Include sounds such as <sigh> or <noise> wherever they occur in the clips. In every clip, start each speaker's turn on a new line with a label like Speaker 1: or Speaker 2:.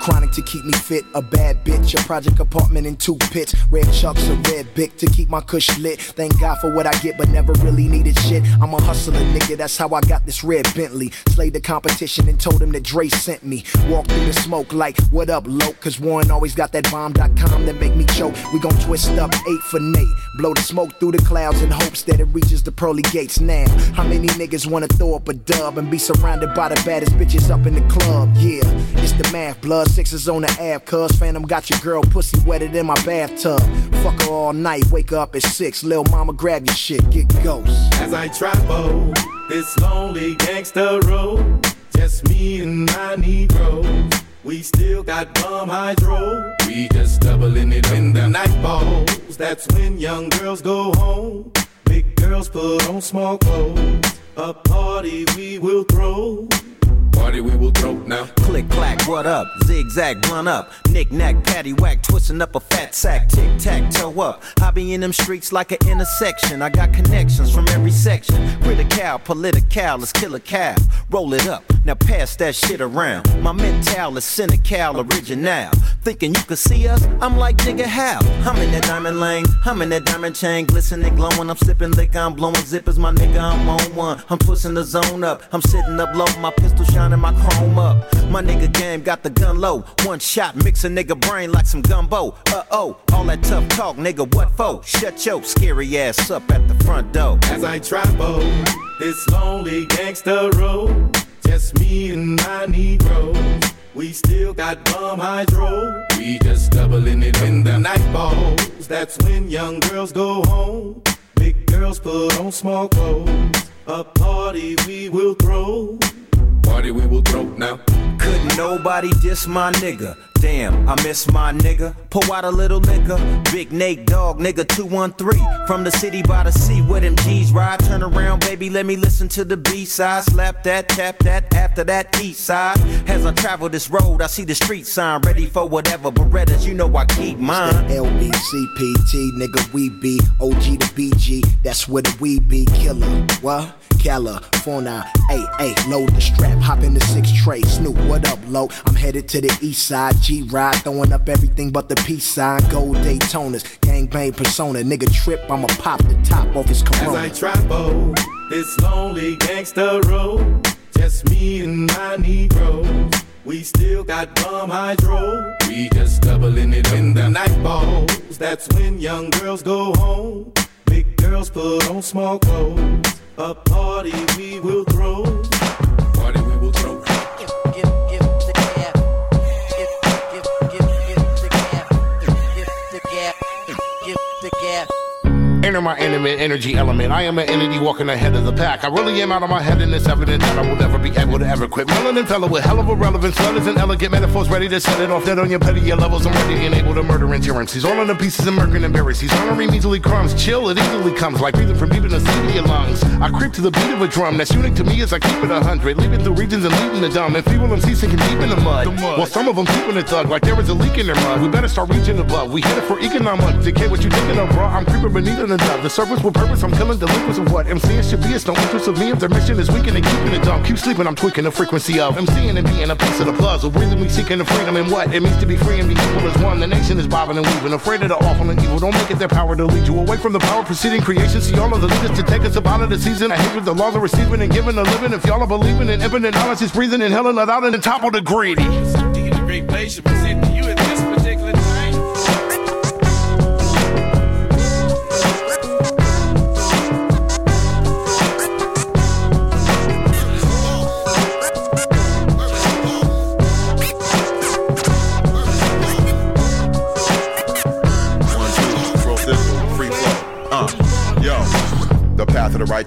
Speaker 1: Chronic to keep me fit. A bad bitch, a project apartment in two pits. Red chucks, a red bic to keep my cush lit. Thank God for what I get, but never really needed shit. I'm a hustler, nigga, that's how I got this red Bentley. Slayed the competition and told him that Dre sent me. Walk through the smoke like, what up, low? Cause Warren always got that bomb.com that make me choke. We gon' twist up eight for Nate. Blow the smoke through the clouds in hopes that it reaches the pearly gates now. How many niggas wanna throw up a dub and be surrounded by the baddest bitches up in the club? Yeah, it's the math. Blood sixes on the app, cuz Phantom got your girl pussy wetted in my bathtub. Fuck her all night, wake up at six. Lil' mama, grab your shit, get ghost.
Speaker 2: As I travel this lonely gangster road, just me and my Negro. We still got bum hydro. We just doubling it when the night falls. That's when young girls go home. Big girls put on small clothes. A party we will throw. Party we will throw now.
Speaker 3: Click clack, what up? Zigzag, run up. Knick knack, patty whack, twisting up a fat sack. Tic tac, toe up. I be in them streets like an intersection. I got connections from every section. Critical, political, let's kill a cow. Roll it up, now pass that shit around. My mental is cynical, original. Thinking you could see us? I'm like, nigga, how? I'm in that diamond lane, I'm in that diamond chain, glistening, glowing. I'm sipping liquor, I'm blowing zippers, my nigga, I'm on one. I'm twisting the zone up, I'm sitting up low, my pistol shining, my chrome up. My nigga game got the gun low. One shot, mix a nigga brain like some gumbo. Uh oh, all that tough talk, nigga, what for? Shut your scary ass up at the front door.
Speaker 2: As I travel this lonely gangster road, just me and my Negro. We still got bum hydro. We just doubling it when the night falls. That's when young girls go home. Big girls put on small clothes. A party we will throw. Party we will throw now.
Speaker 3: Couldn't nobody diss my nigga. Damn, I miss my nigga. Pour out a little nigga. Big Nate Dog, nigga 213. From the city by the sea, where them G's ride. Turn around, baby, let me listen to the B side. Slap that, tap that, after that east side. As I travel this road, I see the street sign. Ready for whatever Berettas, you know I keep mine.
Speaker 1: LBCPT, nigga, we be OG to BG. That's where the we be. Killer, what? California, hey, hey, load the strap, hop in the six tray. Snoop, what up, low? I'm headed to the east side. G ride, throwing up everything but the peace sign. Gold Daytonas, gangbang persona. Nigga trip, I'ma pop the top off his
Speaker 2: As. I travel this lonely gangster road, just me and my Negro. We still got bum hydro. We just doubling it when the night falls. That's when young girls go home. Big girls put on small clothes. A party we will throw.
Speaker 4: Enter my intimate energy element. I am an entity walking ahead of the pack. I really am out of my head, and it's evident that I will never be able to ever quit. Melanin fellow with hell of a relevance, letters and elegant metaphors, ready to set it off dead on your petty levels. I'm ready and able to murder endurance. He's all in the pieces and murking embarrassed. He's honoring easily crumbs. Chill, it easily comes like breathing from even the seed in your lungs. I creep to the beat of a drum that's unique to me as I keep it a hundred. Leaving through regions and leaving the dumb. And feeble MCs sinking deep in the mud. While some of them keeping it thug like there is a leak in their mud. We better start reaching above. We hit it for economic. Decay what you thinking of, bro. I'm creeping beneath in the dove. The service with purpose. I'm killing delinquents of what MCing should be. It's no interest of me if their mission is weakening and keeping it dumb. Keep sleeping, I'm tweaking the frequency of MCing and being a piece of the puzzle. Breathing me seeking the freedom and what it means to be free and be equal as one. The nation is bobbing and weaving, afraid of the awful and evil. Don't make it their power to lead you away from the power preceding creation. See all of the leaders to take us up out of the season. I hate with the laws of receiving and giving a living. If y'all are believing in infinite knowledge, is breathing in hell and without it and topple the greedy.
Speaker 5: Great place to you at this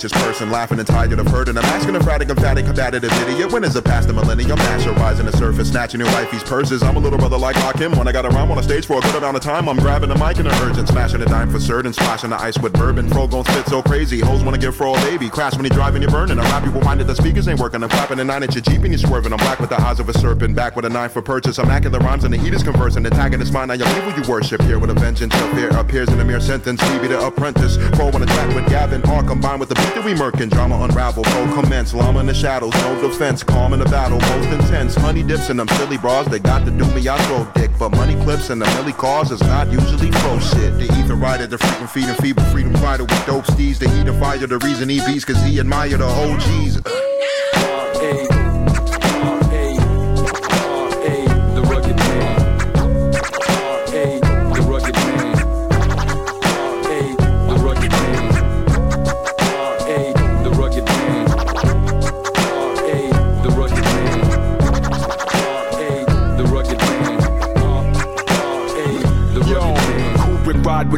Speaker 6: righteous person, laughing and tired of hurting. I'm asking a radical, emphatic, combative idiot. When is the past the millennium? Master rising the surface, snatching your wifey's purses. I'm a little brother like Hakim. When I got a rhyme on a stage for a good amount of time, I'm grabbing the mic in a urgent, smashing a dime for certain, splashing the ice with bourbon. Fro gon' spit so crazy, hoes wanna give Fro a baby. Crash when you driving, you're burning. I rap you reminded the speakers ain't working. I'm clapping a nine at your Jeep and you're swerving. I'm black with the eyes of a serpent, back with a knife for purchase. I'm hacking the rhymes and the heat is conversing, attacking this mind. Now you leave you worship here with a vengeance. Your fear appears in a mere sentence. Stevie the apprentice, Fro on a track with Gavin, all combined with the that we murking. Drama unravel, Fro commence, llama in the shadows, no defense, calm in the battle, most intense. Honey dips in them silly bras, they got to do me, I throw dick. But money clips and the milli cars is not usually pro shit. The ether rider, the freaking feeding feeble freedom fighter with dope steeds. The heat of fire, the reason he beats, cause he admire the OGs.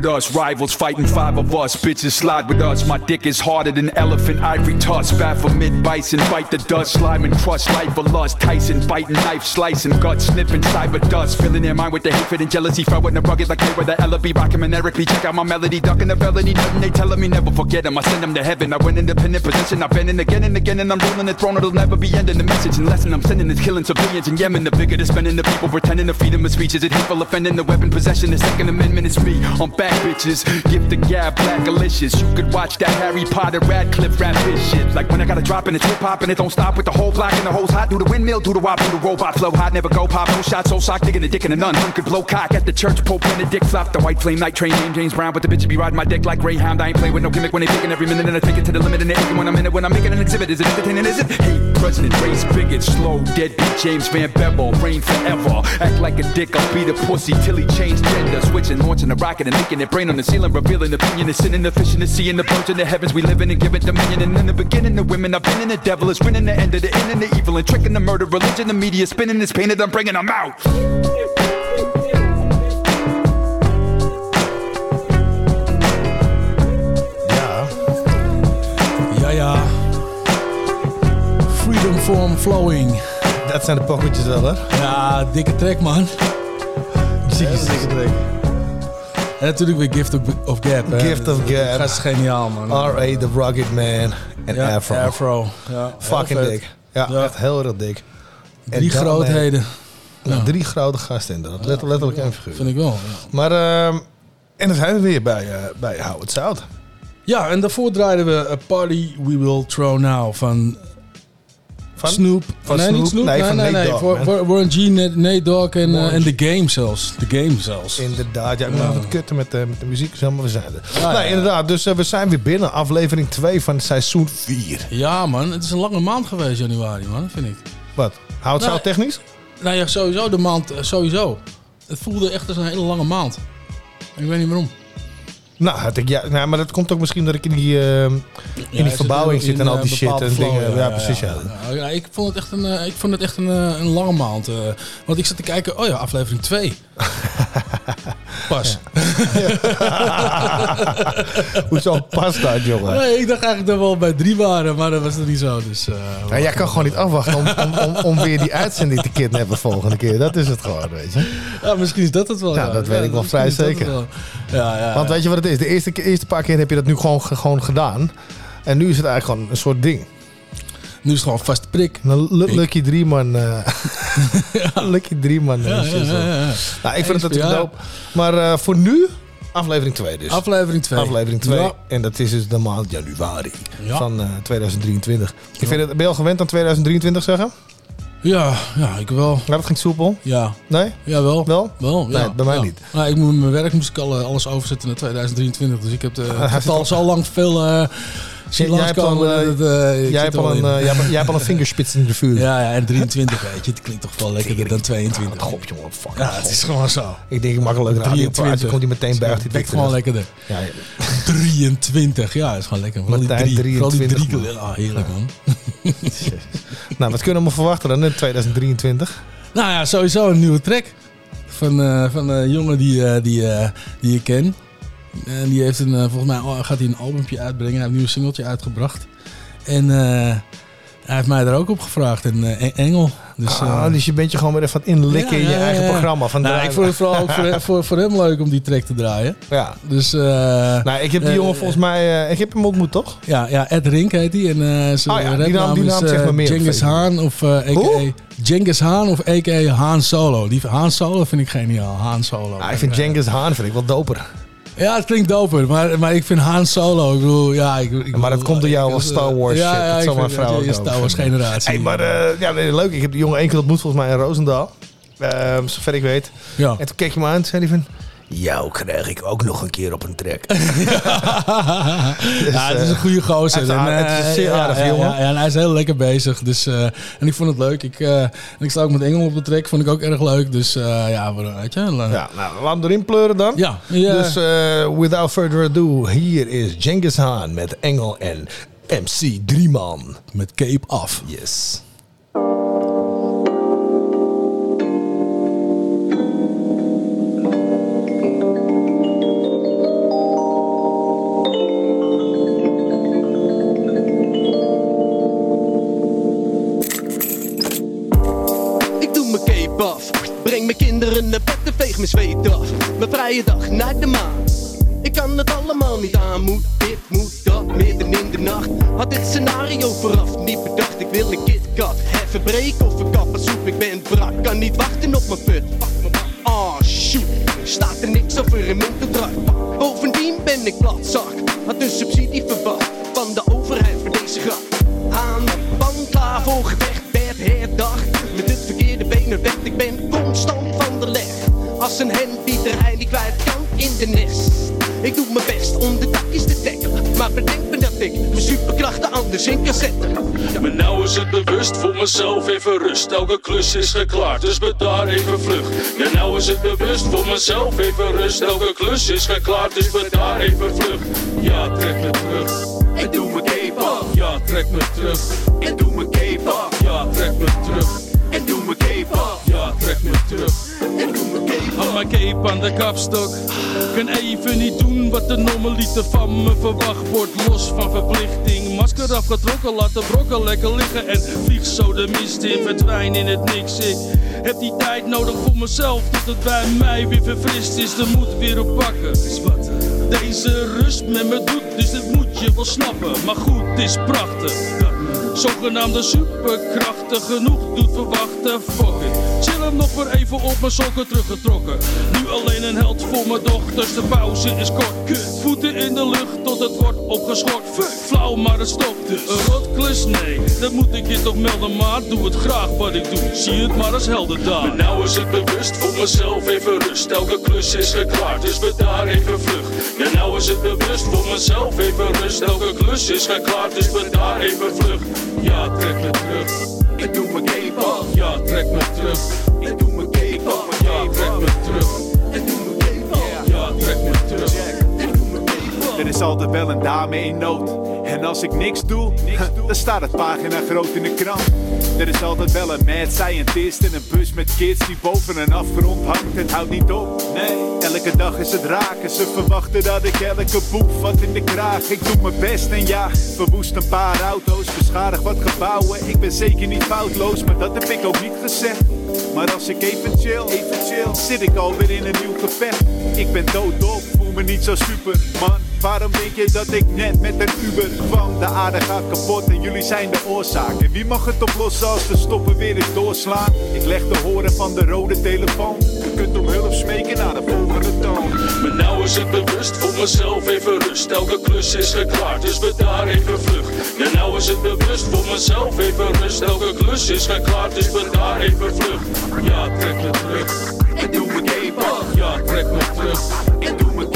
Speaker 7: With us, rivals fighting five of us. Bitches slide with us. My dick is harder than elephant ivory tusk. Baphomet bison, bite the dust, slime and crust. Life of lust. Tyson biting knife, slicing gut, sniffing cyber dust. Filling their mind with the hatred and jealousy. Throwing the rugged like they were the Ella B. Rockin' and Eric B. Check out my melody, ducking the felony. Nothing they telling me never forget them. I send them to heaven. I went independent position. I've been in again and again, and I'm ruling the throne. It'll never be ending. The message and lesson I'm sending is killing civilians in Yemen. The bigger the spending, the people pretending the freedom of speech is it hateful offending. The weapon possession, the Second Amendment is me. I'm back, bitches. Gift the gab, black delicious. You could watch that Harry Potter Radcliffe rap this shit. Like when I got a drop and it's hip hop and it don't stop with the whole block and the hoes hot. Do the windmill, do the wop, do the robot flow hot. Never go pop, no shot, so sock, digging a dick in a nun. Hun could blow cock at the church, Pope Benedict flop. The white flame night train James Brown, but the bitch be riding my dick like Greyhound. I ain't play with no gimmick when they picking every minute and I take it to the limit and they when I'm in it. When I'm making an exhibit, is it entertaining? Is it? Hate president, race bigot, slow, deadbeat James Van Bevel, reign forever. Act like a dick, I'll beat a pussy till he changed gender. Switching, launching a rocket and making it brain on the ceiling, revealing opinion. Is sinning, the fish in the sea, and the birds in the heavens. We live in and give it dominion. And in the beginning, the women I've been in the devil is winning the end of the end and the evil and tricking the murder, religion, the media spinning is painted. I'm bringing them out.
Speaker 8: Ja.
Speaker 9: Ja, ja. Freedom Form Flowing.
Speaker 8: Dat zijn de pocketjes wel, hè?
Speaker 9: Ja, dikke track, man.
Speaker 8: Jezus.
Speaker 9: En natuurlijk weer Gift of, of Gap. Hè.
Speaker 8: Gift of Gap.
Speaker 9: Dat is geniaal, man.
Speaker 8: R.A. The Rugged Man en
Speaker 9: ja,
Speaker 8: Afro.
Speaker 9: Afro. Ja,
Speaker 8: Fucking dik. Ja,
Speaker 9: Ja.
Speaker 8: echt heel erg dik. En
Speaker 9: Drie
Speaker 8: eh,
Speaker 9: grootheden.
Speaker 8: nou,
Speaker 9: Ja.
Speaker 8: Drie grote gasten inderdaad. Let- letterlijk en figuur.
Speaker 9: Vind ik wel.
Speaker 8: Maar, ehm, en dan zijn we weer bij, eh bij Howard Zout.
Speaker 9: ja, en daarvoor draaiden we A Party We Will Throw Now van,
Speaker 8: Van?
Speaker 9: Snoop.
Speaker 8: Van
Speaker 9: nee,
Speaker 8: Snoop?
Speaker 9: niet Snoop.
Speaker 8: Nee,
Speaker 9: Nee,
Speaker 8: van
Speaker 9: nee, Warren G, Nate Dogg en, eh, en
Speaker 8: G.
Speaker 9: The Game zelfs. The Game zelfs.
Speaker 8: Inderdaad, ja, ik moet wat kutten met, de met de muziek, zeg maar we zijn er. Nee,
Speaker 9: ja.
Speaker 8: inderdaad, dus eh, we zijn weer binnen, aflevering 2 van seizoen 4.
Speaker 9: Ja, man. Het is een lange maand geweest, januari, man. Vind ik.
Speaker 8: Wat? Howard
Speaker 9: Nou,
Speaker 8: Zout technisch?
Speaker 9: Nou ja, sowieso de maand. eh, Sowieso. Het voelde echt als een hele lange maand. Ik weet niet waarom.
Speaker 8: Nou, had ik, ja, nou, maar dat komt ook misschien dat ik in die, eh, in
Speaker 9: Ja,
Speaker 8: die verbouwing
Speaker 9: in-
Speaker 8: zit en al
Speaker 9: eh,
Speaker 8: die shit en
Speaker 9: flow,
Speaker 8: dingen. Ja, precies. Ja.
Speaker 9: Ja, ja, ik vond het echt een, eh, ik vond het echt een, een lange maand. want ik zat te kijken, oh ja, aflevering 2. <laughs> Pas. <laughs>
Speaker 8: Hoezo past dat, jongen?
Speaker 9: Nee, ik dacht eigenlijk dat we al bij 3 waren, maar dat was er niet zo. Dus,
Speaker 8: Ja, jij kan gewoon niet afwachten om, om, om, om weer die uitzending te kidnappen volgende keer. Dat is het gewoon, weet je.
Speaker 9: ja, misschien is dat het wel.
Speaker 8: Ja, dat weet ik wel vrij zeker.
Speaker 9: wel. Ja, ja,
Speaker 8: Want weet je wat het is? De eerste, eerste paar keer heb je dat nu gewoon, gewoon gedaan. En nu is het eigenlijk gewoon een soort ding.
Speaker 9: Nu is het gewoon vast prik.
Speaker 8: Lucky drie man. eh <laughs> <laughs> Lucky drie man. eh,
Speaker 9: Ja, ja,
Speaker 8: zo.
Speaker 9: ja, ja.
Speaker 8: Nou, ik vind het natuurlijk dope. Maar eh, voor nu, aflevering 2 dus.
Speaker 9: Aflevering 2.
Speaker 8: Aflevering 2.
Speaker 9: Ja.
Speaker 8: En dat is dus de maand januari
Speaker 9: Ja.
Speaker 8: van eh, 2023. Ik vind het, ben je al gewend aan 2023 zeggen?
Speaker 9: Ja, ja, ik wel.
Speaker 8: Ja, dat ging soepel.
Speaker 9: Ja,
Speaker 8: Nee?
Speaker 9: jawel.
Speaker 8: Wel?
Speaker 9: Wel, ja.
Speaker 8: Nee, bij mij
Speaker 9: ja.
Speaker 8: niet.
Speaker 9: Nou, ik moet mijn werk moest ik al, eh, alles overzetten naar 2023. Dus ik heb <laughs> de, getal
Speaker 8: al-
Speaker 9: zo lang veel eh zien
Speaker 8: Jij hebt al,
Speaker 9: langskomen.
Speaker 8: eh,
Speaker 9: eh, ik
Speaker 8: Jij
Speaker 9: zit
Speaker 8: hebt,
Speaker 9: er
Speaker 8: al een, eh, hebt, al een vingerspits in de vuur.
Speaker 9: Ja, ja, en 23 weet je. Het klinkt toch wel lekkerder dan 22.
Speaker 8: God, jongen, fuck.
Speaker 9: Ja, het is gewoon zo.
Speaker 8: Ik denk, ik mag een leuk radiopraatje.
Speaker 9: 23.
Speaker 8: Komt hij meteen buigt.
Speaker 9: Het bekt gewoon
Speaker 8: terug.
Speaker 9: lekkerder.
Speaker 8: Ja, ja.
Speaker 9: 23, ja, dat is gewoon lekker.
Speaker 8: Martijn,
Speaker 9: drie, vooral die
Speaker 8: 23,
Speaker 9: drie. Ah, heerlijk man.
Speaker 8: Nou, wat kunnen we verwachten dan in 2023?
Speaker 9: Nou ja, sowieso een nieuwe track. Van, eh, van een jongen die, eh, die, eh, die ik ken. En die heeft een, eh, volgens mij oh, gaat hij een albumpje uitbrengen. Hij heeft een nieuw singeltje uitgebracht. En eh, hij heeft mij er ook op gevraagd. En eh, En- Engel. Dus,
Speaker 8: Ah, dus je bent je gewoon weer even aan het inlikken in je
Speaker 9: ja,
Speaker 8: eigen
Speaker 9: ja.
Speaker 8: programma. Van
Speaker 9: nou, ik vond het vooral ook voor, <laughs> voor, voor hem leuk om die track te draaien.
Speaker 8: Ja.
Speaker 9: Dus,
Speaker 8: Nou, ik heb die jongen volgens mij... ik heb hem ontmoet, toch?
Speaker 9: Ja, ja, Ed Rink heet hij. En zijn
Speaker 8: Oh ja, die naam- die
Speaker 9: is,
Speaker 8: naam
Speaker 9: eh,
Speaker 8: zegt me meer
Speaker 9: Genghis. Haan of a.k.a.
Speaker 8: Hoe?
Speaker 9: Genghis Haan of a.k.a. Haan Solo. Die Haan Solo vind ik geniaal. Haan Solo.
Speaker 8: Nou, ik vind Genghis Haan vind ik wel doper.
Speaker 9: Ja, het klinkt doper, maar, maar ik vind Han Solo, ik bedoel, ja... Ik, ik
Speaker 8: maar dat komt door jou als Star Wars
Speaker 9: ja,
Speaker 8: shit.
Speaker 9: Ja,
Speaker 8: dat zal mijn
Speaker 9: vind
Speaker 8: vrouw ook
Speaker 9: Star Wars <laughs> generatie.
Speaker 8: Hey, maar eh, ja, leuk. Ik heb die jongen één keer ontmoet volgens mij in Roosendaal. Ehm zover ik weet.
Speaker 9: Ja.
Speaker 8: En toen keek je me aan en zei hij van... Jou krijg ik ook nog een keer op een track. <laughs>
Speaker 9: ja, het is een goede gozer.
Speaker 8: het is aardig-
Speaker 9: En,
Speaker 8: het is
Speaker 9: eh,
Speaker 8: een zeer
Speaker 9: ja,
Speaker 8: jongen.
Speaker 9: Ja, en hij is heel lekker bezig. Dus, eh, en ik vond het leuk. Ik, eh, en ik sta ook met Engel op de track, vond ik ook erg leuk. Dus eh, ja, we- weet je.
Speaker 8: Ja, nou, laat hem erin pleuren dan.
Speaker 9: Ja, ja.
Speaker 8: Dus eh, without further ado, hier is Genghis Haan met Engel en MC Drieman.
Speaker 9: Met Cape af.
Speaker 8: Yes.
Speaker 10: people it. Mezelf even rust. Elke klus is geklaard, dus bedaar even vlug. Ja, trek me terug.
Speaker 11: Ik doe cape af.
Speaker 10: Ja, trek me terug.
Speaker 11: Ik doe cape af.
Speaker 10: Ja, trek me terug.
Speaker 11: Ik doe mijn cape af.
Speaker 10: Ja, trek me terug.
Speaker 11: Ik doe cape
Speaker 10: Hou mijn cape aan de kapstok. Kan even niet doen wat de normaliter van me verwacht wordt. Los van verplichting. Masker afgetrokken, laat de brokken lekker liggen. En vlieg zo de mist in, verdwijn in het niks. Ik heb die tijd nodig voor mezelf. Tot het bij mij weer verfrist is. De moed weer oppakken. Is wat deze rust met me doet. Dus dit moet je wel snappen. Maar goed, het is prachtig. Zogenaamde superkrachten genoeg doet verwachten. Fuck hem nog weer even op mijn sokken teruggetrokken. Nu alleen een held voor mijn dochters. De pauze is kort. Kut. Voeten in de lucht tot het wordt opgeschort. Fuck. Flauw, maar het stopt dus. Een rotklus? Nee, dat moet ik je toch melden. Maar doe het graag wat ik doe. Zie het maar als helder daar. Maar nou is het bewust voor mezelf even rust. Elke klus is geklaard, dus we daar even vlug. Ja, nou is het bewust voor mezelf even rust. Elke klus is geklaard, dus we daar even vlug. Ja, trek me terug.
Speaker 11: Ik doe mijn af.
Speaker 10: Ja, trek me terug.
Speaker 12: Er is altijd wel een dame in nood. En als ik niks doe, dan staat het pagina groot in de krant. Er is altijd wel een mad scientist in een bus met kids die boven een afgrond hangt. Het houdt niet op, nee. Elke dag is het raken. Ze verwachten dat ik elke boef wat in de kraag. Ik doe mijn best en ja, verwoest een paar auto's. Beschadig wat gebouwen. Ik ben zeker niet foutloos, maar dat heb ik ook niet gezegd. Maar als ik even chill, even chill, zit ik alweer in een nieuw gevecht. Ik ben doodop, voel me niet zo super, man. Waarom denk je dat ik net met een Uber kwam? De aarde gaat kapot en jullie zijn de oorzaak. En wie mag het oplossen als de stoppen weer eens doorslaan? Ik leg de horen van de rode telefoon. Je kunt om hulp smeken naar de volgende toon.
Speaker 10: Maar nou is het bewust voor mezelf even rust. Elke klus is geklaard, dus we daar even vlug. Ja, nou is het bewust voor mezelf even rust. Elke klus is geklaard, dus we daar even vlug. Ja, trek me terug.
Speaker 11: Ik doe cape af.
Speaker 10: Ja, trek me terug.
Speaker 11: Ik doe mijn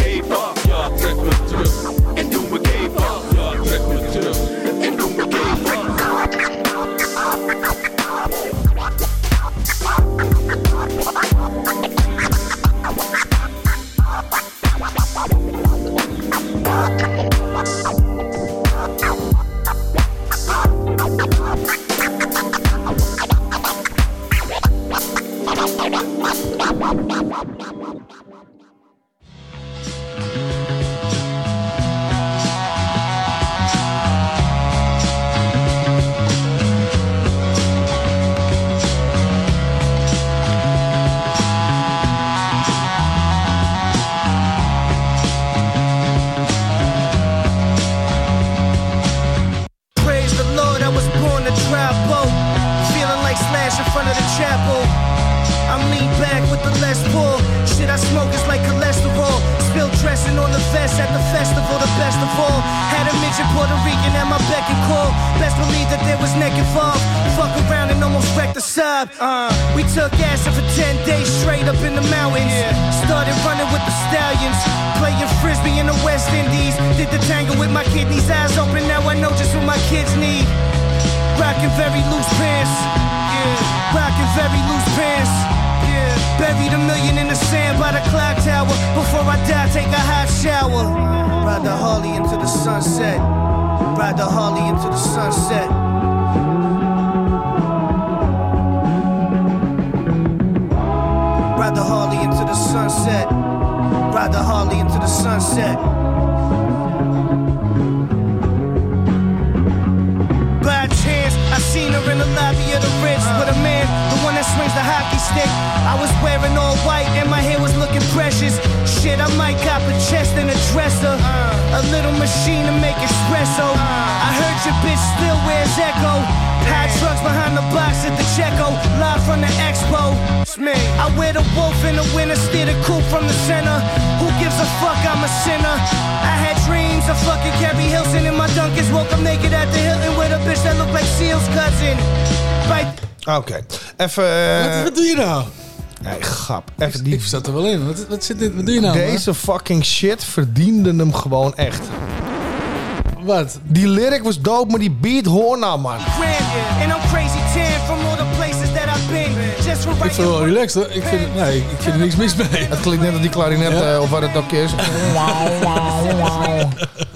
Speaker 13: very loose pants. Yeah. Rockin' very loose pants. Yeah. Buried a million in the sand by the clock tower. Before I die, take a hot shower. Ride the Harley into the sunset. Ride the Harley into the sunset. Ride the Harley into the sunset. Ride the Harley into the sunset. In the lobby of the Ritz with a man, the one that swings the hockey stick. I was wearing all white and my hair was looking precious. Shit, I might cop a chest and a dresser. Uh. A little machine to make espresso. Uh. I heard your bitch still wears Echo. High trucks behind the box at the Checo. Live from the expo. It's me. I wear the wolf in the winter, steer the coupe from the center. Who gives a fuck? I'm a sinner. I had dreams of fucking Carrie Hilson in my Dunkins. Woke up naked at the Hilton with a bitch that looked like Seal's cousin. Right
Speaker 8: Oké, even... eh,
Speaker 9: Wat, wat doe je nou?
Speaker 8: Nee, grap. Even die...
Speaker 9: Ik zat er wel in. Wat, wat, zit dit, wat doe je nou?
Speaker 8: Deze fucking shit verdiende hem gewoon echt.
Speaker 9: Wat?
Speaker 8: Die lyric was dope, maar die beat hoor nou, man.
Speaker 13: and I'm crazy tan from all the places that I've been.
Speaker 9: Ik vind het wel relaxed hoor. Ik vind, nee, ik vind er niks mis mee.
Speaker 8: Het klinkt net als die klarinet,
Speaker 9: Ja.
Speaker 8: eh, of wat het ook is. <laughs>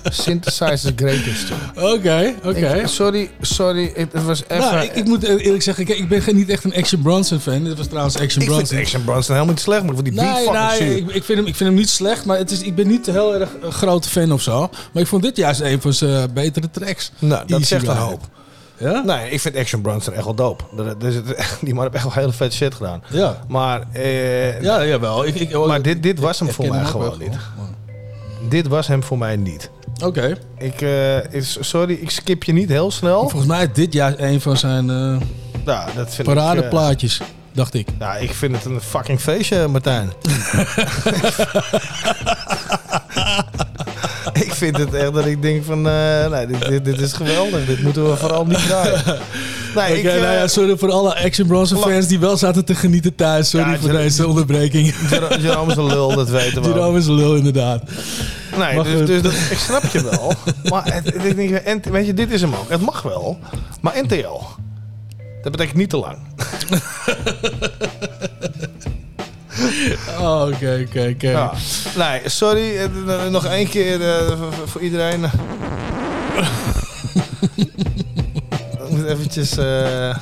Speaker 8: Synthesizer greatest.
Speaker 9: Oké, oké.
Speaker 8: Ik- Sorry, sorry. Het was even...
Speaker 9: Nou, ik, ik moet eerlijk zeggen, kijk, ik ben geen- niet echt een Action Bronson fan. Dit was trouwens Action
Speaker 8: Ik vind
Speaker 9: Bronson.
Speaker 8: Action Bronson helemaal niet slecht, maar ik vond die beat
Speaker 9: Nee,
Speaker 8: fucking
Speaker 9: nee,
Speaker 8: zuur.
Speaker 9: ik, ik, vind hem, ik vind hem niet slecht, maar het is, ik ben niet heel erg een grote fan of zo. Maar ik vond dit juist een van zijn betere tracks.
Speaker 8: Nou, dat
Speaker 9: Easy
Speaker 8: zegt een hoop.
Speaker 9: Ja?
Speaker 8: Nee, ik vind Action Bronson echt wel dope. <laughs> Die man heeft echt wel hele vet shit gedaan.
Speaker 9: Ja.
Speaker 8: Maar, eh,
Speaker 9: Ja, jawel. Ik, ik,
Speaker 8: maar dit, dit was hem voor mij
Speaker 9: hem
Speaker 8: gewoon niet. Dit was hem voor mij niet.
Speaker 9: Oké.
Speaker 8: Ik, eh, sorry, ik skip je niet heel snel.
Speaker 9: Volgens mij is dit juist een van zijn eh
Speaker 8: Ja, dat vind ik... eh,
Speaker 9: paradeplaatjes, dacht ik.
Speaker 8: Nou, ik vind het een fucking feestje, Martijn. <laughs> <laughs> <laughs> ik vind het echt dat ik denk van... eh, nee, dit, dit, dit is geweldig. Dit moeten we vooral niet draaien. <laughs> Nee, ik, eh,
Speaker 9: nou ja, sorry voor alle Action Bronson fans die wel zaten te genieten thuis. Sorry
Speaker 8: Ja,
Speaker 9: voor
Speaker 8: Jer-
Speaker 9: deze onderbreking.
Speaker 8: Jer- <laughs> Jerome is een lul, dat weten we.
Speaker 9: Jerome is een lul, inderdaad.
Speaker 8: Nee, dus, dus dat, ik snap je wel. Maar het, ik denk, en, weet je, dit is hem ook. Het mag wel. Maar NTL, dat betekent niet te lang.
Speaker 9: Oh, Oké, oké, oké.
Speaker 8: Ja. Nee, sorry. eh, Nog één keer eh, voor- voor iedereen. <laughs> Ik moet eventjes... eh,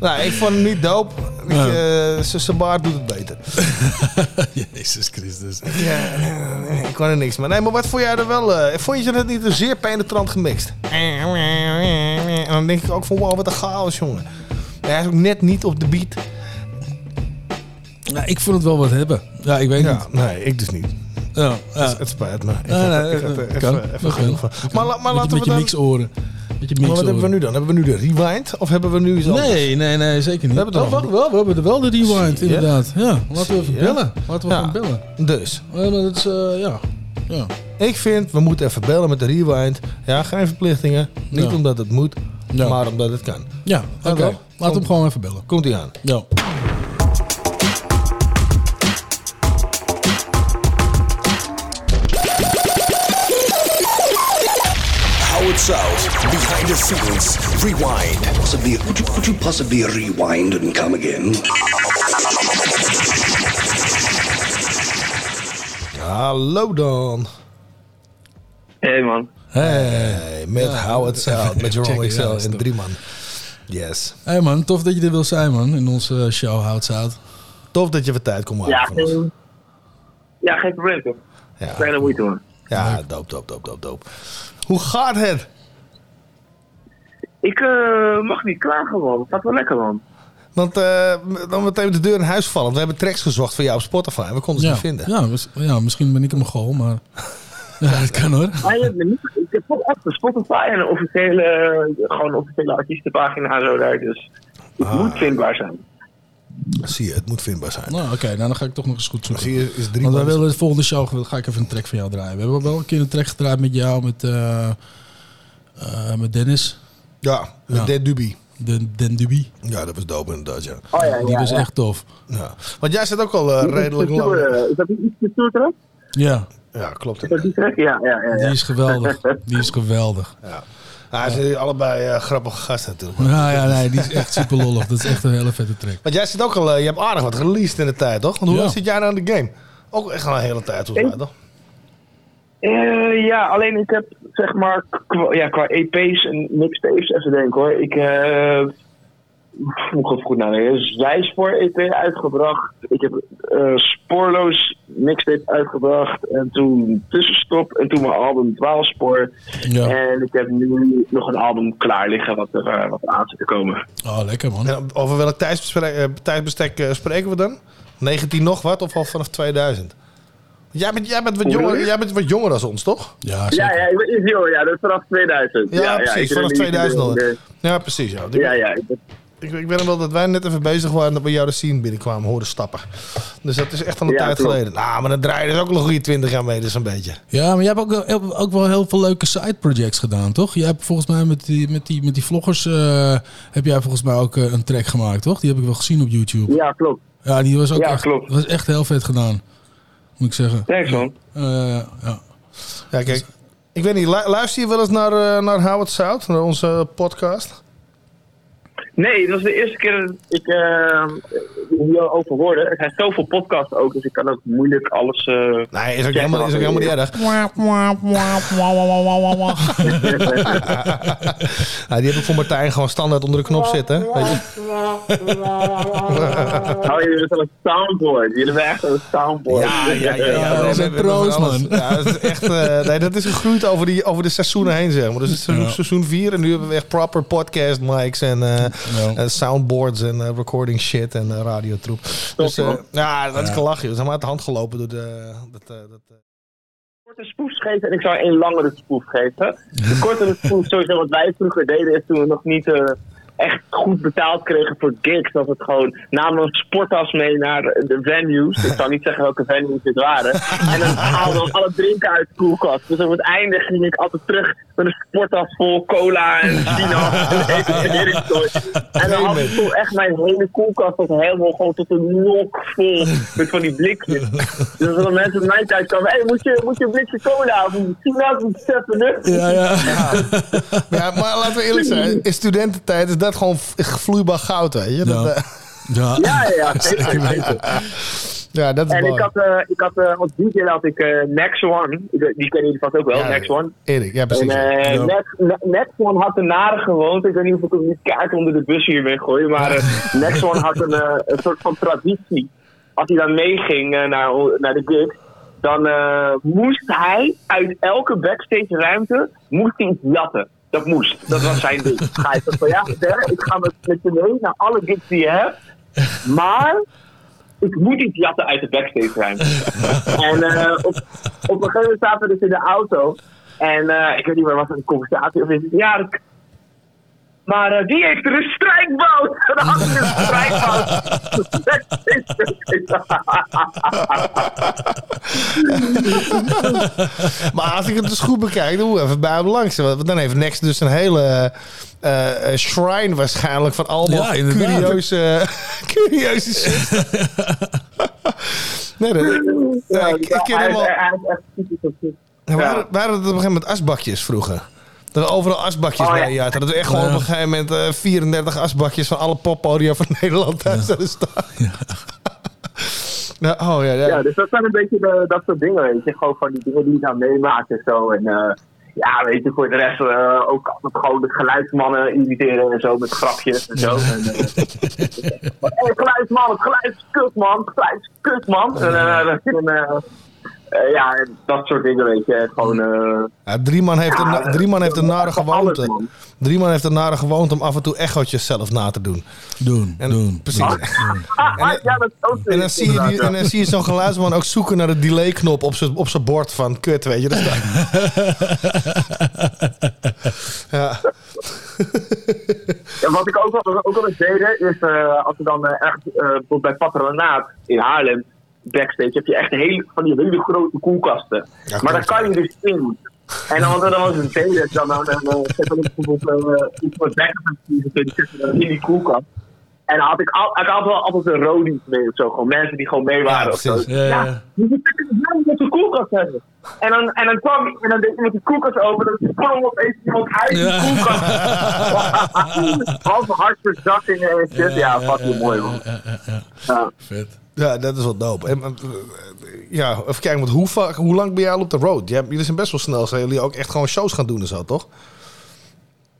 Speaker 8: Nou, ik vond hem niet eh, z- Zijn baard doet het beter. <laughs>
Speaker 9: Jezus Christus.
Speaker 8: Ja, ik kon er niks mee. Nee, maar wat vond jij er wel... vond je het niet een zeer penetrant gemixt? En dan denk ik ook van, wow, wat een chaos, jongen. Hij is ook net niet op de beat.
Speaker 9: Nou, ik vond het wel wat hebben. Ja, ik weet
Speaker 8: Ja,
Speaker 9: niet.
Speaker 8: nee, ik dus niet.
Speaker 9: Ja, ja.
Speaker 8: Het, het spijt me. Ik had-
Speaker 9: nee,
Speaker 8: ik had er
Speaker 9: eh,
Speaker 8: even,
Speaker 9: kan.
Speaker 8: even genoeg van. Maar, la- maar
Speaker 9: Met je-
Speaker 8: laten we dan...
Speaker 9: Met je
Speaker 8: Maar wat hebben we nu dan? Hebben we nu de rewind? Of hebben we nu iets anders?
Speaker 9: Nee, nee, nee, zeker niet.
Speaker 8: We hebben
Speaker 9: oh, wacht, wel, we hebben wel de rewind, inderdaad. Ja, laten we even bellen. Laten we gewoon bellen.
Speaker 8: Dus,
Speaker 9: dat is, eh, ja. ja.
Speaker 8: ik vind, we moeten even bellen met de rewind. Ja, geen verplichtingen. Niet omdat het moet, maar omdat het kan.
Speaker 9: Ja, oké. Laten we hem gewoon even bellen.
Speaker 8: Komt ie aan.
Speaker 9: Ja.
Speaker 14: Scenes, rewind.
Speaker 15: Possibly, could you, could you possibly rewind and come again?
Speaker 8: Hallo dan.
Speaker 16: Hey man.
Speaker 8: Hey, met Howard South, met Jerome XL
Speaker 9: out,
Speaker 8: en
Speaker 9: stop.
Speaker 8: drie man. Yes.
Speaker 9: Hey man, tof dat je er wil zijn man, in onze show Hout Zout.
Speaker 8: Tof dat je wat tijd kon maken
Speaker 16: Ja,
Speaker 8: ons.
Speaker 16: geen, ja, geen probleem toch?
Speaker 8: Ja.
Speaker 16: Kleine moeite man.
Speaker 8: Ja, doop, doop, doop, doop, doop. Hoe gaat het?
Speaker 16: Ik eh, mag niet klagen man. Het gaat wel lekker man.
Speaker 8: Want eh, dan meteen de deur in huis vallen. Want we hebben tracks gezocht voor jou op Spotify en we konden ze
Speaker 9: Ja,
Speaker 8: niet vinden.
Speaker 9: ja, ja, misschien ben ik hem gewoon, maar... <laughs> Ja, dat kan hoor.
Speaker 16: Ah, je hebt ik heb toch echt een Spotify en een officiële, gewoon een officiële artiestenpagina en zo daar. Dus het
Speaker 8: Ah.
Speaker 16: moet vindbaar zijn.
Speaker 8: Zie je, het moet vindbaar zijn.
Speaker 9: Nou, oké, nou, dan ga ik toch nog eens goed zoeken.
Speaker 8: Zie je, is drie
Speaker 9: Want wij
Speaker 8: man-
Speaker 9: willen de volgende show, ga ik even een track van jou draaien. We hebben wel een keer een track gedraaid met jou, met, eh, eh, met Dennis.
Speaker 8: Ja, met Den Dubie.
Speaker 9: Den, Den Dubie.
Speaker 8: Ja, dat was dope inderdaad, ja.
Speaker 16: Oh ja,
Speaker 9: Die
Speaker 16: ja,
Speaker 9: was
Speaker 16: ja.
Speaker 9: echt tof.
Speaker 8: ja. Want jij zit ook al eh, redelijk
Speaker 16: Is dat
Speaker 8: lang...
Speaker 16: stoer, eh, Is dat iets te stoer terug?
Speaker 9: Ja,
Speaker 8: Ja, klopt.
Speaker 16: Is dat die track? Ja, ja, ja. ja.
Speaker 9: die is geweldig. <laughs> Die is geweldig.
Speaker 8: Ja. Nou, ze zijn allebei eh, grappige gasten natuurlijk.
Speaker 9: Ja, ja, nee, die is echt super lollig. Dat is echt een hele vette track.
Speaker 8: Want jij zit ook al, eh, je hebt aardig wat released in de tijd, toch? Want hoe
Speaker 9: Ja.
Speaker 8: lang zit jij nou in de game? Ook echt al een hele tijd, volgens mij, toch?
Speaker 16: Eh, ja, alleen ik heb zeg maar qua, ja, qua EP's en mixtapes, even denken hoor. Ik uh, ik even goed nadenken. Zijspoor EP uitgebracht. Ik heb eh, Spoorloos mixtape uitgebracht. En toen Tussenstop. En toen mijn album Dwaalspoor.
Speaker 9: Ja.
Speaker 16: En ik heb nu nog een album klaar liggen wat er eh, wat aan zit te komen.
Speaker 9: Oh, lekker man.
Speaker 8: En over welk tijdsbestek, eh, tijdsbestek eh, spreken we dan? 19 nog wat of al vanaf 2000? Jij bent, jij bent, wat, jonger,
Speaker 16: je?
Speaker 8: jij bent wat jonger dan ons, toch?
Speaker 9: Ja,
Speaker 16: Ja, ja, ik ben iets jonger. Ja, dat is vanaf 2000.
Speaker 8: Ja,
Speaker 16: Ja,
Speaker 8: precies,
Speaker 16: ik ben
Speaker 8: vanaf
Speaker 16: een
Speaker 8: 2000 al.
Speaker 16: beetje-
Speaker 8: Ja, precies. Ja. Ik,
Speaker 16: Ja, ja. ik ben-
Speaker 8: ik, weet wel dat wij net even bezig waren dat we jou de scene binnenkwamen horen stappen. Dus dat is echt al een
Speaker 16: Ja,
Speaker 8: tijd
Speaker 16: klopt.
Speaker 8: geleden. Nou, maar dan draai je dus ook nog een goede 20 jaar mee, dus een beetje.
Speaker 9: Ja, maar jij hebt ook, wel- ook wel heel veel leuke side projects gedaan, toch? Jij hebt volgens mij met die, met die, met die vloggers eh, heb jij volgens mij ook eh, een track gemaakt, toch? Die heb ik wel gezien op YouTube.
Speaker 16: Ja, klopt.
Speaker 9: Ja, die was ook
Speaker 16: Ja,
Speaker 9: echt,
Speaker 16: klopt.
Speaker 9: was echt heel vet gedaan. Moet ik zeggen.
Speaker 16: Thanks man.
Speaker 9: Ja.
Speaker 8: Ja, kijk. Ik weet niet, lu- luister je wel eens naar, eh naar Howard Sout, naar onze podcast?
Speaker 16: Nee, dat was de eerste keer dat ik eh hierover hoorde. Er zijn zoveel podcasts ook, dus ik kan ook moeilijk alles... eh
Speaker 8: Nee, is ook helemaal, is ook helemaal niet erg. Ja, die heb ik voor Martijn gewoon standaard onder de knop zitten. Weet je?
Speaker 16: Oh, jullie hebben zo'n soundboard. Jullie hebben echt een soundboard.
Speaker 8: Ja, ja, ja. ja.
Speaker 9: dat is
Speaker 8: We
Speaker 9: een proost, man.
Speaker 8: Ja, dat is echt... eh, nee, dat is gegroeid over, die, over de seizoenen heen, zeg maar. Dus het is seizoen 4 en nu hebben we echt proper podcast mics en, eh, soundboards en eh, recording shit en uh, radiotroep. Dus eh, ja, dat is gelachen. joh. Ze zijn maar uit de hand gelopen door de... Dat, eh, dat, eh.
Speaker 16: korte spoef geven en ik zou een langere spoef geven. De kortere spoef, sowieso wat wij vroeger deden, is toen we nog niet eh, echt goed betaald kregen voor gigs. Dat het gewoon namen een sporttas mee naar de venues. Ik zal niet zeggen welke venues dit waren. En dan haalden we alle drinken uit de koelkast. Dus op het einde ging ik altijd terug met een sporttas vol cola en sinaas en. En dan had ik toen echt mijn hele koelkast was helemaal gewoon tot een nok vol met van die blikjes. Dus als er mensen op mijn tijd kwamen, hey, moet, je, moet je een blikje cola of een sinaas of?
Speaker 9: Ja, ja.
Speaker 8: Ja, maar laten we eerlijk zijn. In studententijd is dat gewoon vloeibaar goud, weet je. Dat,
Speaker 9: Ja.
Speaker 8: eh, <laughs>
Speaker 9: Ja,
Speaker 16: Ja, ja, ja. <laughs> Zeker weten.
Speaker 8: ja, dat is
Speaker 16: En ik had, eh, ik had eh, als DJ had ik eh, Next One. Die kennen jullie vast ook wel,
Speaker 8: Ja,
Speaker 16: Next One.
Speaker 8: Erik, ja
Speaker 16: En
Speaker 8: precies.
Speaker 9: Ja.
Speaker 16: Next, Ne- Next One had de nare gewoonte. Ik weet niet of ik hem niet kaart onder de bus hiermee gooi. Maar eh, <laughs> Next One had een, een soort van traditie. Als hij dan meeging naar, naar de gig. Dan eh, moest hij uit elke backstage ruimte moest hij iets jatten. Dat moest. Dat was zijn ding. Hij zei van ja, ik ga met, met je mee naar alle gigs die je hebt. Maar ik moet iets jatten uit de backstage ruimte. <laughs> en eh, op, op een gegeven moment zaten we dus in de auto. En eh, ik weet niet meer, was het een conversatie of iets? Ja, dat- maar eh, wie heeft er een hij een strijkboot. <laughs>
Speaker 8: Maar als ik het dus goed bekijk, dan moet ik even bij hem langs. Want dan heeft Next dus een hele eh, eh, shrine waarschijnlijk van allemaal
Speaker 9: Ja,
Speaker 8: curieuze, <laughs> curieuze shit. <laughs> nee, dat, ja, ik, ik ken
Speaker 16: hij,
Speaker 8: hem al.
Speaker 16: hij, hij is echt typisch op zich.
Speaker 8: Ja, we
Speaker 16: Ja.
Speaker 8: hadden, we hadden het op een gegeven moment asbakjes vroeger. Dat we overal asbakjes
Speaker 16: Oh, ja.
Speaker 8: bij je hadden. Dat we echt gewoon op een gegeven moment eh, 34 asbakjes van alle poppodia van <laughs> Nederland thuis staan. Ja, <laughs> oh ja, ja.
Speaker 16: Ja, dus dat zijn een beetje de, dat soort dingen, weet je. Gewoon van die dingen die je dan meemaakt en zo. En eh, ja, weet je, voor de rest eh, ook altijd gewoon de geluidsmannen imiteren en zo met grapjes en zo. En, eh, <laughs> hey, geluidsman, het geluid is kut, man. Het geluid is kut, man. En, eh, dan, eh, ja, dat soort dingen, weet je. Gewoon, eh,
Speaker 8: Ja, drie man heeft,
Speaker 16: Ja,
Speaker 8: een, drie man heeft een nare gewoonte.
Speaker 16: man.
Speaker 8: Drie man heeft een nare gewoonte om af en toe echootjes zelf na te doen.
Speaker 9: Doen,
Speaker 8: En,
Speaker 9: doen.
Speaker 8: Precies. <laughs>
Speaker 16: ja, dat is ook
Speaker 8: En dan zie je, die, en dan zie je zo'n geluidsman ook zoeken naar de delay-knop op zijn op zijn bord van kut, weet je. Dat staat- <laughs> Ja.
Speaker 16: Ja, wat ik ook wel, ook wel eens deed, is eh, als we dan ergens eh, bij Patronaat in Haarlem, backstage, heb je echt hele, van die hele grote koelkasten. maar daar kan je dus in. En dan, wat we dan eens deden, dan, dan, dan uh, we bijvoorbeeld uh, iets voor dan in die koelkast. En dan had ik, al, ik had wel altijd een rodies mee of zo, gewoon mensen die gewoon mee waren of zo.
Speaker 9: Ja, ja.
Speaker 16: Ja, moet een koelkast hebben. En dan, en dan kwam en dan deed iemand die koelkast open, dan sprong opeens iemand uit die koelkast. Halve hartverzakkingen en shit. Ja, fucking mooi man. Ja.
Speaker 9: Vet.
Speaker 8: Ja, dat is wel dope. En, eh, ja, even kijken, want hoe, vaak, hoe lang ben jij al op de road? Jij- Jullie zijn best wel snel. Zijn jullie ook echt gewoon shows gaan doen en zo, toch?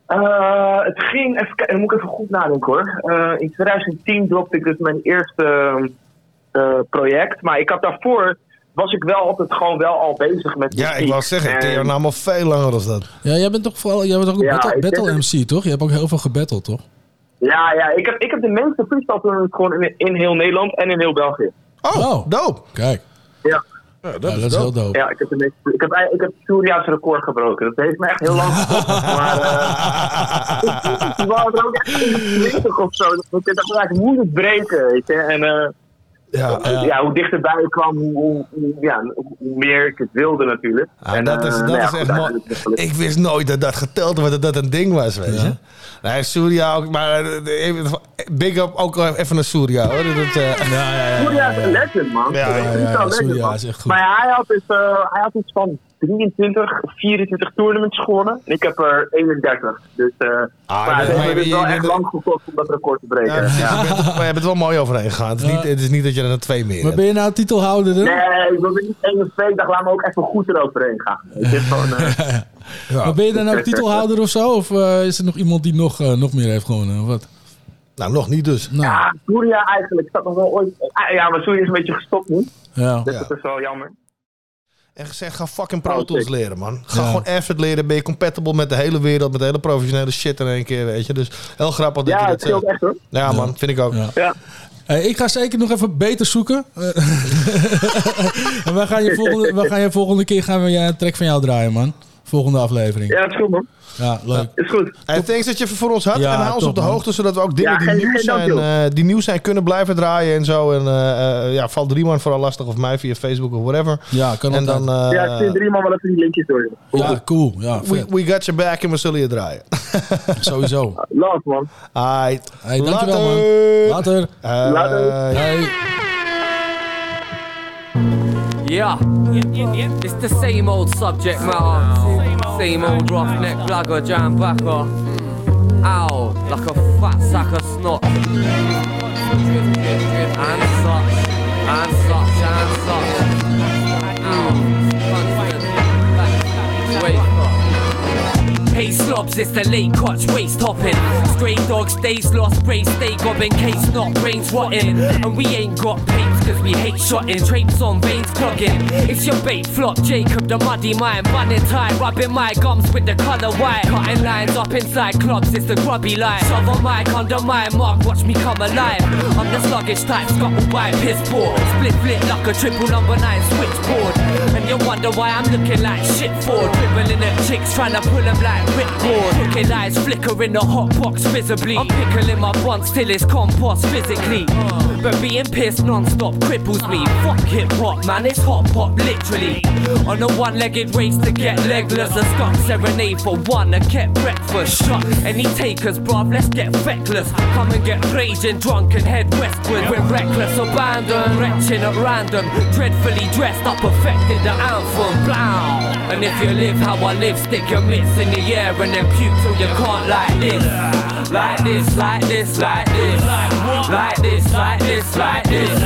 Speaker 16: Eh, het ging, even, kijken, dan moet ik even goed nadenken hoor. Eh, in 2010 dropte ik dus mijn eerste eh, project. Maar ik had daarvoor, was ik wel altijd gewoon wel al bezig met
Speaker 8: Ja, ik wou zeggen, ik ken
Speaker 16: En-
Speaker 8: jou nou al veel langer dan dat.
Speaker 9: Ja, jij bent toch vooral jij bent ook een
Speaker 16: Ja,
Speaker 9: battle, battle MC, toch? Je hebt ook heel veel gebatteld, toch?
Speaker 16: Ja, ja ik, heb, ik heb de meeste freestyle tournaments gewoon in, in heel Nederland en in heel België.
Speaker 8: Oh, dope.
Speaker 9: Kijk.
Speaker 16: Ja.
Speaker 8: dat,
Speaker 9: dat is heel dope.
Speaker 16: Ja, ik heb, de meeste, ik heb, ik heb Suria's record gebroken. Dat heeft me echt heel lang gekost. maar eh ik was er ook echt in de 20 of zo. Dat ik dacht, ik moet het breken, weet je. En eh,
Speaker 8: ja,
Speaker 16: ja. hoe dichterbij ik kwam, hoe, hoe, hoe- ja, hoe meer ik het wilde natuurlijk.
Speaker 8: Ah,
Speaker 16: en,
Speaker 8: dat is,
Speaker 16: eh,
Speaker 8: dat
Speaker 16: nou ja,
Speaker 8: is echt mooi. Ik wist nooit dat dat geteld werd, dat dat een ding was, weet je. Nee, Surya ook, maar eh, even- big up ook wel even naar Surya, hoor. Dat, eh,
Speaker 16: Surya is een legend, man.
Speaker 8: Ja, ja, ja, ja, Surya is echt goed.
Speaker 16: Maar hij had, dus, eh, hij had iets van 23 of 24 tournaments gewonnen. En ik heb er 31. Dus eh
Speaker 8: Ah,
Speaker 16: maar het
Speaker 8: je-
Speaker 16: wel
Speaker 8: je
Speaker 16: echt lang gekost om dat record te breken.
Speaker 8: ja.
Speaker 16: Ja.
Speaker 8: Maar je bent er wel mooi overheen gegaan. Het is, niet, het is niet dat je er twee meer
Speaker 9: Maar
Speaker 8: hebt.
Speaker 9: ben je nou titelhouder dan?
Speaker 16: Nee, ik wilde niet één of twee. Dacht, laat me ook even goed eroverheen gaan. Het is gewoon... eh, <laughs>
Speaker 9: Maar ben je dan ook titelhouder of zo? Of eh, is er nog iemand die nog, nog meer heeft gewonnen? Of wat?
Speaker 8: Nou, nog niet dus.
Speaker 9: Nou,
Speaker 16: Ja, Surya eigenlijk. Ik zat nog wel ooit... Ah, Ja, maar Surya is een beetje gestopt nu.
Speaker 9: ja.
Speaker 16: Dus dat is wel jammer.
Speaker 8: En gezegd, ga fucking Pro Tools leren, man. Ga
Speaker 9: Ja.
Speaker 8: gewoon effort leren. Ben je compatible met de hele wereld, met de hele professionele shit in één keer, weet je. Dus heel grappig dat
Speaker 16: Ja,
Speaker 8: je dat zegt.
Speaker 16: echt hoor.
Speaker 8: Ja, man, vind ik ook.
Speaker 9: Ja.
Speaker 16: Ja.
Speaker 9: Hey, ik ga zeker nog even beter zoeken. Eh, <laughs> en we gaan je volgende, we gaan je volgende keer gaan we je een track van jou draaien, man. Volgende aflevering.
Speaker 16: Ja, dat is goed man.
Speaker 9: Ja, leuk.
Speaker 16: Is goed.
Speaker 8: Hey, thanks dat je even voor ons had.
Speaker 9: Ja,
Speaker 8: en hou ons op de
Speaker 9: man.
Speaker 8: hoogte, zodat we ook dingen
Speaker 16: Ja,
Speaker 8: die,
Speaker 16: geen-
Speaker 8: nieuw
Speaker 16: geen
Speaker 8: zijn, eh, die nieuw zijn kunnen blijven draaien en zo. En eh, eh, ja, val drie man vooral lastig of mij via Facebook of whatever.
Speaker 9: Ja, kan
Speaker 8: En dan, eh,
Speaker 16: Ja, ik stuur drie man wel even die linkjes door.
Speaker 9: Ja, cool. Ja,
Speaker 8: we,
Speaker 9: vet.
Speaker 8: we got your back en we zullen je draaien. <laughs>
Speaker 9: Sowieso.
Speaker 16: Love man.
Speaker 9: Hey, dankjewel, man. Later.
Speaker 8: Eh,
Speaker 16: Later.
Speaker 9: Hey.
Speaker 17: Yeah. It's the same old subject matter. Same old roughneck blagger, jam backer. Ow, like a fat sack of snot. And such, and such. Hey slobs, it's the late crotch waist hopping. Stray dogs, days lost, brave stay gobbing, case not brains rotting. And we ain't got papes cause we hate shotting, drapes on veins clogging. It's your bait flop, Jacob the muddy mind, bunning tie, rubbing my gums with the colour white. Cutting lines up inside clubs, it's the grubby line. Shove a mic under my mark, watch me come alive. I'm the sluggish type, scuttle by piss poor. Split flit like a triple number nine switchboard. And you wonder why I'm looking like shit for dribbling at chicks, trying to pull them like ripcord. Crooked eyes flicker in the hot box visibly. I'm pickling my buns till it's compost physically. But being pissed non-stop cripples me. Fuck hip hop, man, it's hot pop literally. On a one-legged race to get legless, a skunk serenade for one, a kept breakfast. Shot any takers, bruv, let's get feckless. Come and get raging drunk and head westward. We're reckless, abandoned, retching at random. Dreadfully dressed up, affected the anthem. Blow. And if you live how I live, stick your mitts in the air and then puke till you can't like this. Like this, like this, like this. Like this, like this, like this.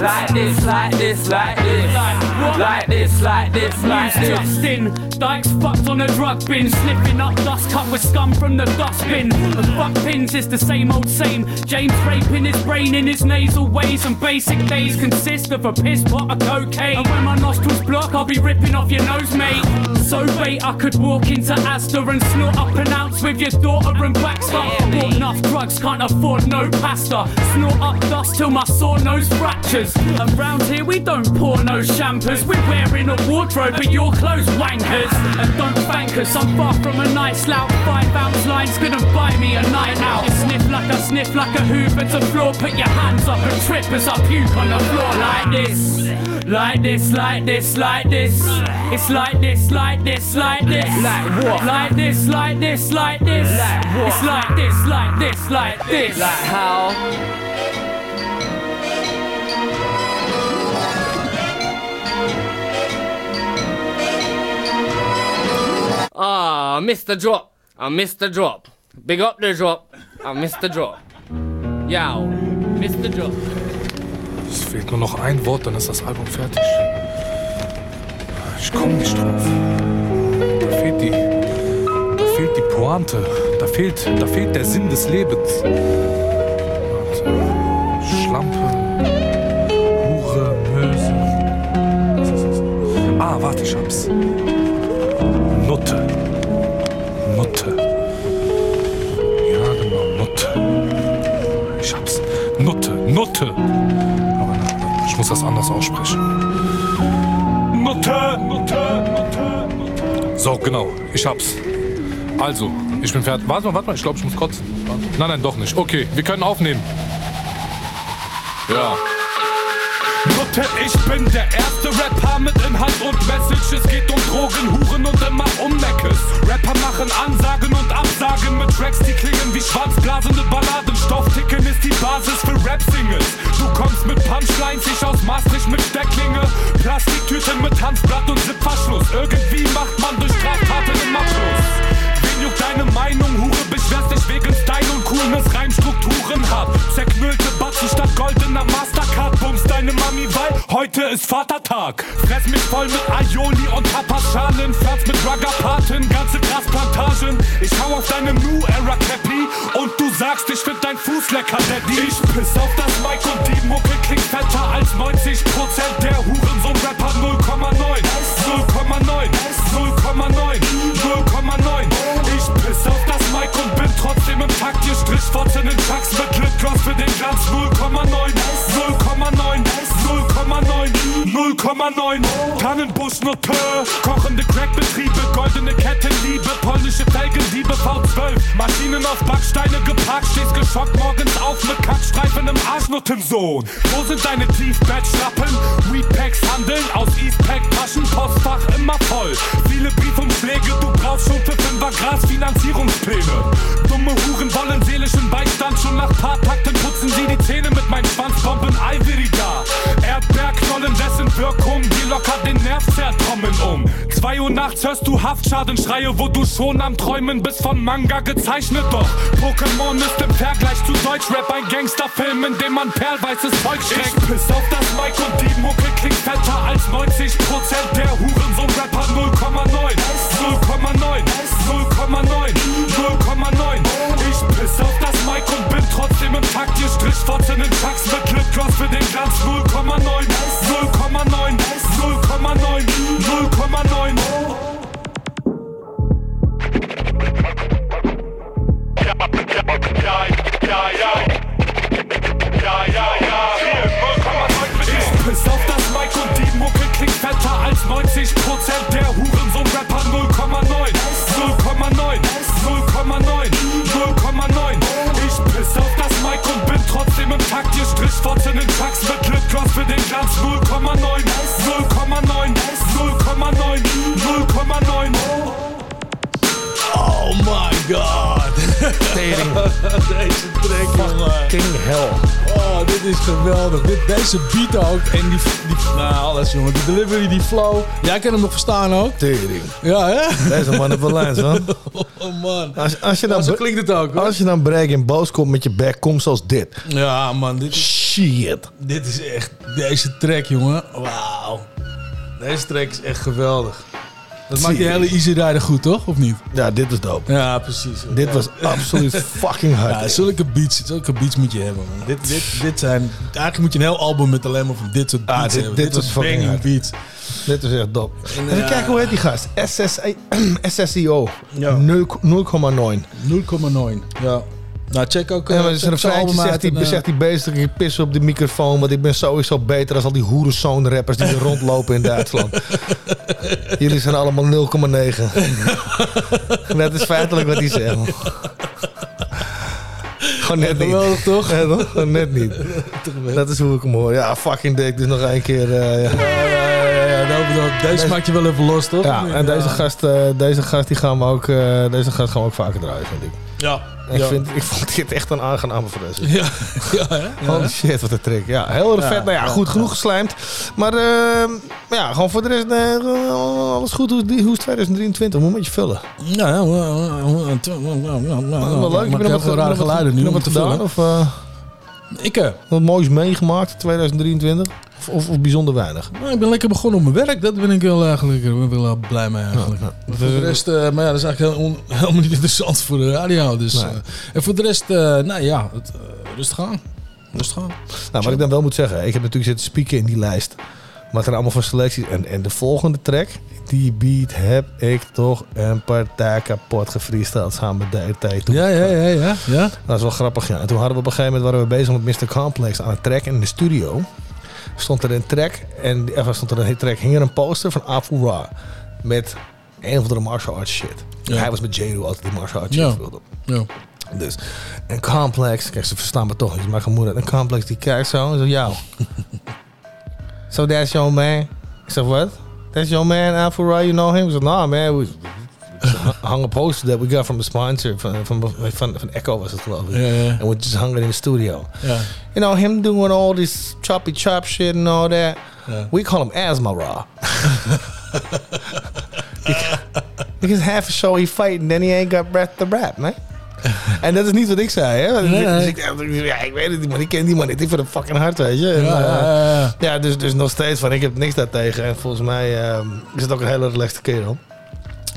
Speaker 17: Like this, like this, like this. Like this, like this, like this. Like this.
Speaker 18: Justin, Dykes fucked on a drug bin, sniffing up dust cut with scum from the dustbin. The fuck pins is the same old same. James raping his brain in his nasal ways, and basic days consist of a piss pot of cocaine. And when my nostrils block, I'll be ripping off your nose, mate. So bait I could walk into Asda and snort up an ounce with your daughter and Baxter. Bought enough drugs, can't afford no pasta. Snort up dust till my sore nose fractures. Around here we don't pour no champers, we're wearing awards wardrobe but you're clothes wankers. And don't thank us, I'm far from a nice lout. Five ounce lines gonna buy me a night out. You sniff like a sniff like a hoover to floor. Put your hands up and trip as I puke on the floor like this. Like this, like this, like this. It's like this, like this, like this. Like what? Like this, like this, like this. Like what? It's like this, like this, like this.
Speaker 17: Like how? I missed the drop. I missed the drop. Big up the drop. I missed the drop. Yow, missed the drop.
Speaker 19: Es fehlt nur noch ein Wort, dann ist das Album fertig. Ich komme nicht drauf. Da fehlt die. Da fehlt die Pointe. Da fehlt, da fehlt der Sinn des Lebens. Warte. Schlampe. Hure, Möse. Ah, warte, ich hab's. Nutte. Aber ich muss das anders aussprechen. Nutte, Nutte, Nutte, Nutte. So, genau, ich hab's. Also, ich bin fertig. Warte mal, warte mal, ich glaube, ich muss kotzen. Nein, nein, doch nicht. Okay, wir können aufnehmen. Ja. Nutte, ich bin der erste Rapper mit Inhalt und Message. Es geht um Drogen, Huren und immer um Meckes. Rapper machen Ansagen und Absagen mit Tracks, die klingen wie schwarzblasende Balladen. Stoffticken ist die Basis für Rap-Singles. Du kommst mit Punchlines, ich aus Maastricht mit Stecklinge. Plastiktüten mit Hanfblatt und Zipverschluss. Irgendwie macht man durch Straftaten immer Plus. Juckt deine Meinung, Hure? Beschwerst dich wegen Style und Coolness, Reimstrukturen hart. Zerknüllte Batzen statt goldener Mastercard. Bums deine Mami, weil heute ist Vatertag. Fress mich voll mit Aioli und Tapaschalen. Pflanz mit Ruggerpaten, ganze Grasplantagen. Ich hau auf deine New Era Cappy und du sagst, ich find dein Fuß lecker, Daddy. Ich piss auf das Mic und die Mucke klingt fetter als 90% der Hurensohn-Rapper 0,9. 0,9. 0,9. 0,9. Trotzdem im Takt. Ihr Strichfotzen in Chucks mit Lipgloss für den Glanz 0,9. 0,9. 0,9. 0,9. Tannenbusch Note. Kochende Crackbetriebe, goldene Kettenliebe, polnische Felgendiebe V12. Maschinen auf Backsteine geparkt, stehst geschockt morgens auf mit Kackstreifen im Arschnuttensohn. Wo sind deine Tiefbettschlappen? Weedpacks handeln aus Eastpack Taschen, Postfach immer voll. Viele Briefumschläge, du brauchst schon für Fünfer Gras Finanzierungspläne. Dumme Huren wollen seelischen Beistand, schon nach paar Takten putzen sie die Zähne mit meinen Schwanzbomben Ivory da. Erdbeerknollen, dessen Wirkung dir locker den Nerv zertrommeln um. Zwei Uhr nachts hörst du Haftschadenschreie, wo du schon am Träumen bist von Manga gezeichnet. Doch Pokémon ist im Vergleich zu Deutschrap ein Gangsterfilm, in dem man perlweißes Zeug schreckt. Ich piss auf das Mic und die Mucke klingt fetter als 90% der Hurensohn-Rapper 0,9. 0,9. 0,9. 0,9. Ich piss auf Mic und bin trotzdem im Takt. Ihr Strichfotzen in Chucks mit Clipcross für den Glanz 0,9. 0,9. 0,9. 0,9. Ich piss auf das Mic und die Mucke klingt fetter als 90% der Hurensohn-Rapper 0,9. 0,9. Taktisch Strichwort in den Chucks mit Lip Gloss für den Glanz 0,9 0,9 0,9 0,9
Speaker 8: Oh mein Gott
Speaker 9: Tering. Deze track, jongen.
Speaker 8: Fucking hell.
Speaker 9: Oh, dit is geweldig. Dit, deze beat ook. En die, die... Nou, alles, jongen. Die delivery, die flow. Jij kan hem nog verstaan ook?
Speaker 8: Tering.
Speaker 9: Ja, hè?
Speaker 8: Deze man heeft lijns, man.
Speaker 9: Oh, man.
Speaker 8: Als, als je dan,
Speaker 9: zo klinkt het ook, hoor.
Speaker 8: Als je dan break en boos komt met je back, kom zoals dit.
Speaker 9: Ja, man. Dit is...
Speaker 8: Shit.
Speaker 9: Dit is echt... Deze track, jongen. Wauw. Deze track is echt geweldig. Dat maakt die hele Easy Rider goed, toch? Of niet?
Speaker 8: Ja, dit is dope.
Speaker 9: Ja, precies.
Speaker 8: Dit was absoluut fucking hard.
Speaker 9: Ja, zulke beats, zulke beats moet je hebben, man. Dit, dit, dit zijn... Eigenlijk moet je een heel album met alleen maar van dit soort beats
Speaker 8: Ah, dit,
Speaker 9: hebben.
Speaker 8: dit was
Speaker 9: soort
Speaker 8: fucking
Speaker 9: banging
Speaker 8: hard.
Speaker 9: beats.
Speaker 8: Dit is echt dope.
Speaker 9: En, ja.
Speaker 8: kijken, hoe heet die gast? SSI SSIO.
Speaker 9: Ja.
Speaker 8: 0,9.
Speaker 9: 0,9. Ja. Nou, check ook...
Speaker 8: Ja,
Speaker 9: eh,
Speaker 8: maar zijn zegt hij,
Speaker 9: uit en, eh,
Speaker 8: zegt hij bezig, ik pis op de microfoon, want ik ben sowieso beter dan al die hoerenzoon rappers die er rondlopen in Duitsland. <laughs> Jullie zijn allemaal 0,9. <laughs> Dat is feitelijk wat hij zegt. Gewoon net niet.
Speaker 9: Geweldig, toch?
Speaker 8: Ja, toch? Gewoon net niet. Dat is hoe ik hem hoor. Ja, fucking dik. Dus nog één keer. eh, ja.
Speaker 9: Ja, ja, ja, deze maak je wel even los, toch?
Speaker 8: Ja, en deze gast, eh, deze gast die gaan we ook, deze gast gaan we ook vaker draaien, vind ik.
Speaker 9: Ja.
Speaker 8: Ik,
Speaker 9: Ja.
Speaker 8: vind, ik vond dit echt een aangename verrassing.
Speaker 9: Ja, ja, hè? <laughs> Ja.
Speaker 8: Holy shit, wat een trick. Ja, heel erg vet. Nou ja, goed, genoeg geslijmd. Maar eh, ja, gewoon voor de rest, eh, alles goed. Hoe, is- hoe is 2023? Moet een beetje vullen.
Speaker 9: Ja, ja, wel,
Speaker 8: leuk. Heb
Speaker 9: ik heb
Speaker 8: nog
Speaker 9: rare
Speaker 8: nog
Speaker 9: geluiden nu
Speaker 8: nog
Speaker 9: om
Speaker 8: wat
Speaker 9: te
Speaker 8: gedaan?
Speaker 9: vullen.
Speaker 8: Of eh,
Speaker 9: Ik, eh,
Speaker 8: wat moois meegemaakt in 2023? Of, of, of bijzonder weinig?
Speaker 9: nou, ik ben lekker begonnen op mijn werk. Dat ben ik wel eigenlijk ik ben wel blij mee eigenlijk. Voor de rest, eh, maar ja, dat is eigenlijk heel on- <laughs> helemaal niet interessant voor de radio. Dus,
Speaker 8: Nee.
Speaker 9: eh, en voor de rest, eh, nou ja, het, eh, rustig aan. Rustig aan.
Speaker 8: Nou, wat ik dan wel moet zeggen, ik heb natuurlijk zitten spieken in die lijst. Maar het er allemaal van selecties. En, en de volgende track, die beat heb ik toch een partij kapot gefreestyled samen met DRT.
Speaker 9: Ja, ja, ja, ja. ja.
Speaker 8: Dat is wel grappig, ja. En toen hadden we op een gegeven moment waren we bezig met Mr. Complex aan een track. In de studio stond er een track. En er stond er een track, hing er een poster van Afu Ra. Met een of andere martial arts shit.
Speaker 9: Ja.
Speaker 8: Hij was met J-Ro altijd die martial arts shit wilde.
Speaker 9: Ja.
Speaker 8: Dus, en Complex, kijk, ze verstaan me toch niet, maar gemoeder. En Complex die kijkt zo en zo, jou. <laughs> so that's your man. Ik zeg, what? That's your man, Afro, you know him? He said, nah, man. We hung a poster that we got from a sponsor, van, van, van, van Echo was het geloof ik.
Speaker 9: Ja, ja.
Speaker 8: And we just hung it in the studio.
Speaker 9: Ja.
Speaker 8: You know, him doing all this choppy chop shit and all that.
Speaker 9: Ja.
Speaker 8: We call him Asthma Raw. because, because half a show he fighting, then he ain't got breath to rap, man. En dat is niet wat ik zei, hè?
Speaker 9: Nee,
Speaker 8: Dus ik dacht, ja, ik weet het niet, maar ik ken die man niet. Ik vind hem fucking hard, weet je. En,
Speaker 9: Ja, ja, ja,
Speaker 8: dus, dus nog steeds van, ik heb niks daartegen. En volgens mij ehm, is het ook een hele relaxte kerel.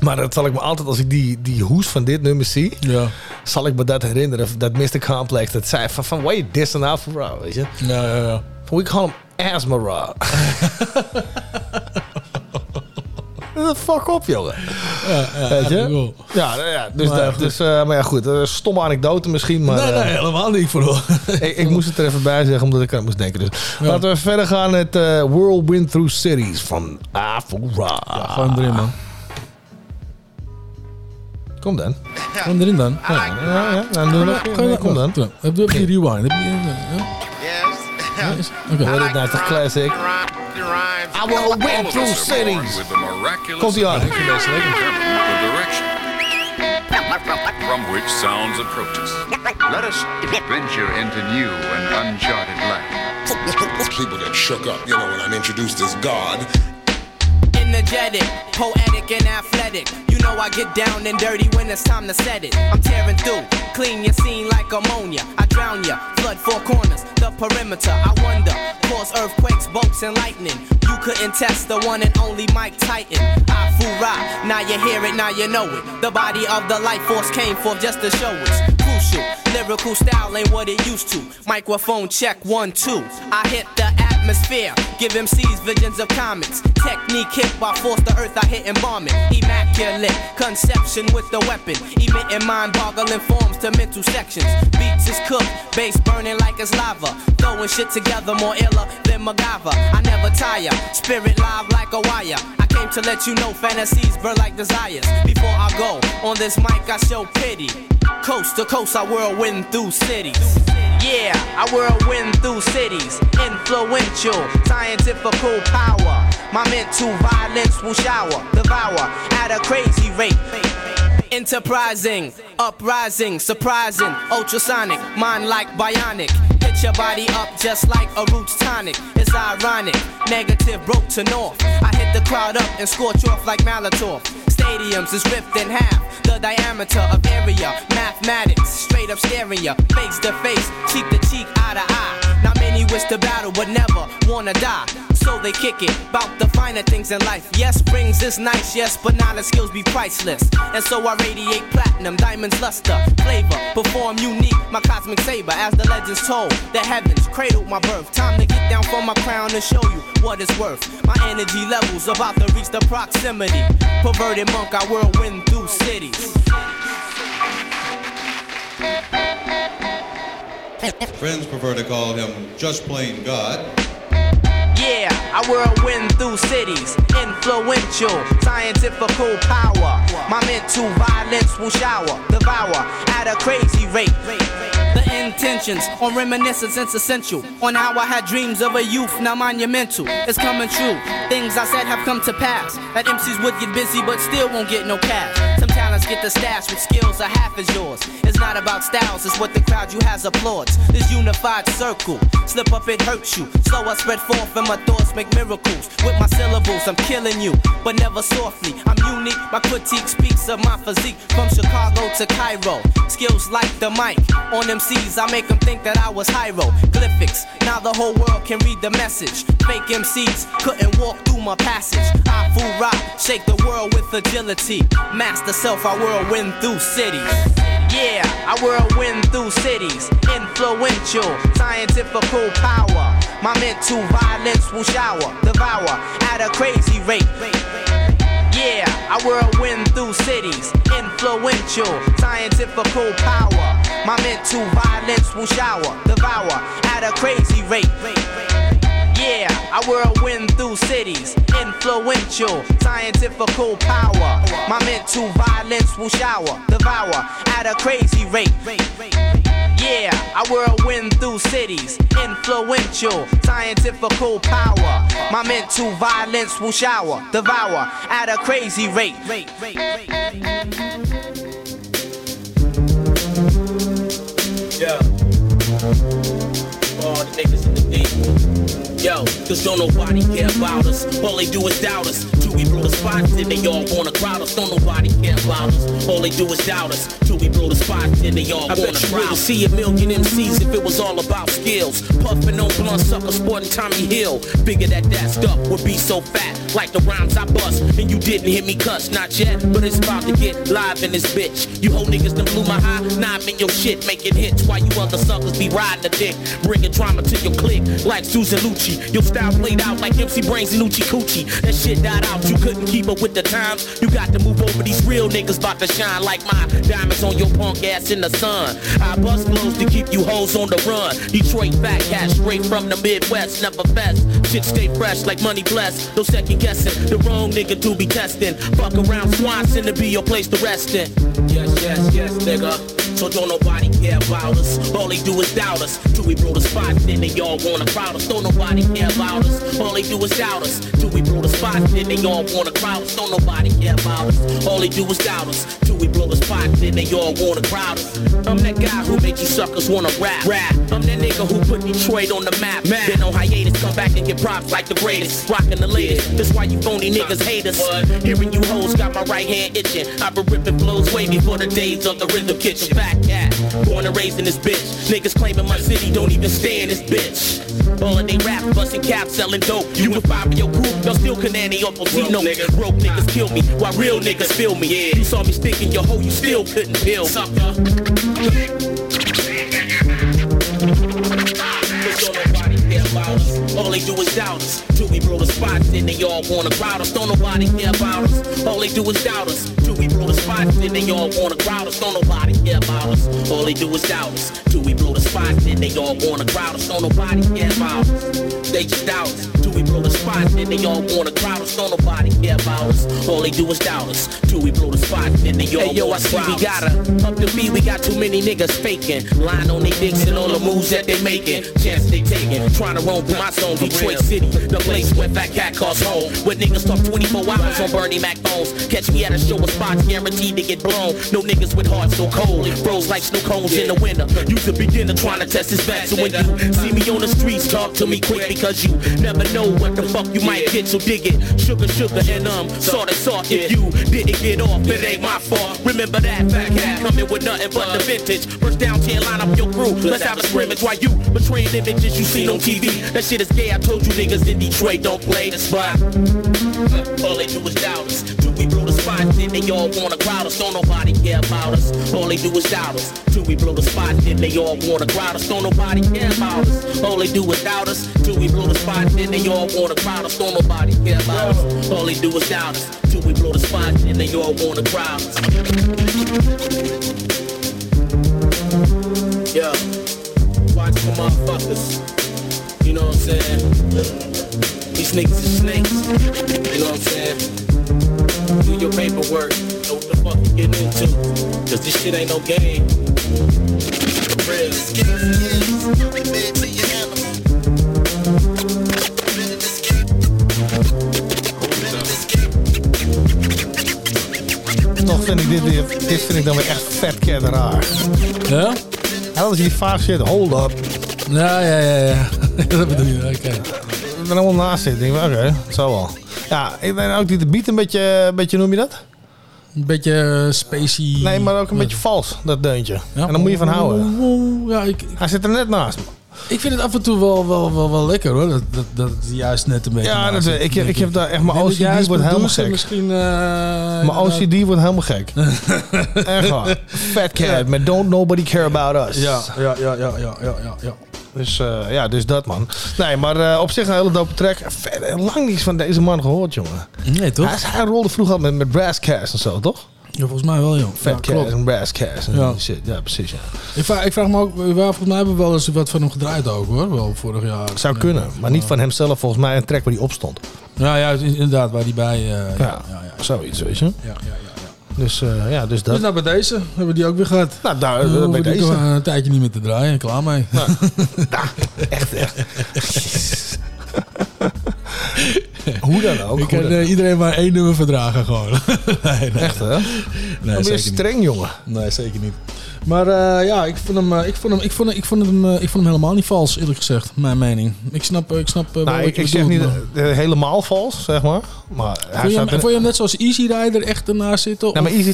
Speaker 8: Maar dat zal ik me altijd, als ik die, die hoes van dit nummer zie,
Speaker 9: Ja.
Speaker 8: zal ik me dat herinneren. Dat Mr. Complex, dat zei van, van wait, this and out for weet je.
Speaker 9: Ja, ja, ja.
Speaker 8: We call him asthma raw. <laughs> Fuck op, jongen.
Speaker 9: Ja, ja,
Speaker 8: Weet je? Ja, ja dus,
Speaker 9: Maar
Speaker 8: dat,
Speaker 9: goed.
Speaker 8: dus, eh, maar ja, goed. stomme anekdote misschien, maar...
Speaker 9: nee, nee,
Speaker 8: eh,
Speaker 9: helemaal niet voor <laughs>
Speaker 8: ik, ik moest het er even bij zeggen, omdat ik aan moest denken. Dus laten we verder gaan met eh, Whirlwind Through Cities van Afura.
Speaker 9: Ja, gewoon erin, man.
Speaker 8: Kom dan.
Speaker 9: Gewoon erin dan.
Speaker 8: Ja, ja, ja. Nou, doe nog. Nee, kom dan.
Speaker 9: Heb je, heb rewind? Heb je, ja? Ja, Oké.
Speaker 8: Hoor dit nou toch classic? I will win through cities. Komt ie aan.
Speaker 20: From which sounds approaches.
Speaker 21: Let us venture into new and uncharted land.
Speaker 22: People get shook up, you know, when I'm introduced as God.
Speaker 23: Energetic, poetic, and athletic. You know I get down and dirty when it's time to set it. I'm tearing through, clean your scene like ammonia. I drown ya, flood four corners, the perimeter. I wonder, cause earthquakes, bolts, and lightning. You couldn't test the one and only Mike Titan. I fool now you hear it, now you know it. The body of the life force came forth just to show it's Lyrical style ain't what it used to. Microphone check one, two. I hit the atmosphere, give MCs visions of comets. Technique hit by force the earth, I hit it. Immaculate conception with the weapon, emitting mind boggling forms to mental sections. Beats is cooked, bass burning like it's lava. Throwing shit together more iller than MacGyver. I never tire, spirit live like a wire. I came to let you know fantasies burn like desires. Before I go on this mic, I show pity. Coast to coast, I whirlwind through cities. Yeah, I whirlwind through cities. Influential, scientifical power. My mental violence will shower, devour at a crazy rate. Enterprising, uprising, surprising, ultrasonic, mind like bionic. Hit your body up just like a roots tonic. It's ironic, negative broke to north. I hit the crowd up and scorch off like Malatour. Stadiums is ripped in half, the diameter of area. Mathematics, straight up staring ya, face to face, cheek to cheek, eye to eye. Not many wish to battle, but never wanna die. So they kick it, bout the finer things in life. Yes, rings is nice, yes, but knowledge skills be priceless. And so I radiate platinum, diamonds luster, flavor, perform unique, my cosmic saber. As the legends told, the heavens cradled my birth. Time to get down from my crown and show you what it's worth. My energy levels about to reach the proximity. Perverted monk, I whirlwind through cities.
Speaker 24: Friends prefer to call him just plain God.
Speaker 23: Yeah, I whirlwind through cities, influential, scientifical power. My mental violence will shower, devour at a crazy rate. The intentions on reminiscence essential. On how I had dreams of a youth, now monumental. It's coming true. Things I said have come to pass. That MCs would get busy, but still won't get no cash. Some talents get the stash with skills are half as yours. It's not about styles, it's what the crowd you has applauds. This unified circle, slip up it hurts you. So I spread forth and my thoughts make miracles. With my syllables, I'm killing you, but never softly. I'm unique, my critique speaks of my physique. From Chicago to Cairo, skills like the mic. On MCs, I make them think that I was hieroglyphics. Now the whole world can read the message. Fake MCs couldn't walk through my passage. I fool rock, shake the world with agility. Master self, I whirlwind through cities. Yeah, I whirlwind through cities. Influential, scientifical power. My mental violence will shower, devour at a crazy rate. Yeah, I whirlwind through cities. Influential, scientifical power. My mental violence will shower, devour at a crazy rate. Yeah, I whirlwind through cities. Influential, scientifical power. My mental violence will shower, devour at a crazy rate. Yeah, I whirlwind through cities. Influential, scientifical power. My mental violence will shower, devour at a crazy rate.
Speaker 25: Yeah. Yo, cause don't nobody care about us. All they do is doubt us. Till we blow the spots and they all wanna crowd us. Don't nobody care about us. All they do is doubt us. Till we blow the spots and they all
Speaker 11: I
Speaker 25: wanna
Speaker 11: bet you
Speaker 25: crowd us.
Speaker 11: see a million MCs if it was all about skills. Puffin' on blunt sucker, sporting Tommy Hill. Bigger that that stuff would be so fat, like the rhymes I bust. And you didn't hear me cuss, not yet, but it's about to get live in this bitch. You whole niggas done blew my high, now I'm in your shit making hits. While you other suckers be riding the dick, bringing drama to your clique like Susan Lucci. Your style played out like MC Brains and Uchi Coochie. That shit died out, you couldn't keep up with the times. You got to move over these real niggas about to shine like my diamonds on your punk ass in the sun. I bust blows to keep you hoes on the run. Detroit fat cat straight from the Midwest, never fest. Shit stay fresh like money blessed. No second guessing, the wrong nigga to be testing. Fuck around Swanson to be your place to rest in. Yes, yes, yes, nigga. So don't nobody care about us. All they do is doubt us. Till we blow the spot, then they all wanna crowd us. Don't nobody care about us. All they do is doubt us. Till we blow the spot, then they all wanna crowd us. Don't nobody care about us. All they do is doubt us. Till we blow the spot, then they all wanna crowd us. I'm that guy who made you suckers wanna rap. Rap. I'm that nigga who put Detroit on the map. Been on hiatus, come back and get props like the greatest. Rockin' the latest. That's why you phony niggas hate us. Hearing you hoes got my right hand itching. I've been ripping flows way before the days of the rhythm kitchen. Fat cat, born and raised in this bitch. Niggas claiming my city don't even stay in this bitch. All of they rap, busting caps, selling dope. You and five of your group, y'all still canani up on Tino. Broke niggas kill me, while real niggas feel me. Yeah. You saw me sticking your hoe, you still couldn't peel. Sucker. Cause don't nobody care about us. All they do is doubt us. Till we blow the spots, then they all wanna crowd us. Don't nobody care about us. All they do is doubt us. Till we blow the spots, then they all wanna crowd us. Don't nobody care about us. All they do is doubt us. Till we blow the spots, then they all wanna crowd us. Don't nobody care about us. They just doubt us. Till we blow the spots, then they all wanna crowd us. Don't nobody care about us. All they do is doubt us. Till we blow the spots, then they all
Speaker 25: Hey yo, I see we
Speaker 11: crowd us.
Speaker 25: gotta up the beat. We got too many niggas faking, lying on they dicks and all the moves that they making, chance they taking, trying to roam through my zone, Detroit City, the place where fat cat calls home. Where niggas talk 24 hours on Bernie Mac phones. Catch me at a show with spots guaranteed to get blown. No niggas with hearts so cold, it froze like snow cones in the winter. You's a beginner trying to test his back. So when you see me on the streets, talk to me quick because you never know what the fuck you might get. So dig it, sugar, sugar, and um, salt and salt. If you didn't get off, it ain't my fault. Remember that fat cat coming with nothing but the vintage. First down 10, line up your crew. Let's have a scrimmage while you betraying images you seen on TV. That shit is gay. I told you niggas in Detroit don't play the spot. All they do is doubt us. Till we blow the spot, then they all wanna crowd us. Don't nobody care about us. All they do is doubt us. Till we blow the spot, then they all wanna crowd us. Don't nobody care about us. All they do is doubt us. Till we blow the spot, then they all wanna crowd us. Don't nobody care about us. All they do is doubt us. Till we blow the spot, then they all wanna crowd us. watch for motherfuckers. You know what I'm saying? These niggas is snakes. You know what I'm saying? Do your paperwork. Know what the fuck you getting into. Cause this shit ain't no game. For real.
Speaker 8: Toch vind ik dit, dit, dit vind ik dan weer echt vet raar.
Speaker 9: Ja?
Speaker 8: Als je die vaag zit, hold up.
Speaker 9: Ja, ja, ja, ja. <laughs> dat bedoel je, oké.
Speaker 8: Ik ben allemaal naast zitten. Ik denk, oké, zal wel. Ja, ik denk ook die de beat een beetje, een beetje, noem je dat?
Speaker 9: Een beetje uh, spacey.
Speaker 8: Nee, maar ook een beetje vals, dat deuntje. En daar moet je van houden.
Speaker 9: Ja, ik,
Speaker 8: Hij zit er net naast me.
Speaker 9: Ik vind het af en toe wel, wel, wel, wel lekker hoor. Dat, dat, dat juist net een beetje.
Speaker 8: Ja, dat, ik,
Speaker 9: denk
Speaker 8: ik heb daar echt mijn OCD
Speaker 9: als
Speaker 8: wordt helemaal gek.
Speaker 9: Misschien, uh,
Speaker 8: Mijn OCD wordt helemaal gek. echt waar. Fat cat, maar don't nobody care about us.
Speaker 9: Ja, ja, ja, ja, ja, ja, ja.
Speaker 8: Dus eh, ja, dus dat man. Nee, maar eh, op zich een hele dope track. Verder lang niets van deze man gehoord, jongen.
Speaker 9: Nee, toch?
Speaker 8: Hij, hij rolde vroeger al met, met Brasscast en zo, toch?
Speaker 9: Ja, volgens mij wel, joh.
Speaker 8: Fat
Speaker 9: Ja,
Speaker 8: en Brasscast en
Speaker 9: Ja.
Speaker 8: shit. Ja, precies, ja.
Speaker 9: Ik vraag, ik vraag me ook, we- volgens mij hebben we wel eens wat van hem gedraaid ook hoor. Wel vorig jaar.
Speaker 8: Zou kunnen, maar niet van hemzelf. Volgens mij een track waar hij op stond.
Speaker 9: Ja, ja, inderdaad, waar die bij. eh, ja, ja, ja,
Speaker 8: Zoiets, weet je.
Speaker 9: ja, ja.
Speaker 8: Dus eh, ja, dus dat.
Speaker 9: Dus nou bij deze hebben we die ook weer gehad.
Speaker 8: Nou, daar, eh, bij deze.
Speaker 9: een tijdje niet meer te draaien. Klaar mee. <laughs>
Speaker 8: Echt, echt. Hoe dan ook.
Speaker 9: Ik kan eh, iedereen maar één nummer verdragen gewoon. <laughs> nee, nee.
Speaker 8: Echt, hè?
Speaker 9: Nee,
Speaker 8: Dan ben je streng, jongen.
Speaker 9: Nee, zeker niet. Maar eh, ja, ik vond, hem, eh, ik, vond hem, ik, vond, ik, vond hem, eh, ik vond hem helemaal niet vals, eerlijk gezegd. Mijn mening. Ik snap, ik snap eh,
Speaker 8: Nou,
Speaker 9: wat
Speaker 8: ik,
Speaker 9: je
Speaker 8: ik zeg niet
Speaker 9: maar-
Speaker 8: eh, helemaal vals, zeg maar. Maar hij
Speaker 9: Vond je, hem, vond je hem net zoals Easy Rider echt ernaast zitten?
Speaker 8: Nee, maar Easy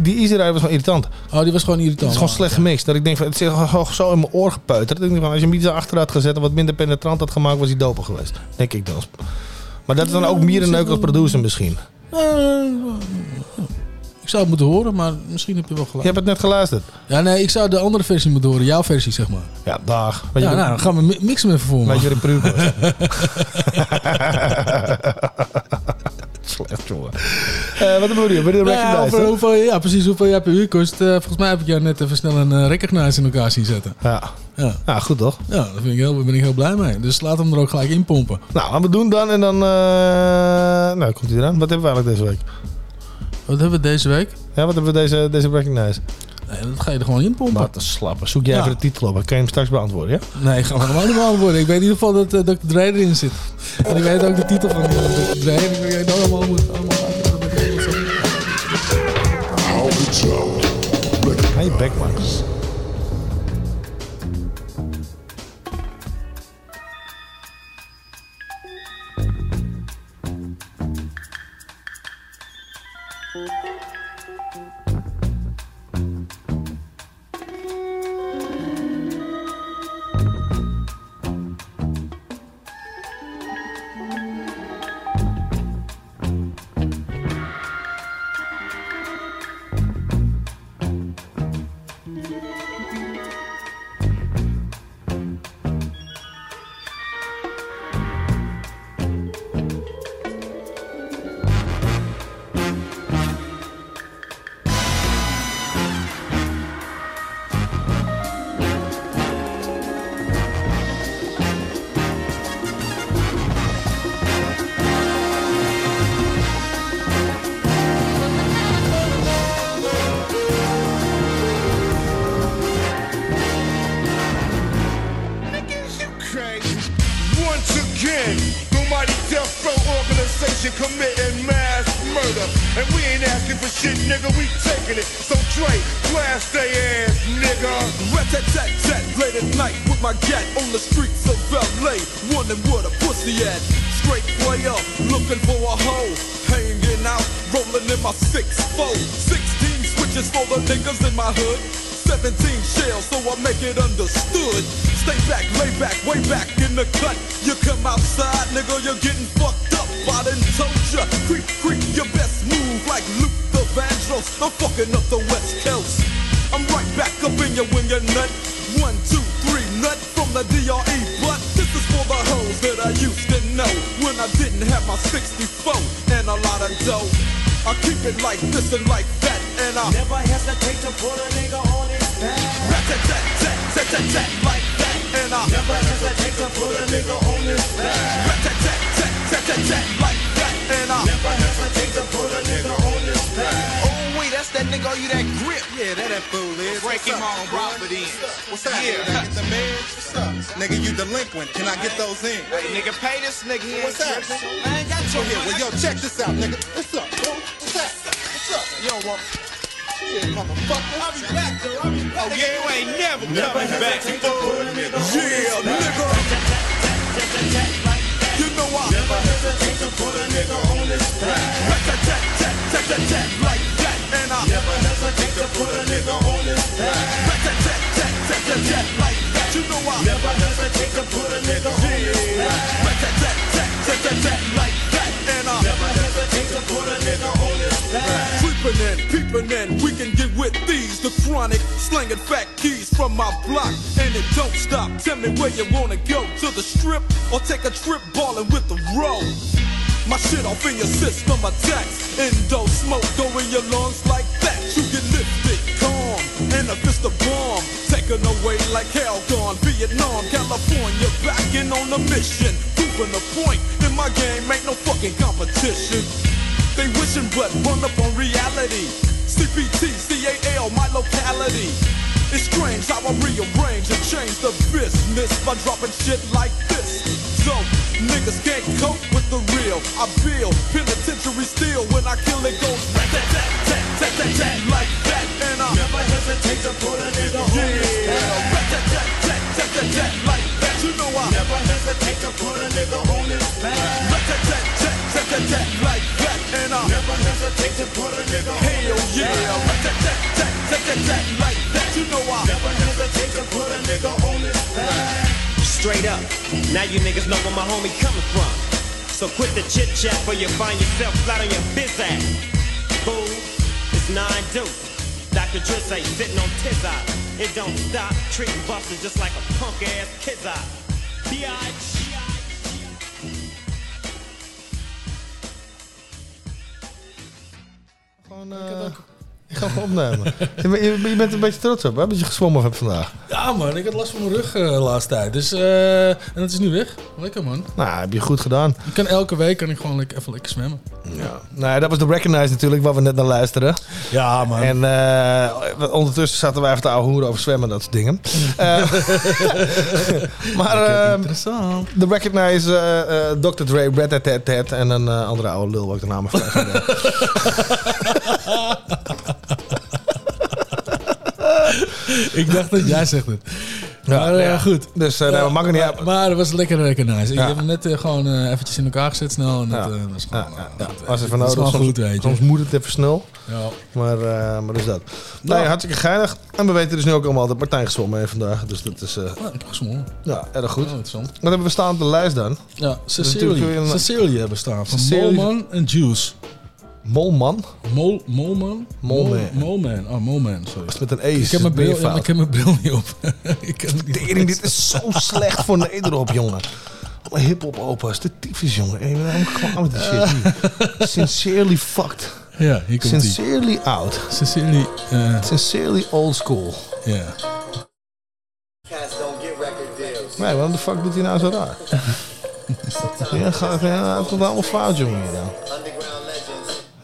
Speaker 8: die Easy Rider was gewoon irritant.
Speaker 9: Oh, die was gewoon
Speaker 8: Het
Speaker 9: irritant.
Speaker 8: is gewoon slecht gemixt. Dat ik denk van, het zit gewoon zo in mijn oor gepeuterd. Dat ik denk van, als je hem iets achter had gezet en wat minder penetrant had gemaakt, was hij doper geweest. Denk ik dan. Maar dat is dan ook meer een neuk als producer misschien.
Speaker 9: Eh, ik zou het moeten horen, maar misschien heb je wel
Speaker 8: Je
Speaker 9: gelijk.
Speaker 8: hebt het net geluisterd.
Speaker 9: Ja, nee, ik zou de andere versie moeten horen. Jouw versie, zeg maar.
Speaker 8: Ja, dag. Weet
Speaker 9: ja,
Speaker 8: je,
Speaker 9: nou, dan gaan we mi- mixen even voor me.
Speaker 8: weet je wat een was? <laughs> Slecht, jongen. Eh, wat bedoel je? Je de
Speaker 9: Ja,
Speaker 8: recognize?
Speaker 9: over
Speaker 8: hè?
Speaker 9: hoeveel, ja, precies hoeveel jij per uur kost. Eh, volgens mij heb ik jou net even snel een uh, recognize in elkaar zien zetten.
Speaker 8: Ja.
Speaker 9: Ja.
Speaker 8: ja, goed toch?
Speaker 9: Ja, daar vind ik heel, ben ik heel blij mee. Dus laat hem er ook gelijk in pompen.
Speaker 8: Nou, laten we doen dan en dan... eh, nou, komt hij eraan. Wat hebben we eigenlijk deze week?
Speaker 9: Wat hebben we deze week?
Speaker 8: Ja, wat hebben we deze, deze recognize?
Speaker 9: Nee, dat ga je er gewoon in pompen.
Speaker 8: Wat een slappe. Zoek jij
Speaker 9: Ja.
Speaker 8: even de titel op. Dan kan je hem straks beantwoorden, ja?
Speaker 9: Nee, ik ga hem helemaal niet beantwoorden. Ik weet in ieder geval dat uh, Dr. Dre erin zit. En ik weet ook de titel van Dr. Dre. En ik weet ook allemaal moet allemaal
Speaker 8: Hey, Beckman.
Speaker 26: Fucking competition. They wishing but run up on reality. CPT, CAL, my locality. It's strange how I rearrange and change the business by dropping shit like this. So, niggas can't cope with the real. I feel penitentiary still when I kill it goes rat tat like that. And I never hesitate to put a nigga tat like that. And I never hesitate to put a nigga Hell yeah. Rat tat tat tat tat tat tat like that. You know I never hesitate to put a nigga on his back.
Speaker 27: Straight up. Now you niggas know where my homie coming from. So quit the chit chat or you find yourself flat on your biz ass. Fool, it's nine deuce. Dr. Dre say sitting on his eye. It don't stop treating busters just like a punk ass kid's eye. B.I.G.
Speaker 8: na... ik ga hem opnemen. <laughs> je, bent- je, bent een beetje trots op, hè? Dat je gezwommen hebt vandaag.
Speaker 9: Ja man, ik had last van mijn rug eh, de laatste tijd. Dus, eh, en het is nu weg. Lekker man.
Speaker 8: Nou, heb je goed gedaan.
Speaker 9: Ik kan elke week kan ik gewoon lekker, even lekker zwemmen.
Speaker 8: Ja. Nou, dat was de Recognize natuurlijk, waar we net naar luisteren.
Speaker 9: Ja, man.
Speaker 8: En eh, ondertussen zaten wij even te ouwe hoeren over zwemmen en dat soort dingen. <laughs> <laughs> Maar eh,
Speaker 9: Interessant.
Speaker 8: de Recognize, Dr. Dre, Red Tat Tat en een andere oude lul, wat ik de naam even kwijt ben. <laughs>
Speaker 9: ik dacht dat jij zegt het.
Speaker 8: Ja,
Speaker 9: maar eh,
Speaker 8: ja.
Speaker 9: goed.
Speaker 8: Dus nou, maakt het niet
Speaker 9: maar,
Speaker 8: uit.
Speaker 9: maar het was lekker lekker nice. Ik
Speaker 8: Ja.
Speaker 9: heb hem net eh, gewoon eh, eventjes in elkaar gezet snel. En dat, is gewoon,
Speaker 8: Als het van
Speaker 9: is
Speaker 8: nodig
Speaker 9: gewoon
Speaker 8: soms,
Speaker 9: goed, weet je.
Speaker 8: soms moet het even snel.
Speaker 9: Ja.
Speaker 8: Maar, maar dus dat. Nee, hartstikke geinig. En we weten dus nu ook allemaal dat Martijn gezwommen heeft vandaag. Dus dat is...
Speaker 9: Ah, ik heb gezwommen.
Speaker 8: ja, erg goed.
Speaker 9: Oh.
Speaker 8: Wat hebben we staan op de lijst dan?
Speaker 9: Ja,
Speaker 8: is
Speaker 9: Cecilia. Cecilia bestaan van
Speaker 8: Cecilia-
Speaker 9: Molman en Juice.
Speaker 8: Molman?
Speaker 9: Mol, Molman?
Speaker 8: Molman.
Speaker 9: Mol- Molman. Oh, Molman, sorry.
Speaker 8: Met een E is
Speaker 9: Ik heb mijn bril, ja, ik heb mijn bril niet op. <laughs> ik kan het niet
Speaker 8: Tering, dit is zo slecht voor Nederop, jongen. Alle hip-hop opa's, de tyfus, jongen. Ik ben helemaal klaar met die shit. hier. <laughs> Sincerely fucked.
Speaker 9: Ja, hier komt.
Speaker 8: Sincerely out.
Speaker 9: Sincerely, eh,
Speaker 8: Sincerely old school.
Speaker 9: ja.
Speaker 8: Nee, waarom de fuck doet hij nou zo raar? <laughs> ja, gaat, ja, het gaat helemaal fout, jongen. Hier dan.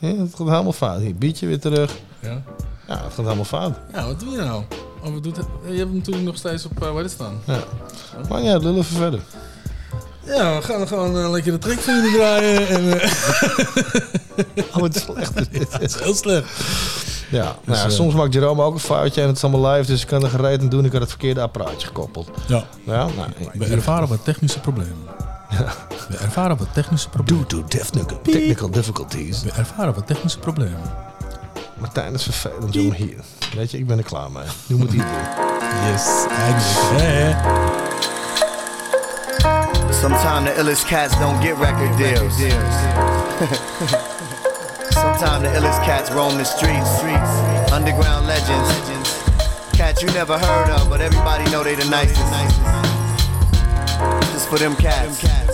Speaker 8: Ja, het gaat helemaal fout. Hier, bietje weer terug.
Speaker 9: Ja.
Speaker 8: Ja, het gaat helemaal fout.
Speaker 9: Ja, wat doe je nou? Oh, wat doet het? Je hebt hem natuurlijk nog steeds op uh, waar dit staan.
Speaker 8: Ja. Maar ja, lullen even verder.
Speaker 9: Ja, we gaan gewoon eh, lekker de track van jullie draaien. En, eh, <laughs>
Speaker 8: Oh, slecht <laughs> is dit.
Speaker 9: het is heel slecht.
Speaker 8: Ja, nou ja,
Speaker 9: Dus, eh,
Speaker 8: soms maakt Jerome ook een foutje en het is allemaal live, dus ik kan er gereed aan doen. Ik had het verkeerde apparaatje gekoppeld.
Speaker 9: Ja.
Speaker 8: Ja, nou,
Speaker 9: We ervaren wat technische problemen. We ervaren wat technische problemen.
Speaker 8: Due to technical, technical difficulties.
Speaker 9: We ervaren wat technische problemen.
Speaker 8: Martijn is vervelend, jongen. Hier. Weet je, ik ben er klaar mee. Nu moet hij het doen.
Speaker 9: Yes, eigenlijk. Hè?
Speaker 3: Sometimes the illest cats don't get record deals. <laughs> Sometimes the illest cats roam the streets. Underground legends. Cats you never heard of, but everybody know they the nicest. for them cats.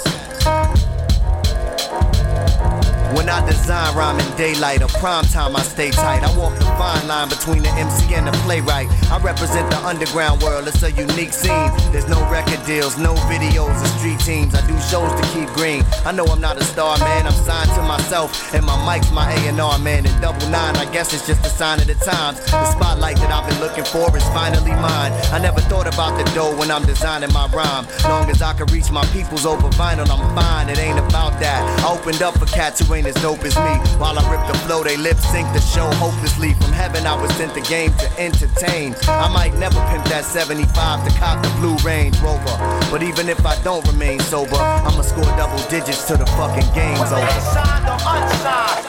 Speaker 3: When I design rhyme in daylight or prime time. I stay tight. I walk the fine line between the MC and the playwright. I represent the underground world. It's a unique scene. There's no record deals, no videos or street teams. I do shows to keep green. I know I'm not a star, man. I'm signed to myself, and my mic's my A&R, man. And double nine, I guess it's just a sign of the times. The spotlight that I've been looking for is finally mine. I never thought about the dough when I'm designing my rhyme. Long as I can reach my peoples over vinyl, I'm fine. It ain't about that. I opened up for cats who ain't as dope as me. While I rip the flow, they lip sync the show hopelessly. From heaven, I was sent the game to entertain. I might never pimp that 75 to cop the blue Range Rover. But even if I don't remain sober, I'ma score double digits till the fucking game's over.
Speaker 14: Signed or unsigned.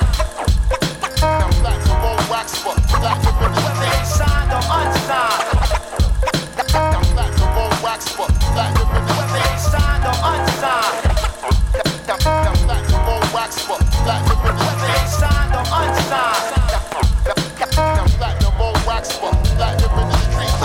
Speaker 14: Now black roll wax for black to rip Whether they signed or unsigned. Now black roll wax for black to rip Whether they signed or unsigned. Now black roll wax for platinum, unsigned or unsigned. Now platinum, old wax fuck.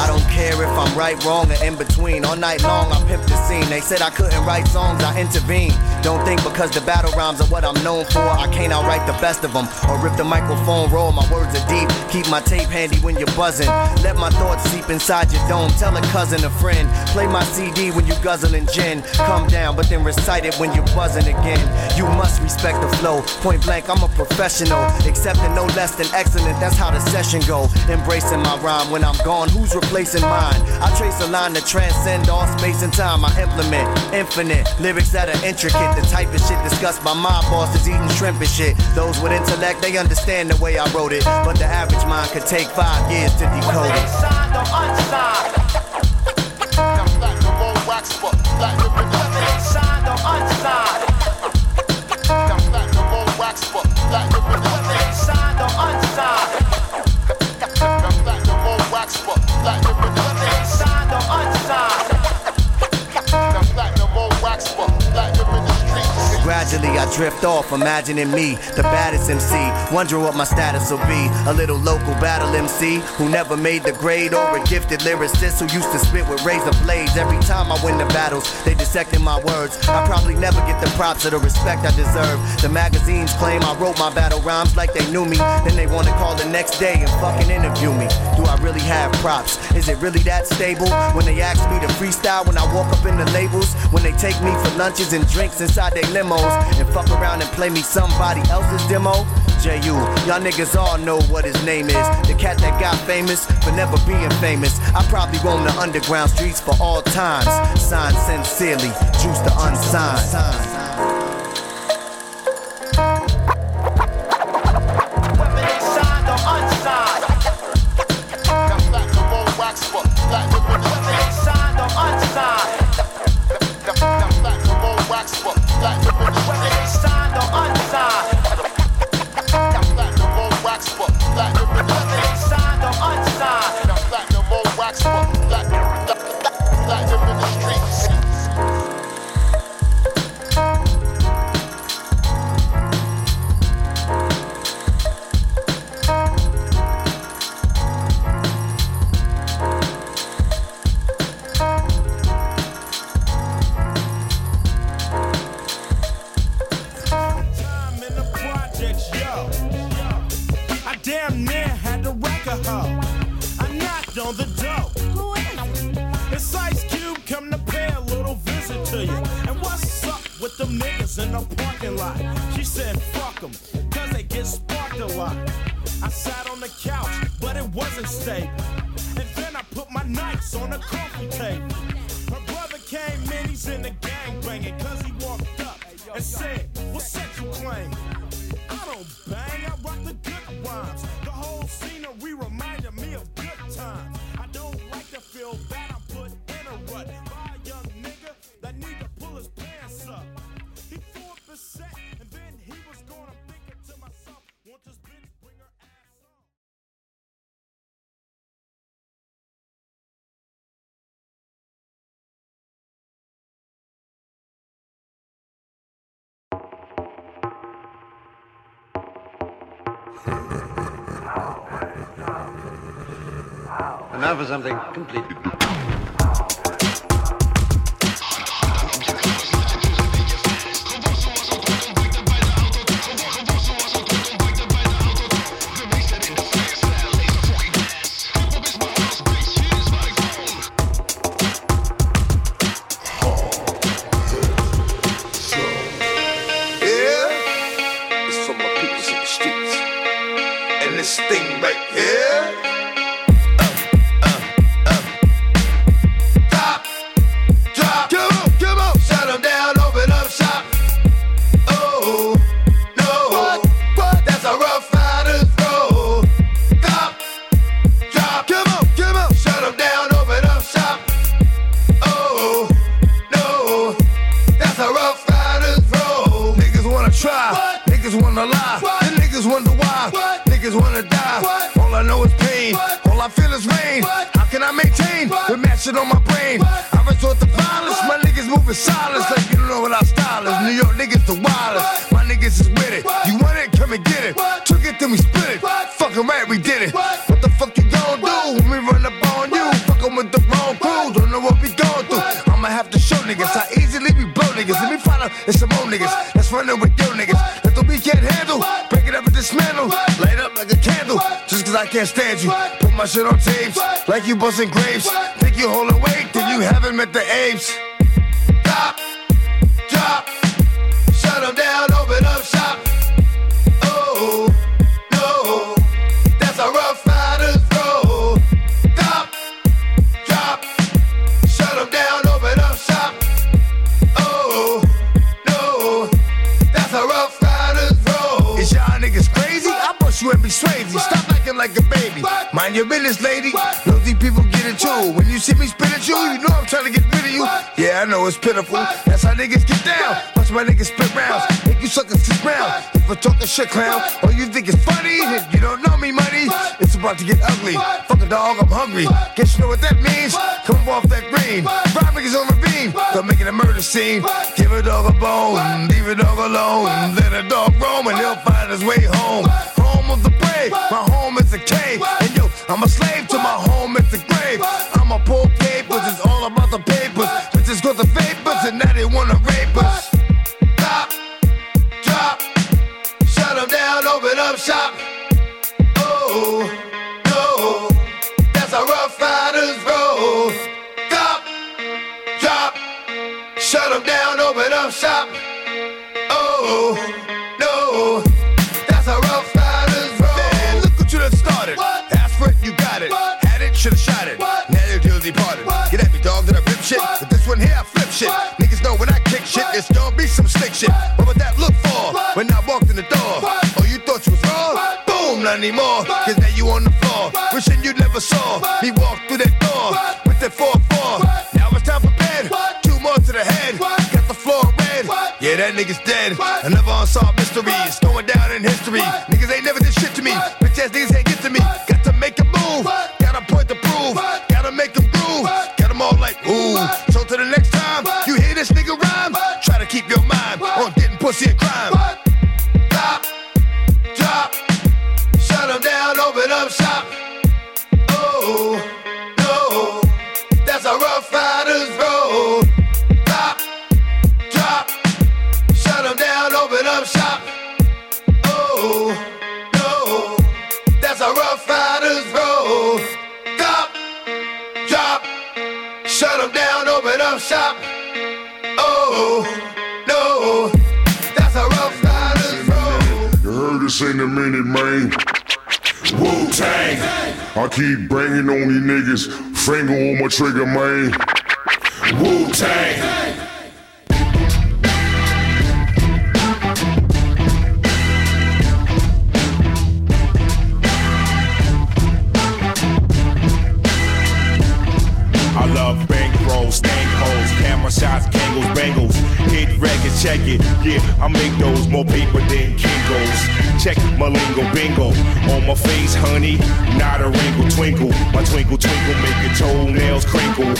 Speaker 3: I don't care if I'm right, wrong, or in between. All night long, I pimp the scene. They said I couldn't write songs, I intervene. Don't think because the battle rhymes are what I'm known for, I can't outright the best of them. Or rip the microphone, roll, my words are deep. Keep my tape handy when you're buzzing. Let my thoughts seep inside your dome. Tell a cousin, a friend. Play my CD when you guzzling gin. Come down, but then recite it when you're buzzing again. You must respect the flow. Point blank, I'm a professional. Accepting no less than excellent, that's how the session go. Embracing my rhyme when I'm gone, who's mine? I trace a line to transcend all space and time. I implement infinite lyrics that are intricate. The type of shit discussed by my bosses eating shrimp and shit. Those with intellect, they understand the way I wrote it. But the average mind could take five years to decode it.
Speaker 14: Signed or unsigned. Now
Speaker 3: I drift off, imagining me, the baddest MC. Wondering what my status will be. A little local battle MC who never made the grade, or a gifted lyricist who used to spit with razor blades. Every time I win the battles, they dissecting my words. I probably never get the props or the respect I deserve. The magazines claim I wrote my battle rhymes like they knew me. Then they wanna call the next day and fucking interview me. Do I really have props? Is it really that stable? When they ask me to freestyle, when I walk up in the labels, when they take me for lunches and drinks inside their limos, and fuck around and play me somebody else's demo? J.U., y'all niggas all know what his name is. The cat that got famous for never being famous. I probably roam the underground streets for all times. Signed sincerely, juice the unsigned.
Speaker 14: Now for
Speaker 28: something completely.
Speaker 14: You busting grapes. Lady. Nosy people get it too. When you see me spit at you, you know I'm trying to get rid of you. Yeah, I know it's pitiful. That's how niggas get down. Watch my niggas spit rounds. Make you suckers sit round. If I talk a shit clown, or you think it's funny, then you don't know me, money. It's about to get ugly. Fuck a dog, I'm hungry. Guess you know what that means? Come off that green. Rob niggas on the beam. Don't make it a murder scene. Give a dog a bone. Leave a dog alone. Let a dog roam and he'll find his way home. Home of the brave. My home is a cave. And I'm a slave to my home, it's a grave. I'm a pull papers, it's all about the papers. Bitches got the vapors and now they wanna rape us. Stop, drop, shut 'em down, open up shop. Oh, no, that's a rough rider's roll. Stop, drop, shut 'em down, open up shop. Oh, should've shot it. Now you're guilty parted. Get at me, dog, that I rip shit. But this one here, I flip shit. Niggas know when I kick shit, it's gonna be some slick shit. What would that look for when I walked in the door? Oh, you thought you was wrong? Boom, not anymore. Cause now you on the floor. Wishing you never saw me walk through that door with that 4-4. Now it's time for bed. Two more to the head. Got the floor red. Yeah, that nigga's dead. Another unsolved mystery. It's going down in history. Niggas ain't never did shit to me. Bitch ass niggas ain't Gotta make them groove. Got them all like, ooh. So to the next time you hear this nigga rhyme, try to keep your mind on getting pussy and crime. No. That's a rough rider's.
Speaker 29: You heard this ain't a minute, man. Wu Tang. I keep banging on these niggas. Finger on my trigger, man. Wu Tang.
Speaker 30: Shots, kangles, bangles. Hit records, check it. Yeah, I make those more paper than Kingos. Check my lingo, bingo. On my face, honey, not a wrinkle, twinkle. My twinkle, twinkle, make your toenails crinkle.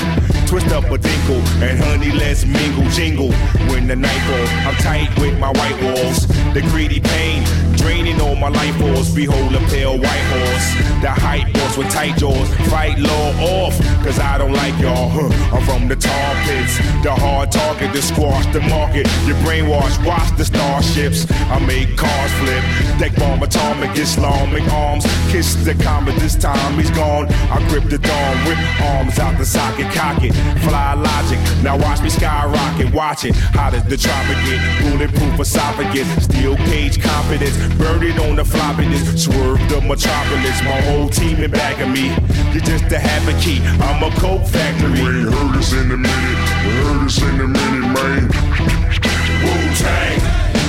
Speaker 30: Twist up a dinkle, and honey, let's mingle, jingle. When the night falls, I'm tight with my white walls. The greedy pain, draining all my life force. Behold a pale white horse. The hype horse with tight jaws. Fight law off, cause I don't like y'all. Huh. I'm from the tar pits. The hard target to squash the market. You brainwash, watch the starships. I make cars flip. Deck bomb atomic, Islamic arms. Kiss the comet, this time he's gone. I grip the dawn, whip arms out the socket, cock it. Fly logic, now watch me skyrocket. Watch it. How does the tropic get? Bulletproof esophagus. Steel Steel cage confidence, burn it on the floppiness. Swerve the metropolis, my whole team in back of me. You're just a habit key, I'm a coke factory.
Speaker 29: You ain't heard us in a minute, we heard us in a minute, man. Wu Tang,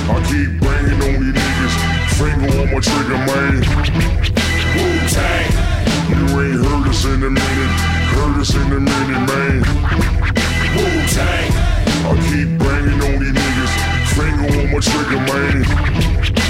Speaker 29: I keep banging on niggas, finger on my trigger, man. Wu Tang, you ain't heard us in a minute, heard us in a minute, man. Wu Tang, I keep banging on these niggas, finger on my trigger, man.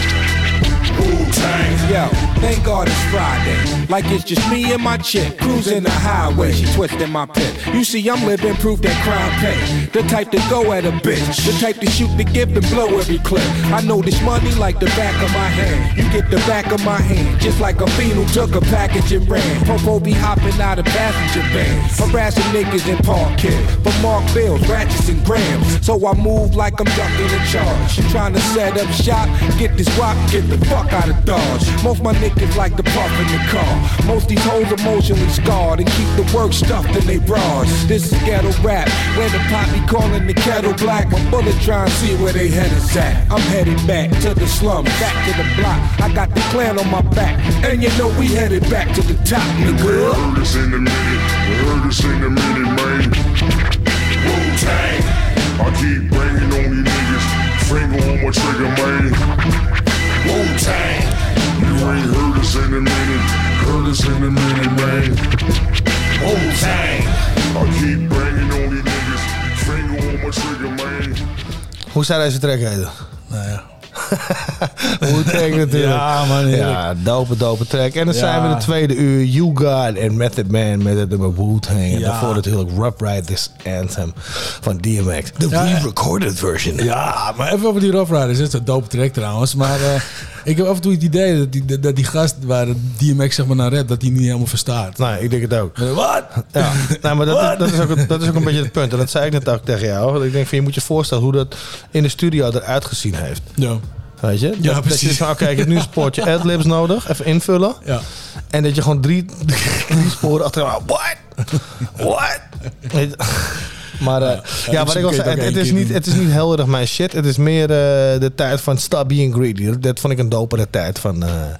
Speaker 29: Wu Tang.
Speaker 26: Yo, thank God it's Friday. Like it's just me and my chick cruising the highway. She twisting my pit. You see, I'm living proof that crime pay. The type to go at a bitch. The type to shoot the gift and blow every clip. I know this money like the back of my hand. You get the back of my hand. Just like a fiend who took a package and ran. Popo be hopping out of passenger vans. Harassing niggas in park kid. For mark bills, ratchets and grams. So I move like I'm ducking a charge. Trying to set up shop? Get this rock, get the fuck out of Dodge. Most my niggas like to puff in the car. Most these hoes emotionally scarred and keep the work stuffed in they bras. This is ghetto rap, where the poppy calling the kettle black. When bullet trying to see where they head is at. I'm headed back to the slum, back to the block. I got the clan on my back, and you know we headed back to the top, nigga.
Speaker 29: Heard us in a minute, heard us in a minute, man. Wu Tang, I keep banging on these niggas, finger on my trigger, man. Wu Tang, you ain't heard in a minute, heard in a minute, man. Wu Tang, I keep banging on these niggas, finger on my trigger, man.
Speaker 8: Hoe zou deze track heten?
Speaker 9: Nou ja. <laughs>
Speaker 8: Wu-Tang natuurlijk.
Speaker 9: Ja, man.
Speaker 8: Ja, dope, dope track. En dan
Speaker 9: Ja.
Speaker 8: zijn we in de tweede uur. You God en Method Man met het nummer Wu-Tang. En
Speaker 9: Ja.
Speaker 8: daarvoor natuurlijk Rough Riders Anthem van DMX. De re-recorded version.
Speaker 9: Ja, maar even over die Rough Riders. Dat is een dope track trouwens. Maar eh, <laughs> ik heb af en toe het idee dat die, dat die gast waar DMX zeg maar naar rap, dat hij niet helemaal verstaat.
Speaker 8: Nee, ik denk het ook.
Speaker 9: Wat?
Speaker 8: Ja, nou, maar dat is, dat, is ook, dat is ook een beetje het punt. En dat zei ik net ook tegen jou. Want Ik denk van, je moet je voorstellen hoe dat in de studio eruit gezien heeft.
Speaker 9: Ja.
Speaker 8: Weet je? Dat,
Speaker 9: Ja,
Speaker 8: dat je
Speaker 9: precies.
Speaker 8: van, oké, ik heb nu een spoortje <laughs> adlibs nodig. Even invullen.
Speaker 9: Ja.
Speaker 8: En dat je gewoon drie, drie sporen achter elkaar... What? What? <laughs> Weet je? Maar eh, ja, wat ik al zei, het, is niet,
Speaker 9: doen.
Speaker 8: het is niet heel erg mijn shit. Het is meer eh, de tijd van stop being greedy. Dat, vond ik een dopere tijd. Van, eh, en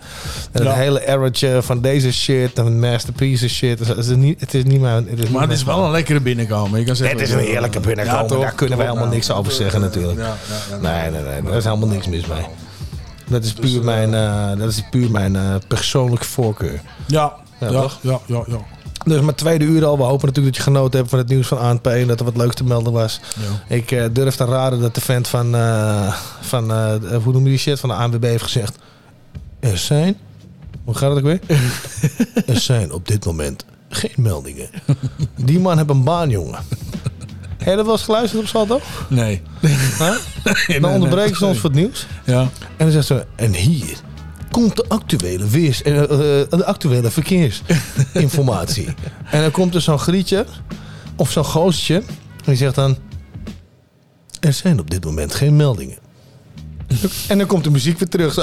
Speaker 8: het
Speaker 9: Ja.
Speaker 8: hele errortje van deze shit en masterpieces shit. Het is niet, het is niet mijn... Het is
Speaker 9: Maar het is
Speaker 8: mijn-
Speaker 9: wel een lekkere binnenkomen. Je kan zeggen,
Speaker 8: het is een eerlijke binnenkomen.
Speaker 9: Ja, toch?
Speaker 8: Daar kunnen wij helemaal niks over zeggen natuurlijk. Nee, nee, nee. Daar is helemaal niks mis mee. Dat is puur mijn, eh, dat is puur mijn eh, persoonlijke voorkeur.
Speaker 9: Ja,
Speaker 8: Ja,
Speaker 9: ja,
Speaker 8: toch?
Speaker 9: ja, ja, ja.
Speaker 8: Dus mijn tweede uur al. We hopen natuurlijk dat je genoten hebt van het nieuws van ANP. En dat er wat leuks te melden was.
Speaker 9: Ja.
Speaker 8: Ik eh, durf te raden dat de vent van, eh, van eh, hoe noem je die shit, van de ANWB heeft gezegd. Er zijn, hoe gaat het ook weer? <laughs> er zijn op dit moment geen meldingen. Die man heeft een baan, jongen. Heb je dat wel eens geluisterd op Salto?
Speaker 9: Nee.
Speaker 8: Huh? <laughs>
Speaker 9: nee,
Speaker 8: Dan onderbreken
Speaker 9: nee.
Speaker 8: ze ons voor het nieuws.
Speaker 9: Ja.
Speaker 8: En dan zegt ze, en hier komt de actuele, weers, eh, de actuele verkeersinformatie. <laughs> en dan komt er zo'n grietje of zo'n goosje. En die zegt dan, er zijn op dit moment geen meldingen. En dan komt de muziek weer terug. Zo.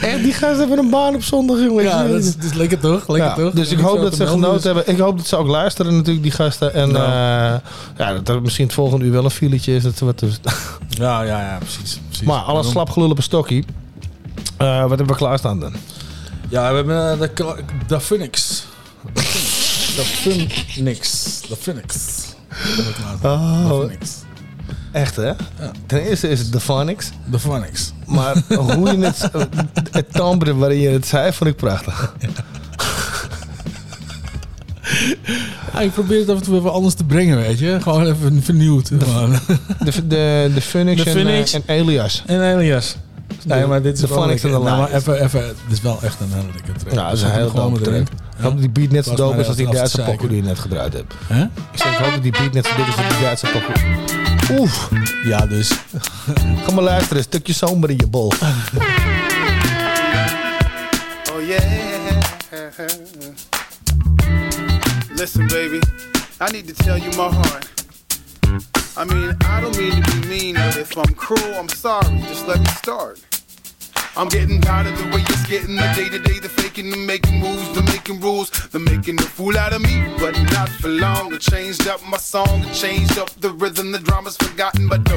Speaker 8: en <laughs> die gasten hebben een baan op zondag, jongen.
Speaker 9: Ja, dat is,
Speaker 8: het.
Speaker 9: dat is lekker toch? Lekker
Speaker 8: Ja,
Speaker 9: toch?
Speaker 8: Dus ik hoop dat ze genoten
Speaker 9: dus-
Speaker 8: hebben. Ik hoop dat ze ook luisteren natuurlijk, die gasten. En
Speaker 9: Ja.
Speaker 8: ja, ja dat er misschien het volgende uur wel een filetje is. Dat wat dus- <laughs>
Speaker 9: Ja, ja, ja, precies. precies.
Speaker 8: maar alles slap gelul op een stokkie. Eh, wat hebben we klaarstaan dan?
Speaker 9: Ja, we hebben eh, de Phoenix. De Phoenix. De Phoenix.
Speaker 8: Oh.
Speaker 9: De Phoenix.
Speaker 8: Echt hè? Ten eerste is het de Phonics.
Speaker 9: De Phoenix.
Speaker 8: Maar <laughs> hoe je het, het timbre waarin je het zei, vond ik prachtig.
Speaker 9: Ja, ik probeer het af en toe even anders te brengen, weet je. Gewoon even vernieuwd.
Speaker 8: De, de, de Phoenix,
Speaker 9: De
Speaker 8: en,
Speaker 9: Phoenix.
Speaker 8: eh, en Elias.
Speaker 9: En Elias. Nee, maar dit is wel
Speaker 8: de
Speaker 9: Nou, maar
Speaker 8: Lions.
Speaker 9: even, even, dit is wel echt een hele lekker track.
Speaker 8: Ja, dat is
Speaker 9: We
Speaker 8: een hele dope track. Ik hoop dat die beat net zo dope is als die Duitse pokoe die je net gedraaid hebt.
Speaker 9: Hè?
Speaker 8: Ik zeg, ik hoop dat die beat net zo dik is als die Duitse pokoe. Oef.
Speaker 9: Ja, dus. <laughs>
Speaker 8: Ga maar luisteren, een stukje zomer in je bol.
Speaker 31: Oh yeah. Listen, baby, I need to tell you my heart. I mean, I don't mean to be mean, but if I'm cruel, I'm sorry. Just let me start. I'm getting tired of the way it's getting the day to day, the faking, the making moves, the making rules, the making the fool out of me, but not for long. I changed up my song, I changed up the rhythm, the drama's forgotten, but no.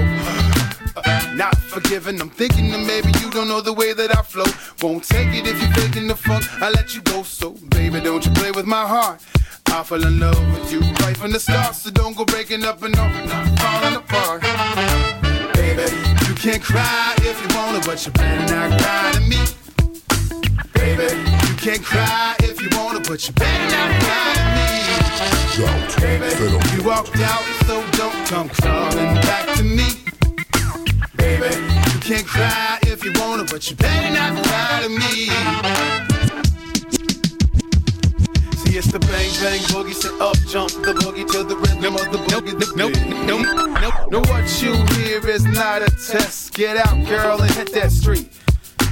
Speaker 31: uh, not forgiven. I'm thinking that maybe you don't know the way that I flow. Won't take it if you're faking the funk. I let you go, so baby, don't you play with my heart. I fell in love with you right from the start, so don't go breaking up and up, not falling apart. Baby, you can't cry if you wanna, but you better not cry to me. Baby, you can't cry if you wanna, but you better not cry to me. Baby, you walked out, so don't come crawling back to me. Baby, you can't cry if you wanna, but you better not cry to me. See, it's the bang bang boogie, sit up, jump the boogie to the rhythm of the boogie. The nope, nope, nope, nope. What you hear is not a test. Get out, girl, and hit that street.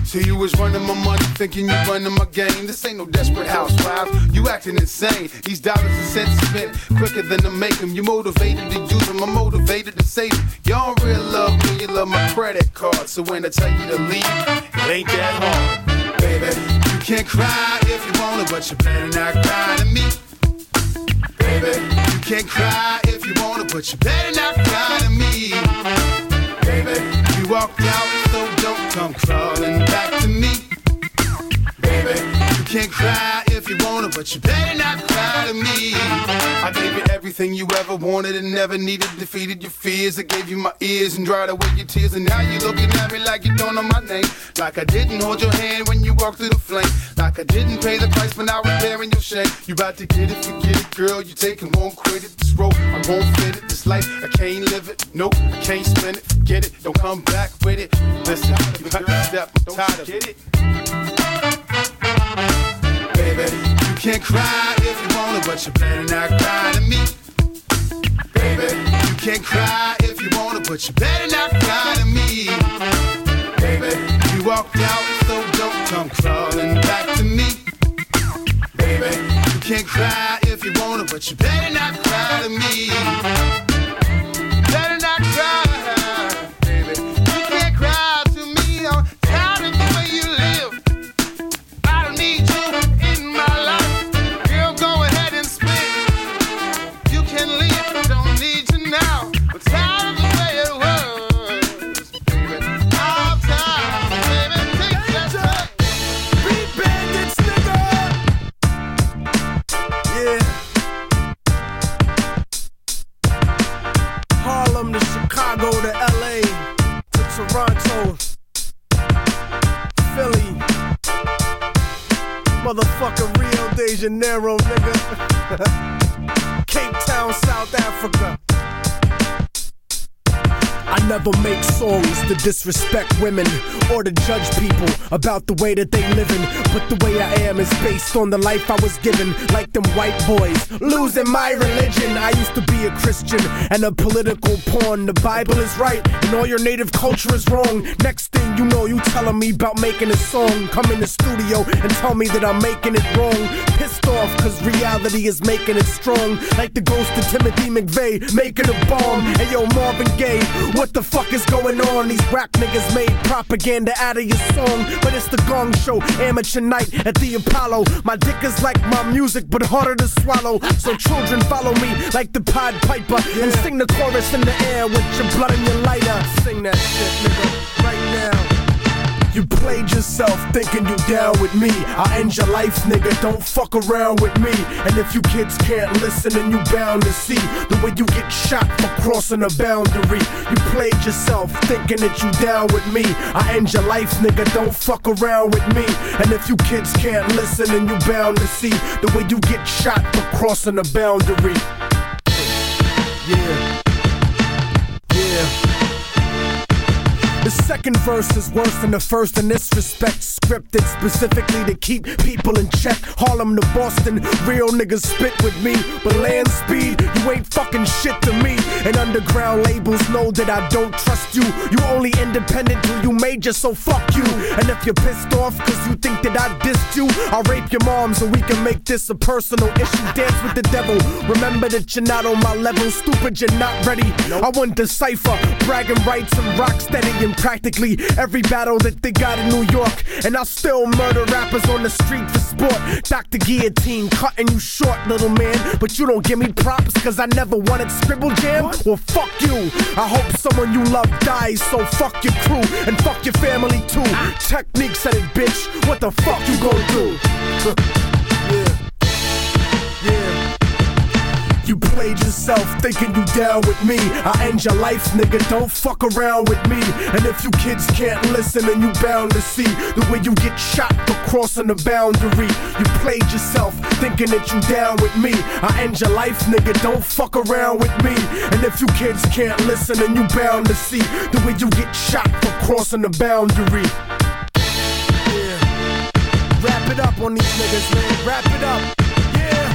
Speaker 31: So you was running my money, thinking you running my game. This ain't no desperate housewives. You acting insane. These dollars and cents spent quicker than to make them. You motivated to use them, I'm motivated to save them. Y'all real love me, you love my credit card. So when I tell you to leave, it ain't that hard, baby. You can't cry if you wanna, but you better not cry to me. Baby, you can't cry if you wanna, but you better not cry to me. Baby, you walked out, so don't come crawling back to me. Baby, can't cry if you wanna, but you better not cry to me. I gave you everything you ever wanted and never needed, defeated your fears. I gave you my ears and dried away your tears, and now you're looking at me like you don't know my name. Like I didn't hold your hand when you walked through the flame. Like I didn't pay the price when I was bearing your shame. You about to get it, forget it, girl. You taking won't. This road, I won't fit it. This life, I can't live it. Nope, I can't spend it. Forget it. Don't come back with it. Listen, you got to step. I'm tired of it. Baby, you can't cry if you wanna, but you better not cry to me. Baby, you can't cry if you wanna, but you better not cry to me. Baby, you walked out, so don't come crawling back to me. Baby, you can't cry if you wanna, but you better not cry to me.
Speaker 32: Never make to disrespect women or to judge people about the way that they living. But the way I am is based on the life I was given, like them white boys losing my religion. I used to be a Christian and a political pawn. The Bible is right and all your native culture is wrong. Next thing you know, you telling me about making a song. Come in the studio and tell me that I'm making it wrong. Pissed off cause reality is making it strong. Like the ghost of Timothy McVeigh making a bomb. Hey yo, Marvin Gaye, what the fuck is going on? These rap niggas made propaganda out of your song. But it's the gong show, amateur night at the Apollo. My dick is like my music, but harder to swallow. So children follow me like the Pied Piper and sing the chorus in the air with your blood and your lighter. Sing that shit, nigga, right now. You played yourself thinking you down with me. I end your life, nigga. Don't fuck around with me. And if you kids can't listen, then you bound to see the way you get shot for crossing a boundary. You played yourself thinking that you down with me. I end your life, nigga. Don't fuck around with me. And if you kids can't listen, then you bound to see the way you get shot for crossing a boundary. Yeah. The second verse is worse than the first in this respect. Scripted specifically to keep people in check. Harlem to Boston, real niggas spit with me. But land speed, you ain't fucking shit to me. And underground labels know that I don't trust you. You only independent till you major, so fuck you. And if you're pissed off cause you think that I dissed you, I'll rape your mom so we can make this a personal issue. Dance with the devil. Remember that you're not on my level. Stupid, you're not ready. I want the cipher, bragging rights and rock steady in practically every battle that they got in New York. And I'll still murder rappers on the street for sport. Dr. Guillotine cutting you short, little man. But you don't give me props cause I never wanted Scribble Jam. Well, fuck you. I hope someone you love dies, so fuck your crew and fuck your family too. Ah. Technique said it, bitch. What the fuck you gon' do? <laughs> You played yourself thinking you down with me. I end your life, nigga. Don't fuck around with me. And if you kids can't listen, then you bound to see the way you get shot for crossing the boundary. You played yourself thinking that you down with me. I end your life, nigga. Don't fuck around with me. And if you kids can't listen, then you bound to see the way you get shot for crossing the boundary. Yeah. Wrap it up on these niggas, man. Wrap it up.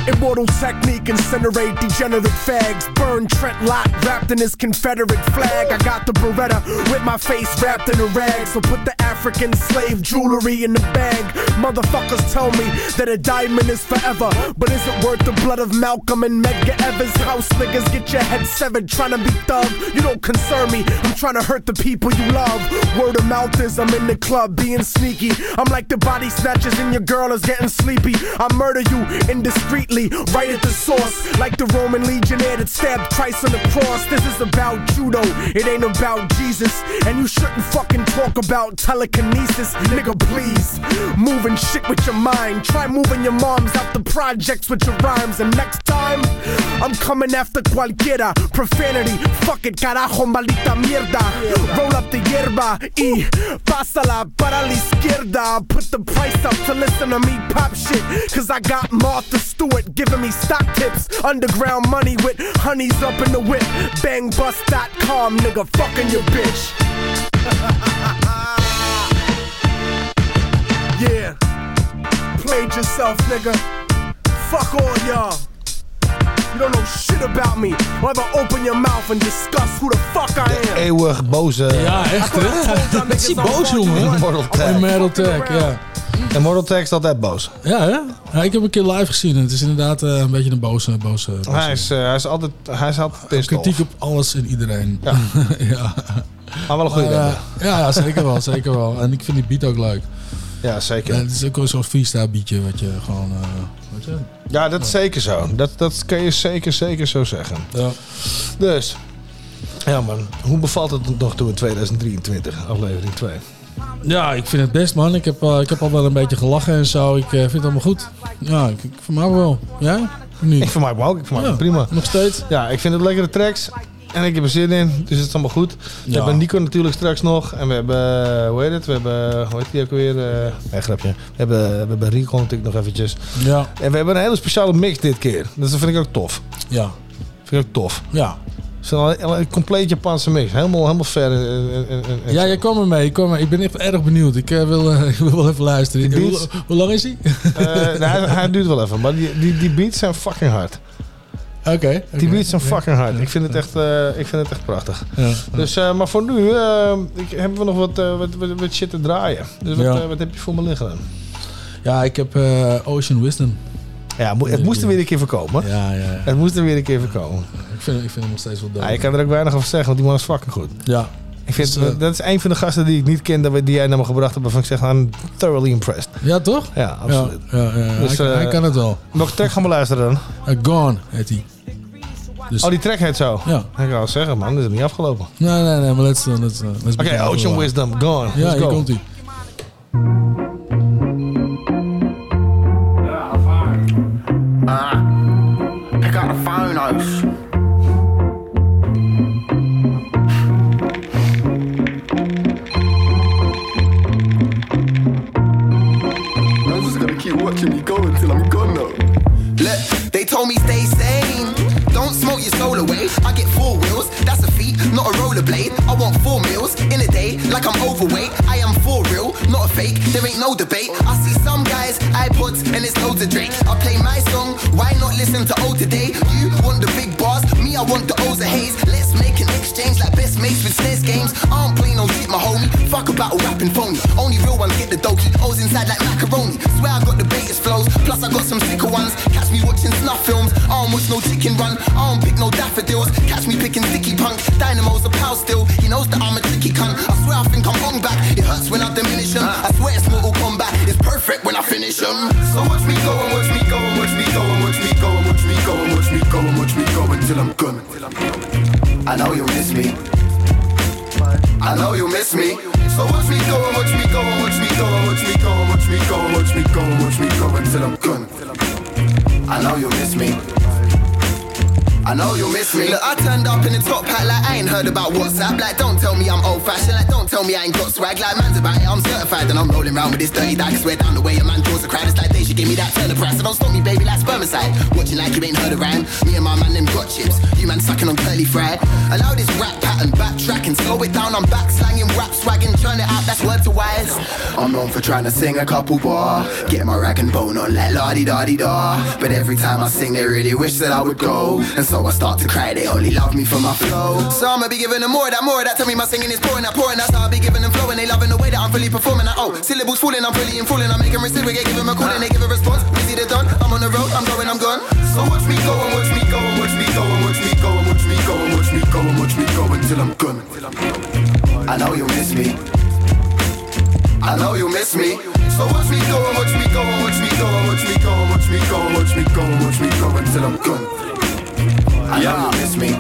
Speaker 32: Immortal technique, incinerate degenerate fags. Burn Trent Lott wrapped in his Confederate flag. I got the Beretta with my face wrapped in a rag. So put the African slave jewelry in the bag. Motherfuckers tell me that a diamond is forever. But is it worth the blood of Malcolm and Medgar Evers? House niggas get your head severed trying to be thug. You don't concern me. I'm trying to hurt the people you love. Word of mouth is I'm in the club being sneaky. I'm like the body snatchers and your girl is getting sleepy. I murder you indiscreetly, right at the source. Like the Roman legionnaire that stabbed Christ on the cross. This is about judo, it ain't about Jesus. And you shouldn't fucking talk about telekinesis. Nigga, please. Moving shit with your mind. Try moving your moms out the projects with your rhymes. And next time, I'm coming after cualquiera. Profanity, fuck it, carajo, maldita mierda. Roll up the hierba y pásala para la izquierda. Put the price up to listen to me pop shit. Cause I got Martha Stewart giving me stock tips. Underground money with honeys up in the whip. Bangbust.com, nigga, fucking your bitch. <laughs> yeah. Played yourself, nigga. Fuck all y'all. You don't know shit about me. Or ever open your mouth and discuss who the fuck I am.
Speaker 8: Eeuwig boze.
Speaker 9: Ja, eh? echt hè? Wat <laughs> is hij boos, jongen?
Speaker 8: Mortal Tag.
Speaker 9: Oh, Metal Tag, ja.
Speaker 8: En Mortal is altijd boos.
Speaker 9: Ja, hè? Ja, ik heb een keer live gezien en het is inderdaad eh, een beetje een boze... boze, boze.
Speaker 8: Hij is, eh, hij is altijd, hij is altijd
Speaker 9: Kritiek op alles en iedereen.
Speaker 8: Ja. <laughs>
Speaker 9: ja.
Speaker 8: Maar wel een goede
Speaker 9: Maar, eh, ja, zeker wel, zeker wel. En ik vind die beat ook leuk.
Speaker 8: Ja, zeker.
Speaker 9: En het is ook wel zo'n freestyle beatje wat je gewoon... weet je?
Speaker 8: Ja, dat is zeker zo. Dat, dat kan je zeker, zeker zo zeggen.
Speaker 9: Ja.
Speaker 8: Dus, ja man, hoe bevalt het nog toe in 2023, aflevering 2?
Speaker 9: Ja, ik vind het best, man. Ik heb, eh, ik heb al wel een beetje gelachen en zo. Ik eh, vind het allemaal goed. Ja, ik, ik vermaak me wel. Ja? Niet.
Speaker 8: Ik vermaak me ook, ik vermaak me
Speaker 9: Ja,
Speaker 8: prima.
Speaker 9: Nog steeds?
Speaker 8: Ja, ik vind het lekkere tracks. En ik heb er zin in, dus het is allemaal goed. We
Speaker 9: Ja.
Speaker 8: hebben Nico natuurlijk straks nog. En we hebben, eh, hoe heet het? We hebben, hoe heet die ook weer? eh nee, grapje. We hebben, we hebben Rico natuurlijk nog eventjes.
Speaker 9: Ja.
Speaker 8: En we hebben een hele speciale mix dit keer. Dus dat vind ik ook tof.
Speaker 9: Ja.
Speaker 8: Vind ik ook tof.
Speaker 9: Ja.
Speaker 8: Het is een, compleet Japanse mix. Helemaal, helemaal ver. en- en- en-
Speaker 9: Ja, jij kwam er mee. Er- ik ben echt erg benieuwd. Ik, eh, wil, eh, <laughs> ik wil wel even luisteren. Hoe, lang is hij?
Speaker 8: Eh, <laughs> nou, hij, duurt wel even, maar die, die, die beats zijn fucking hard.
Speaker 9: Oké.
Speaker 8: Die beats zijn fucking hard. Ik vind het echt, eh, ik vind het echt prachtig.
Speaker 9: Ja.
Speaker 8: Dus, eh, maar voor nu eh, ik, hebben we nog wat, eh, wat, wat, wat shit te draaien. Dus wat,
Speaker 9: Ja.
Speaker 8: eh, wat heb je voor me liggen?
Speaker 9: Ja, ik heb eh, Ocean Wisdom.
Speaker 8: Ja, mo- het moest er weer een keer voorkomen.
Speaker 9: Ja, ja, ja.
Speaker 8: Het moest er weer een keer voorkomen.
Speaker 9: Ik vind, ik vind hem nog steeds wel dope.
Speaker 8: Ja, je kan er ook weinig over zeggen, want die man is fucking goed.
Speaker 9: Ja.
Speaker 8: Ik vind,
Speaker 9: Dus, eh,
Speaker 8: dat is een van de gasten die ik niet kende, die jij naar me gebracht hebt, waarvan ik zeg, I'm thoroughly impressed.
Speaker 9: Ja, toch?
Speaker 8: Ja, absoluut.
Speaker 9: Ja, ja, ja.
Speaker 8: Dus,
Speaker 9: hij,
Speaker 8: eh,
Speaker 9: hij kan het wel.
Speaker 8: Welke track gaan we luisteren dan?
Speaker 9: Eh, Gone heet hij. Dus,
Speaker 8: Oh, die track heet zo?
Speaker 9: Ja.
Speaker 8: Ik kan al zeggen, man, dat is niet afgelopen.
Speaker 9: Nee, nee, nee, maar let's, let's, let's
Speaker 8: Oké,
Speaker 9: begin.
Speaker 8: Ocean Wisdom, gone.
Speaker 9: Ja,
Speaker 8: Let's
Speaker 9: hier komt hij.
Speaker 33: Uh, pick up the phone,
Speaker 34: keep watching me go until I'm gone now.
Speaker 35: They told me stay sane. Don't smoke your soul away. I get four wheels, that's a feat, not a rollerblade. I want four meals in a day, like I'm overweight. I am fake, there ain't no debate. I see some guys, iPods, and it's loads of Drake. I play my song, why not listen to old today? You want the big bars, me, I want the O's of haze. Let's make an exchange like best mates with SNES games. I don't play no shit, my homie. Fuck about a rapping phony. Only real ones get the dokey. O's inside like macaroni. Swear I got the biggest flows, plus I got some sicker ones. Catch me watching snuff films. I don't watch no chicken run. I don't pick no daffodils. Catch me picking sticky punk. Dynamo's a pal still. He knows that I'm a tricky cunt. I swear I think I'm wrong back. It hurts when I diminish. I swear it's Mortal Kombat. It's perfect when I finish him. So watch me go and watch me go and watch me go and watch me go and watch me go and watch me go and watch me go until I'm gone. I know you'll miss me. I know you'll miss me. So watch me go and watch me go and watch me go and watch me go and watch me go and watch me go and watch me go until I'm gone. I know you'll miss me. I know you'll miss me. Look, I turned up in the top hat like I ain't heard about WhatsApp. Like, don't tell me I'm old fashioned. Like, don't tell me I ain't got swag. Like, man's about it, I'm certified. And I'm rolling around with this dirty. I swear down the way a man draws a crowd. It's like they should give me that turn of price. So don't stop me, baby, like spermicide. Watching like you ain't heard a rhyme. Me and my man, them got chips. You man sucking on curly fry. Allow this rap pattern, backtrack and slow it down. I'm back slanging, rap swagging, turn it out. That's word to wise. I'm known for trying to sing a couple bar. Get my rag and bone on like la di da di da. But every time I sing, they really wish that I would go. And so I start to cry. They only love me for my flow. So I'ma be giving them more of that, more of that. Tell me my singing is pouring out, pouring out. So I'll be giving them flow. And they loving the way that I'm fully performing. Like, oh, syllables falling, I'm fully falling. I make them reciprocate, give them a call and they give a response. Busy, they done. I'm on the road, I'm going, I'm gone. So watch me go and watch me go and watch me go and watch me go and watch me go and watch me go and watch me go until I'm gone. I know you'll miss me. I know you'll miss me. So watch me go and watch me go and watch me go and watch me go and watch me go and watch me go and watch me go until I'm gone. I know you'll miss me.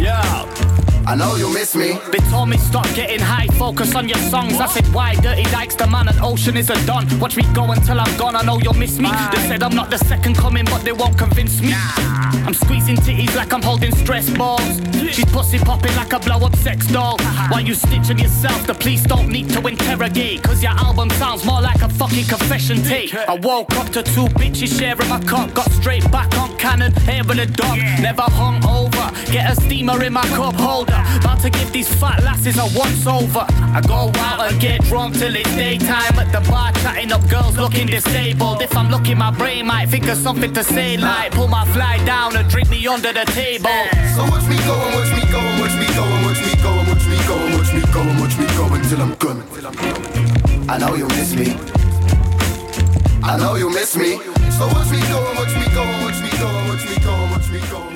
Speaker 36: Yeah.
Speaker 35: I know you'll miss me.
Speaker 36: They told me stop getting high, focus on your songs. I said why? Dirty Dykes, the man at Ocean is a don. Watch me go until I'm gone. I know you'll miss me. They said I'm not the second coming, but they won't convince me. I'm squeezing titties like I'm holding stress balls. She's pussy popping like a blow up sex doll. While you stitching yourself, the police don't need to interrogate. Cause your album sounds more like a fucking confession tape. I woke up to two bitches sharing my cup. Got straight back on cannon, hair in a dog. Never hung over. Get a steamer in my cup holder. About to give these fat lasses a once over. I go out and get drunk till it's daytime at the bar, chatting up girls looking disabled. If I'm looking, my brain might think of something to say, like pull my fly down and drink me under the table.
Speaker 35: So watch me go and watch me go and watch me go and watch me go and watch me go and watch me go and watch me go until I'm gone. I know you'll miss me. I know you'll miss me. So watch me go and watch me go and watch me go and watch me go and watch me go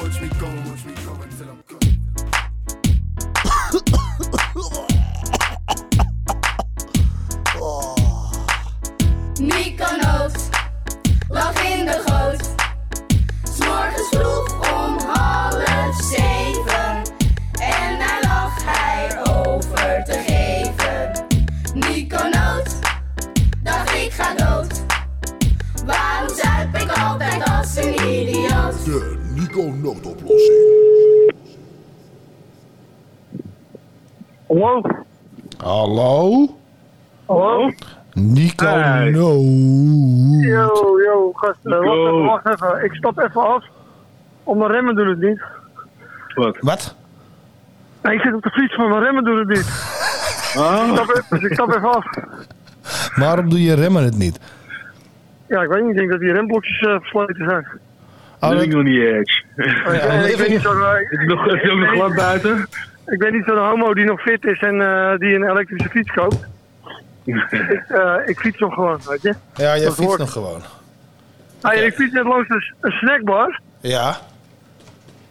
Speaker 37: Mykonos lag in de goot. S'morgens vroeg om half zeven. En daar lag hij over te geven. Mykonos, dacht ik ga dood. Waarom zuip ik altijd als een idioot?
Speaker 29: De Nico noodoplossing.
Speaker 38: Hallo?
Speaker 8: Hallo?
Speaker 38: Hallo?
Speaker 8: Nico
Speaker 38: Hey.
Speaker 8: Noot.
Speaker 38: Yo, yo, gasten, wacht even, wacht even. Ik stap even af. Om mijn remmen doen het niet. Wat?
Speaker 8: Wat?
Speaker 38: Nee, ik zit op de fiets, maar mijn remmen doen het niet. Ik, stap even, dus ik stap even af.
Speaker 8: Waarom doe je remmen het niet?
Speaker 38: Ja, ik weet niet, ik denk dat die remblokjes eh, versleten zijn.
Speaker 8: Oh, dat-
Speaker 38: nog niet eens. ik ben niet zo... Het is nog, ook nog glad buiten? Ik ben niet zo'n homo die nog fit is en eh, die een elektrische fiets koopt. Ik, eh, ik fiets nog gewoon, weet je.
Speaker 8: Ja, jij
Speaker 38: Dat
Speaker 8: fietst
Speaker 38: hoort.
Speaker 8: nog gewoon.
Speaker 38: Ah, ja, ik fiets net langs een, een snackbar.
Speaker 8: Ja?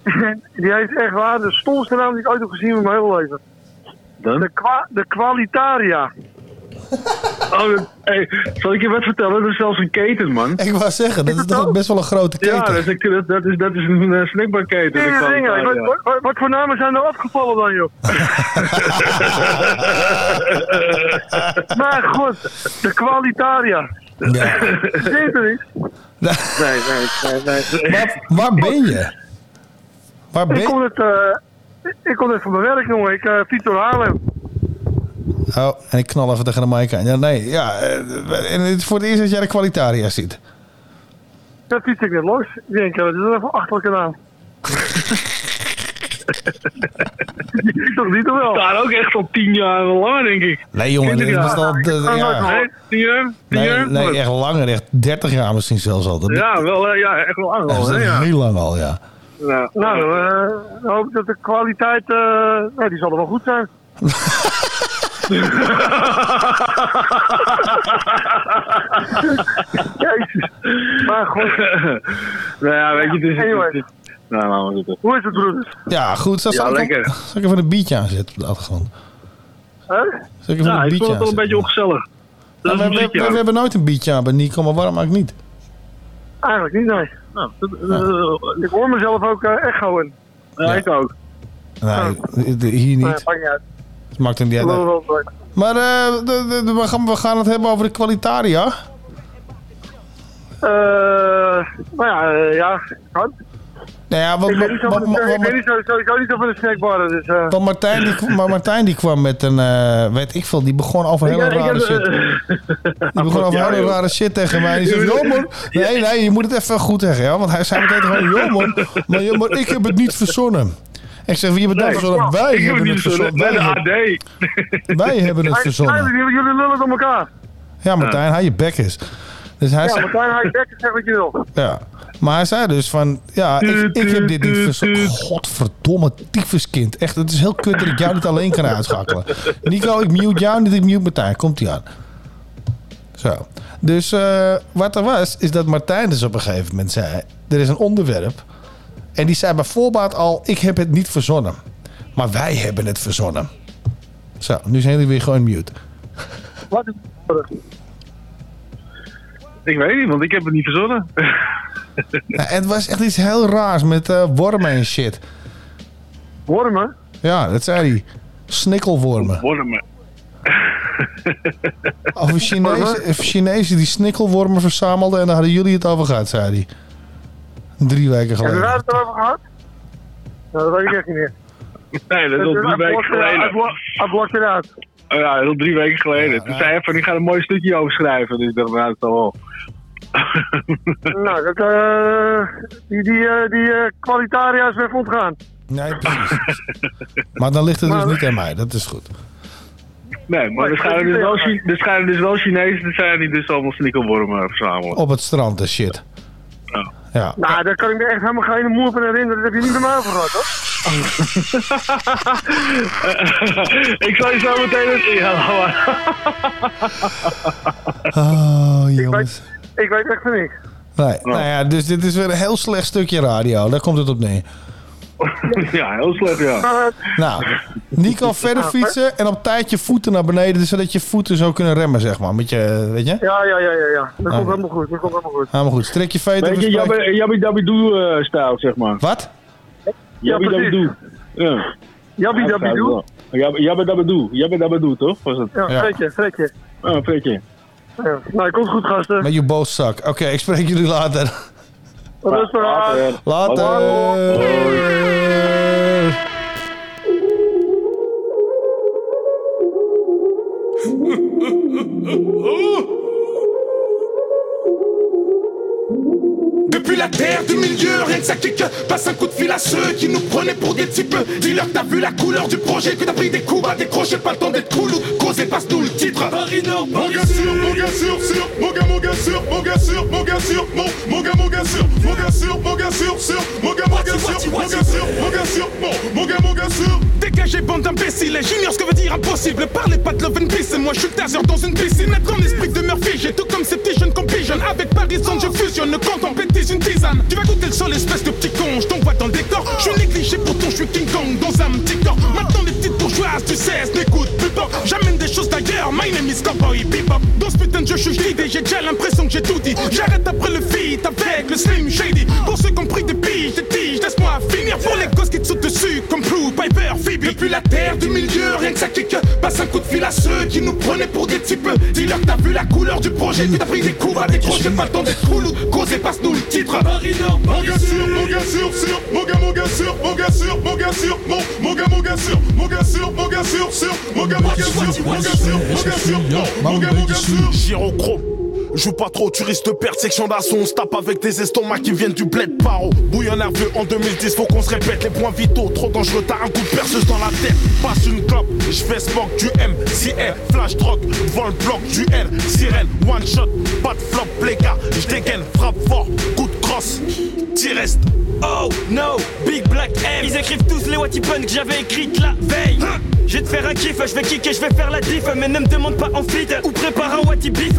Speaker 8: <laughs>
Speaker 38: Die heeft echt waar de stomste naam die ik ooit heb gezien in mijn hele leven. De, kwa de Qualitaria.
Speaker 39: Oh, hey, zal ik je wat vertellen? Dat is zelfs een keten, man.
Speaker 8: Ik wou zeggen, dat is toch best wel een grote keten.
Speaker 39: Ja, dat is, een- dat, dat is, dat is een uh, snackbarketen. de
Speaker 38: Dingen, dingen.
Speaker 39: kwaliteit,
Speaker 38: Wat,
Speaker 39: ja.
Speaker 38: wat, wat- wat voor namen zijn er afgevallen dan, joh? <laughs> maar goed, de Qualitaria.
Speaker 8: Ja.
Speaker 38: Zit er niet?
Speaker 39: Nee, nee, nee. nee.
Speaker 8: Waar, waar ben je? Waar ben
Speaker 38: Ik kom het, eh, ik kom net van mijn werk, jongen. Ik eh, fiets door Haarlem.
Speaker 8: Oh, en ik knal even tegen de mic aan. Ja, nee, ja. eh, En het is voor het eerst dat jij de kwalitaria ziet.
Speaker 38: Daar fiets ik net langs. Ik denk, eh, dat is even een achterlijke naam. <laughs>
Speaker 39: Toch niet, of wel? Staan ook echt al tien jaar langer, denk ik.
Speaker 8: Nee, jongen,
Speaker 39: 20
Speaker 8: dat was
Speaker 39: jaar.
Speaker 8: al...
Speaker 39: Nee, tien jaar? Tien
Speaker 8: Nee,
Speaker 39: jaar?
Speaker 8: nee, echt langer. Echt 30 jaar misschien zelfs al. Dat,
Speaker 39: Ja, wel, eh, ja, echt wel lang
Speaker 8: dat
Speaker 39: al,
Speaker 8: is
Speaker 39: hè, ja.
Speaker 8: heel lang al, ja.
Speaker 38: Nou, eh, dan hoop ik dat de kwaliteit, eh, nou, die zal er wel goed zijn. <laughs> Jezus. Maar goed.
Speaker 39: nou ja, weet je, het is...
Speaker 38: Anyway.
Speaker 39: het is- nou, laten we zitten.
Speaker 38: Hoe is het, broeders?
Speaker 8: Ja, goed. Zal,
Speaker 39: Ja,
Speaker 8: zal ik,
Speaker 39: lekker.
Speaker 8: zal ik even een beatje aanzetten op de achtergrond?
Speaker 38: Hè?
Speaker 8: Zal ik even
Speaker 39: Ja,
Speaker 8: een
Speaker 39: ik vond
Speaker 8: beatje
Speaker 39: het wel een beetje ongezellig. Is
Speaker 8: we,
Speaker 39: een
Speaker 8: we, we, we hebben nooit een beatje aan bij Nico, maar waarom eigenlijk niet?
Speaker 38: Eigenlijk niet, nee.
Speaker 39: Nou, dat- eh,
Speaker 38: Ik hoor mezelf ook eh, echoen.
Speaker 39: ja, ik ook.
Speaker 8: Nee, hier niet.
Speaker 38: Maakt niet uit.
Speaker 8: Maar eh, de, de, de- we, gaan, we gaan het hebben over de kwalitaria.
Speaker 38: Eh, nou ja, eh, ja, kan.
Speaker 8: Nou ja,
Speaker 38: Ik weet niet zo ik weet niet sowieso van de snackbarren, dus... eh.
Speaker 8: want Martijn, die, maar Martijn die kwam met een, weet ik veel, die begon over hele rare shit. Die begon over
Speaker 39: Ja,
Speaker 8: hele
Speaker 39: joh.
Speaker 8: rare shit tegen mij. Die zei, joh man, nee, nee, je moet het even goed zeggen, ja. Want hij zei meteen gewoon, joh man, maar, ja, maar ik heb het niet verzonnen. Ik zeg, het dan
Speaker 39: Nee, <laughs>
Speaker 8: verzonnen? Wij
Speaker 39: ik
Speaker 8: hebben
Speaker 39: het
Speaker 8: verzonnen.
Speaker 39: Bij
Speaker 8: Wij
Speaker 39: de
Speaker 8: hebben-
Speaker 39: AD.
Speaker 8: Wij hebben het verzonnen.
Speaker 38: Jullie, lullen door elkaar.
Speaker 8: Ja, Martijn, hij je bek is. Dus hij
Speaker 38: Ja,
Speaker 8: zei,
Speaker 38: Martijn, hij bek zeg wat je wil.
Speaker 8: ja. Maar hij zei dus van, ja, ik, ik heb dit niet verzonnen. Godverdomme tyfuskind. Echt, het is heel kut dat ik jou niet alleen kan uitschakelen. <laughs> Nico, ik mute jou niet, ik mute Martijn. Komt ie aan. Zo. Dus eh, wat er was, is dat Martijn dus op een gegeven moment zei... Er is een onderwerp. En die zei bij voorbaat al, ik heb het niet verzonnen. Maar wij hebben het verzonnen. Zo, nu zijn jullie weer gewoon mute.
Speaker 38: Wat is
Speaker 39: Ik weet niet, want ik heb het niet verzonnen. <laughs>
Speaker 8: Nou, en het was echt iets heel raars met eh, wormen en shit.
Speaker 38: Wormen?
Speaker 8: Ja, dat zei hij. Snikkelwormen.
Speaker 39: Wormen.
Speaker 8: Over Chinezen, of Chinezen die snikkelwormen verzamelden en daar hadden jullie het over gehad, zei hij. Drie weken
Speaker 38: Hebben wij
Speaker 8: geleden.
Speaker 38: het erover gehad? Nou, dat weet ik echt niet meer.
Speaker 39: Nee, dat is al drie weken geleden.
Speaker 38: Hij blokt het uit.
Speaker 39: Oh ja, dat is al drie weken geleden. Toen zei hij van, ik ga er een mooi stukje over schrijven. Dus ik dacht, nou, dat is al wel. <laughs>
Speaker 38: Nou, dat, eh, die, die, eh, die kwalitaria is weer ontgaan.
Speaker 8: Nee, precies. Maar dan ligt het dus niet aan mij, dat is goed.
Speaker 39: Nee, maar er schijnen dus wel, er schijnen dus wel Chinezen te zijn die dus allemaal snikkelwormen verzamelen.
Speaker 8: Op het strand en shit. Ja.
Speaker 38: Nou, daar kan ik me echt helemaal geen moe van herinneren. Dat heb je niet mij over gehad, hoor. <laughs>
Speaker 39: ik zal je zo meteen het inhalen.
Speaker 8: Oh, jongens.
Speaker 38: Ik weet echt van niks.
Speaker 8: Nee, nou ja, dus dit is weer een heel slecht stukje radio. Daar komt het op neer. <laughs>
Speaker 39: ja, heel slecht, ja.
Speaker 8: Nou, Nico verder fietsen en op tijd je voeten naar beneden, zodat je voeten zo kunnen remmen, zeg maar. Met je, weet je?
Speaker 38: Ja, ja, ja, ja. ja. Dat
Speaker 8: Ah.
Speaker 38: komt helemaal goed. Dat komt helemaal goed.
Speaker 8: Helemaal goed. Strek je veter.
Speaker 39: Weet je, Jabbi Jabbi Dabbi Doe eh, stijl, zeg maar.
Speaker 8: Wat?
Speaker 39: Jabbi
Speaker 38: Ja,
Speaker 39: Dabbi
Speaker 38: precies.
Speaker 39: Doe. Ja.
Speaker 38: Jabbi Dabbi Doe?
Speaker 39: Jabbi Jabbi Dabbi Doe. Jabbi Dabbi Doe, toch? Was het?
Speaker 38: Ja, Fredje, Fredje.
Speaker 39: Oh, Fredje.
Speaker 38: Ja. Nou, komt goed, gasten.
Speaker 8: Met je boostzak. Oké, ik spreek jullie later.
Speaker 40: Todos lá Lote. Ça kick Passe un coup de fil à ceux qui nous prenaient pour des types Dis-leur que t'as vu la couleur du projet Que t'as pris des coups à décrocher Pas le temps d'être cool ou causer passe-nous le titre Paris Nord,
Speaker 14: Mon gars sûr, mon gars sûr, sûr, mon gars, mon gars sûr, mon gars sûr, mon gars sûr, mon, mon gars, mon gars sûr, mon gars sûr, mon gars sûr, sûr, mon gars, mon gars sûr, mon gars sûr, mon gars sûr, mon, mon gars, mon gars sûr.
Speaker 40: Dégagez bande d'imbéciles et j'ignore ce que veut dire impossible Parlez pas de love and peace et moi je suis le taser dans une piscine Être dans l'esprit de Murphy J'ai tout comme ces petits jeunes compignon Avec Paris je fusionne Quand on bêtise une tisane Tu vas goûter le sol espèce de petit con Je t'envoie dans le décor. Je suis négligé pourtant je suis King Kong Dans un petit corps. Maintenant les petites bourgeoises tu sais n'écoute plus pas J'amène des choses d'ailleurs My name is Cowboy Bebop. Dans ce putain de jeu je suis l'idée J'ai déjà l'impression que j'ai tout dit. J'arrête après le feat avec le Slim Shady. Pour ceux qui ont pris des piges, des tiges Finir pour les gosses qui te sautent dessus Comme Blue, Piper, Phoebe. Depuis la terre du milieu, rien que ça kick Passe un coup de fil à ceux qui nous prenaient pour des types. Dis-leur que t'as vu la couleur du projet Que t'as pris des coups à décrocher Pas le temps d'être cool ou causer passe-nous le titre. Paris Nord,
Speaker 14: Mon gars sûr, mon gars sûr, sûr, mon gars, mon gars sûr, mon gars sûr, mon gars sûr, mon, mon gars, mon gars sûr, mon gars sûr, mon gars sûr, sûr, mon gars, mon gars sûr, mon gars sûr, mon gars sûr, mon, mon gars, mon gars sûr.
Speaker 40: Gyrochrome
Speaker 41: Joue pas trop, tu risques de perdre section d'assaut. On se tape avec des estomacs qui viennent du bled paro. Bouillon nerveux en 2010, faut qu'on se répète les points vitaux. Trop dangereux, t'as un coup de perceuse dans la tête. Passe une clope, je fais smoke du M, si flash devant le bloc du L, sirène, one shot, pas de flop, les gars. Je dégaine, frappe fort, coup crosse, t'y restes.
Speaker 42: Oh no, Big Black M. Ils écrivent tous les Watty Pun que j'avais écrites la veille. Je vais te faire un kiff, je vais kicker, je vais faire la diff Mais ne me demande pas en feed ou prépare un Watty Beef.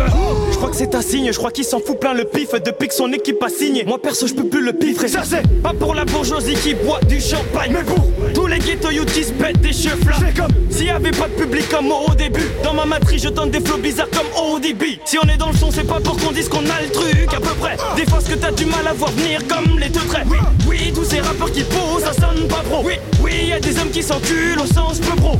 Speaker 42: Je crois que c'est un signe, je crois qu'il s'en fout plein le pif Depuis que son équipe a signé, moi perso je peux plus le piffrer Ça c'est pas pour la bourgeoisie qui boit du champagne. Mais tous les ghetto youths pètent des cheveux là comme s'il y avait pas de public comme moi au début Dans ma matrice je tente des flows bizarres comme ODB Si on est dans le son c'est pas pour qu'on dise qu'on a le truc à peu près. Des fois ce que t'as du mal à voir venir comme les deux traits. Oui, tous ces rappeurs qui posent, ça sonne pas pro. Oui, oui, y a des hommes qui s'enculent au sens peu pro.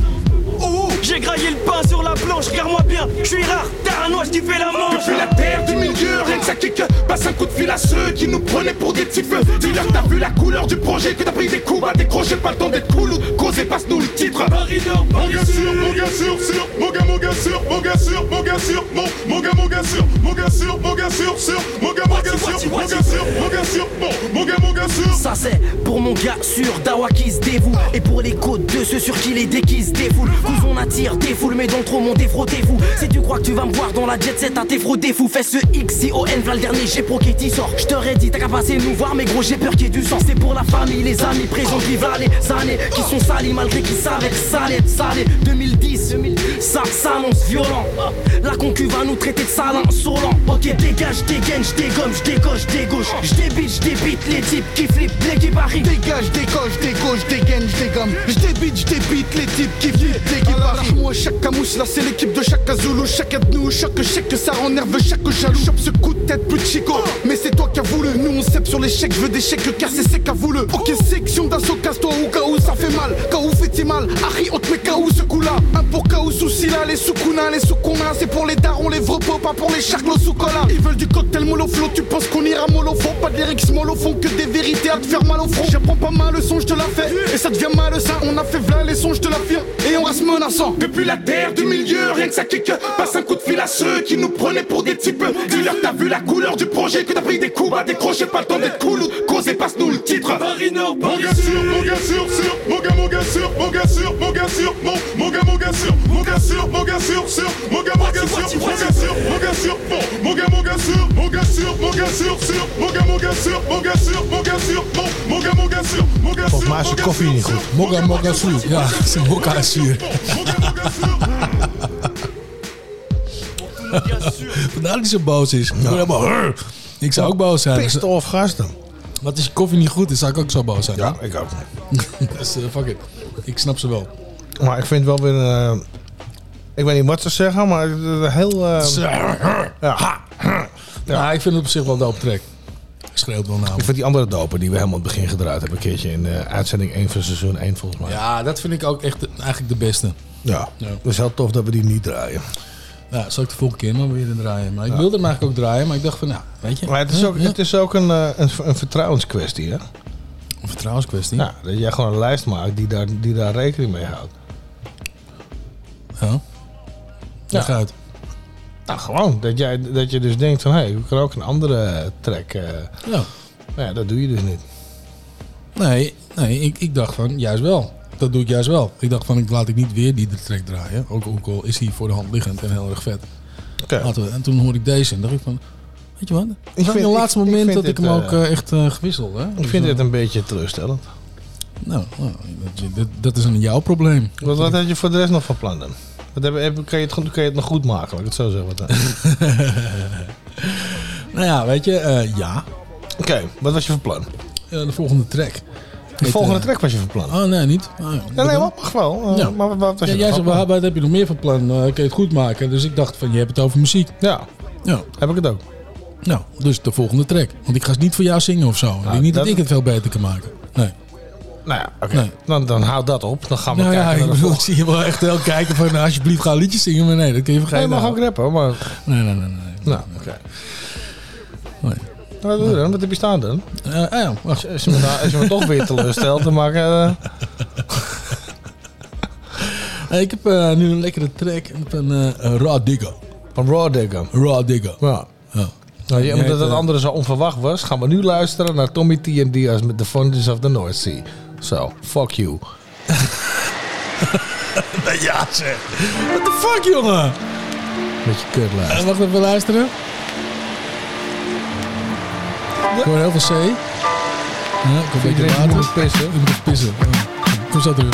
Speaker 42: Ouh, j'ai graillé le pain sur la planche, regarde-moi bien, je suis rare, t'as un noix, qui fait la manche.
Speaker 41: Depuis la terre du milieu, rien que ça kick. Passe un coup de fil à ceux qui nous prenaient pour des feux. Dis-leur que t'as vu la couleur du projet, que t'as pris des coups à décrocher, pas le temps d'être cool ou causer, passe-nous le titre.
Speaker 40: Mon gars sûr, mon gars sûr, sûr, mon gars, mon gars sûr, mon gars sûr, mon gars sûr, mon, mon gars, mon gars sûr, mon gars sûr, mon gars sûr, sûr, mon gars, mon gars sûr, mon gars sûr, mon gars sûr, mon, mon gars, mon gars sûr.
Speaker 43: Ça c'est pour mon gars sûr, Dawa qui se dévoue Et pour les côtes de ceux sur qui les déquise défoule Vous on attire des foules mais dans le trop mon défrottez-vous Si tu crois que tu vas me voir dans la jet set à tes fous Fais ce X I O N v'là le dernier j'ai pro qui t'y sort. Je t'aurais dit t'as qu'à passer nous voir mais gros j'ai peur qu'il y ait du sang. C'est pour la famille les amis présents qui valent les années Qui sont salis malgré qu'ils savent être salés salés. 2010 ça s'annonce violent. La concu va nous traiter de salin insolent Ok dégage dégaine je dégomme je décoche dégauche. Je débite je débite les types qui flippent l'équipe arrive
Speaker 44: Dégage, décoche, dégauche, dégaine, j'dégomme J'débite, j'débite les types qui flippent l'équipe arrive Moi chaque camouche, là c'est l'équipe de chaque Zulu Chaque nous, chaque chèque, ça rend nerveux chaque jaloux. Chope ce coup de tête plus chico. Mais c'est toi qui as voulu, nous on cèpe sur les chèques Je veux des chèques cassés, c'est qu'a voulu Ok, section d'assaut, casse-toi ou cas où ça fait mal. Cas où fait-il mal, Harry, on te met cas où ce coup là Un pour cas où souci les sous-kuna, les sous-kuna C'est pour les darons, les vrais pas pour les charclos sous cola Ils veulent du cocktail mollo flow, tu penses qu'on ira mollo? Fond Pas de lyrics mollo fond, que des vérités à te faire mal au front. J'apprends pas mal le son, je te la fais. Et ça devient mal ça, on a fait v'là les sons, je te l'affirme Et on reste menaçant
Speaker 41: Depuis la terre du milieu, rien que ça kick. Passe un coup de fil à ceux qui nous prenaient pour des types. Dis-leur que t'as vu la couleur du projet, que t'as pris des coups à décrocher, pas le temps d'être cool causer, passe-nous le titre.
Speaker 40: Mon gars sûr, mon gars sûr, sûr, mon gars, mon gars sûr, mon gars sûr, mon gars sûr, mon, mon gars, mon gars sûr, mon gars sûr, mon gars sûr, sûr, mon gars, mon gars sûr, mon gars sûr, mon gars sûr, mon, mon gars, mon gars sûr, mon gars sûr, mon gars sûr, sûr, mon gars, mon gars sûr, mon gars sûr, mon gars sûr, mon, mon gars, mon gars sûr, mon gars
Speaker 9: Volgens mij is de koffie niet goed. Moga moga zuur. Ja, zijn mocha is zuur. Vandaar dat hij zo boos is. Ik, word helemaal, "Rrr." ik zou ook boos zijn.
Speaker 8: Pissed off gasten.
Speaker 9: Wat als je koffie niet goed is, zou ik ook zo boos zijn.
Speaker 8: Ja, ik ook. <laughs>
Speaker 9: dus eh, fuck it. Ik snap ze wel.
Speaker 8: Maar ik vind wel weer... eh, ik weet niet wat ze zeggen, maar het is heel... eh, ja.
Speaker 9: Ja. ik vind het op zich wel dope track. Schreeuwt wel naam.
Speaker 8: Ik vind die andere dopen die we helemaal aan het begin gedraaid hebben. Een keertje in eh, uitzending 1 van seizoen 1 volgens mij.
Speaker 9: Ja, dat vind ik ook echt de- eigenlijk de beste.
Speaker 8: Ja, dat is heel tof dat we die niet draaien.
Speaker 9: Ja, zal ik de volgende keer maar weer draaien. Maar ik wilde hem eigenlijk ook draaien, maar ik dacht van, nou, weet je.
Speaker 8: Maar het is ook,
Speaker 9: Ja.
Speaker 8: het is ook een, eh, een, een vertrouwenskwestie, hè?
Speaker 9: Een vertrouwenskwestie?
Speaker 8: Ja, dat jij gewoon een lijst maakt die daar, die daar rekening mee houdt.
Speaker 9: Ja. Leg uit.
Speaker 8: Nou, gewoon. Dat, jij, dat je dus denkt van, hé, hey, we kunnen ook een andere track. eh
Speaker 9: Ja.
Speaker 8: Maar ja, dat doe je dus niet.
Speaker 9: Nee, nee ik, ik dacht van, juist wel. Dat doe ik juist wel. Ik dacht van, ik laat ik niet weer die track draaien. Ook, ook al is hij voor de hand liggend en heel erg vet.
Speaker 8: Oké.
Speaker 9: En toen hoorde ik deze en dacht ik van, weet je wat? Ik
Speaker 8: vind-
Speaker 9: het laatste
Speaker 8: ik-
Speaker 9: moment dat ik hem ook
Speaker 8: eh,
Speaker 9: eh, echt eh, gewisseld. Hè?
Speaker 8: Ik vind dit een beetje teleurstellend.
Speaker 9: Nou, nou, dat, dat, dat is een jouw probleem.
Speaker 8: Wat, wat had je voor de rest nog van plan dan? Wat heb, heb, kan, je het, kan je het nog goed maken, laat ik het zo zeggen. Wat dan? <laughs>
Speaker 9: Nou ja, weet je, ja.
Speaker 8: Oké, wat was je van plan?
Speaker 9: De volgende track.
Speaker 8: De volgende track was je van plan?
Speaker 9: Oh, nee, niet. Oh,
Speaker 8: Ja, nee, wat mag wel. Eh,
Speaker 9: Ja.
Speaker 8: Maar wat, was
Speaker 9: Ja,
Speaker 8: je
Speaker 9: jij zegt,
Speaker 8: plan?
Speaker 9: wat, heb je nog meer van plan? Eh, kan je het goed maken? Dus ik dacht van, je hebt het over muziek.
Speaker 8: Ja,
Speaker 9: Ja.
Speaker 8: heb ik het ook.
Speaker 9: Nou, dus de volgende track. Want ik ga niet voor jou zingen of zo. ik denk niet dat,
Speaker 8: dat-
Speaker 9: ik het veel beter kan maken. Nee.
Speaker 8: Nou ja, oké.
Speaker 9: Nee.
Speaker 8: Dan, dan houd dat op. Dan gaan we
Speaker 9: Nou ja,
Speaker 8: kijken
Speaker 9: ik bedoel, ik
Speaker 8: volgende.
Speaker 9: zie je wel echt wel kijken van, nou, alsjeblieft ga een liedje zingen. Maar nee, dat kun je
Speaker 8: Nee,
Speaker 9: vergeten.
Speaker 8: je mag ook rappen, hoor, maar...
Speaker 9: Nee, nee, nee. nee.
Speaker 8: Nou, oké.
Speaker 9: Nee.
Speaker 8: Nou, wat doe je dan? Wat heb je staan dan?
Speaker 9: Eh, ah ja, wacht.
Speaker 8: Als je me, nou- als je me toch weer teleurstelt, dan maak eh, <laughs>
Speaker 9: Eh, ik heb eh, nu een lekkere track van eh Raw Digger.
Speaker 8: van Raw Digger.
Speaker 9: Raw Digger.
Speaker 8: Ja. Nou, ja, omdat het
Speaker 9: eh,
Speaker 8: andere zo onverwacht was, gaan we nu luisteren naar Tommy T en Diaz met The Fountains of the North Sea. Zo, fuck you. <laughs>
Speaker 9: ja, zeg. What the fuck, jongen?
Speaker 8: Beetje kut luisteren.
Speaker 9: Eh, wacht even luisteren. Ik hoor heel veel C. Ja, ik hoor een beetje water.
Speaker 8: moet pissen.
Speaker 9: Ik moet pissen. Kom zo terug.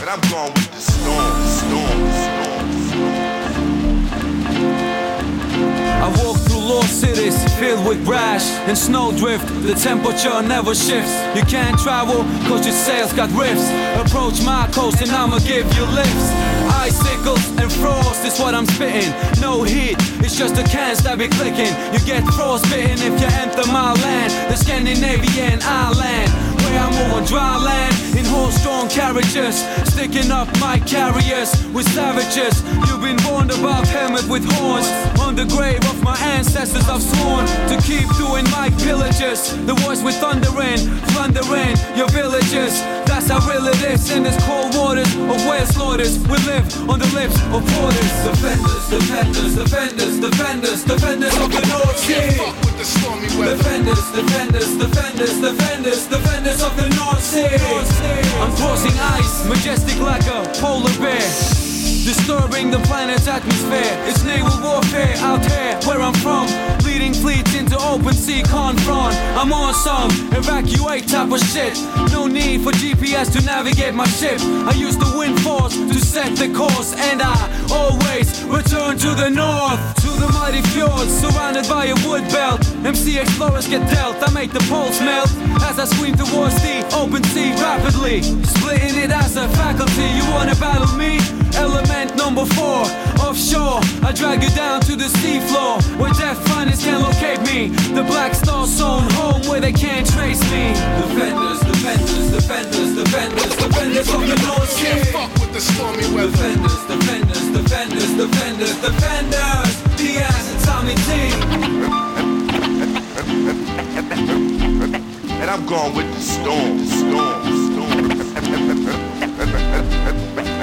Speaker 30: And I'm going with the storm, storm,
Speaker 45: I walk lost cities filled with rash and snowdrift. The temperature never shifts. You can't travel cause your sails got rifts. Approach my coast and I'ma give you lifts. Icicles and frost is what I'm spitting. No heat, it's just the cans that be clicking. You get frostbitten if you enter my land, the Scandinavian island. Where I move on dry land in horse-drawn carriages, sticking up my carriers with savages. You've been warned about helmet with horns. On the grave of my ancestors, I've sworn to keep doing my pillages. The voice with thundering, thundering your villages. That's how real it is in this cold waters of whale slaughters. We live on the lips of borders. Defenders, defenders, defenders, defenders, defenders of the North Sea. Defenders, defenders, defenders, defenders, defenders of the North Sea. I'm crossing ice, majestic like a polar bear. Disturbing the planet's atmosphere. It's naval warfare out here where I'm from. Leading fleets into open sea confront. I'm on some evacuate type of shit. No need for GPS to navigate my ship. I use the wind force to set the course, and I always return to the north. To the mighty fjords, surrounded by a wood belt. MC explorers get dealt. I make the poles melt as I swim towards the open sea rapidly. Splitting it as a faculty. You wanna battle me? Element number four, offshore. I drag you down to the seafloor where death finders can locate me. The black star zone, home where they can't trace me. Defenders, defenders, defenders, defenders, defenders of the North Sea. Fuck with the stormy weather. Defenders, defenders, defenders, defenders, defenders. Diaz and Tommy T.
Speaker 30: And I'm going with the storm, storm, storm.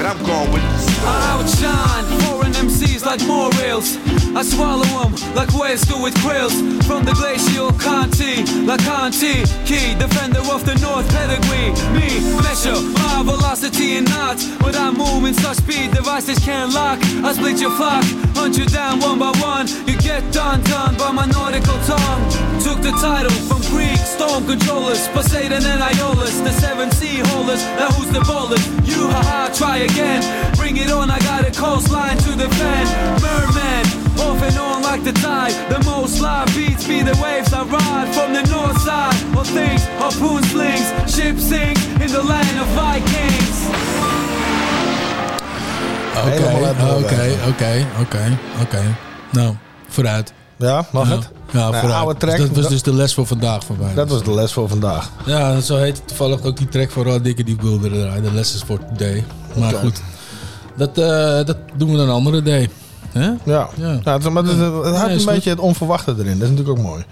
Speaker 30: And I'm going with storm.
Speaker 45: I outshine foreign MCs like morals. I swallow them like whales do with krills. From the glacial Conti, like Conti, key defender of the North pedigree. Me measure my velocity in knots, but I move in such speed devices can't lock. I split your flock, hunt you down one by one. You get done, done by my nautical tongue. Took the title from Greek storm controllers, Poseidon and Iolus, the seven sea holders. Now who's the boldest? You, haha, try again. Bring it on, I got a coastline to defend. Merman, off and on like the tide. The most live beats be the waves I ride from the north side. Of things, harpoon slings, ships sink in the land of Vikings.
Speaker 9: Oké, oké, oké, oké, oké. Nou, vooruit.
Speaker 8: Ja, mag
Speaker 9: Ja.
Speaker 8: het?
Speaker 9: Ja,
Speaker 8: Nou,
Speaker 9: vooruit.
Speaker 8: oude track.
Speaker 9: Dus dat was dus de les voor vandaag voor mij.
Speaker 8: Dat was de les voor vandaag.
Speaker 9: Ja, zo heet toevallig ook die track van Rod Dikke die wilde draaien. De lessons for today. Maar goed, dat, eh, dat doen we dan een andere day. Hè?
Speaker 8: Ja,
Speaker 9: Ja.
Speaker 8: ja. het, maar het, het had een
Speaker 9: goed.
Speaker 8: beetje het onverwachte erin. Dat is natuurlijk ook mooi.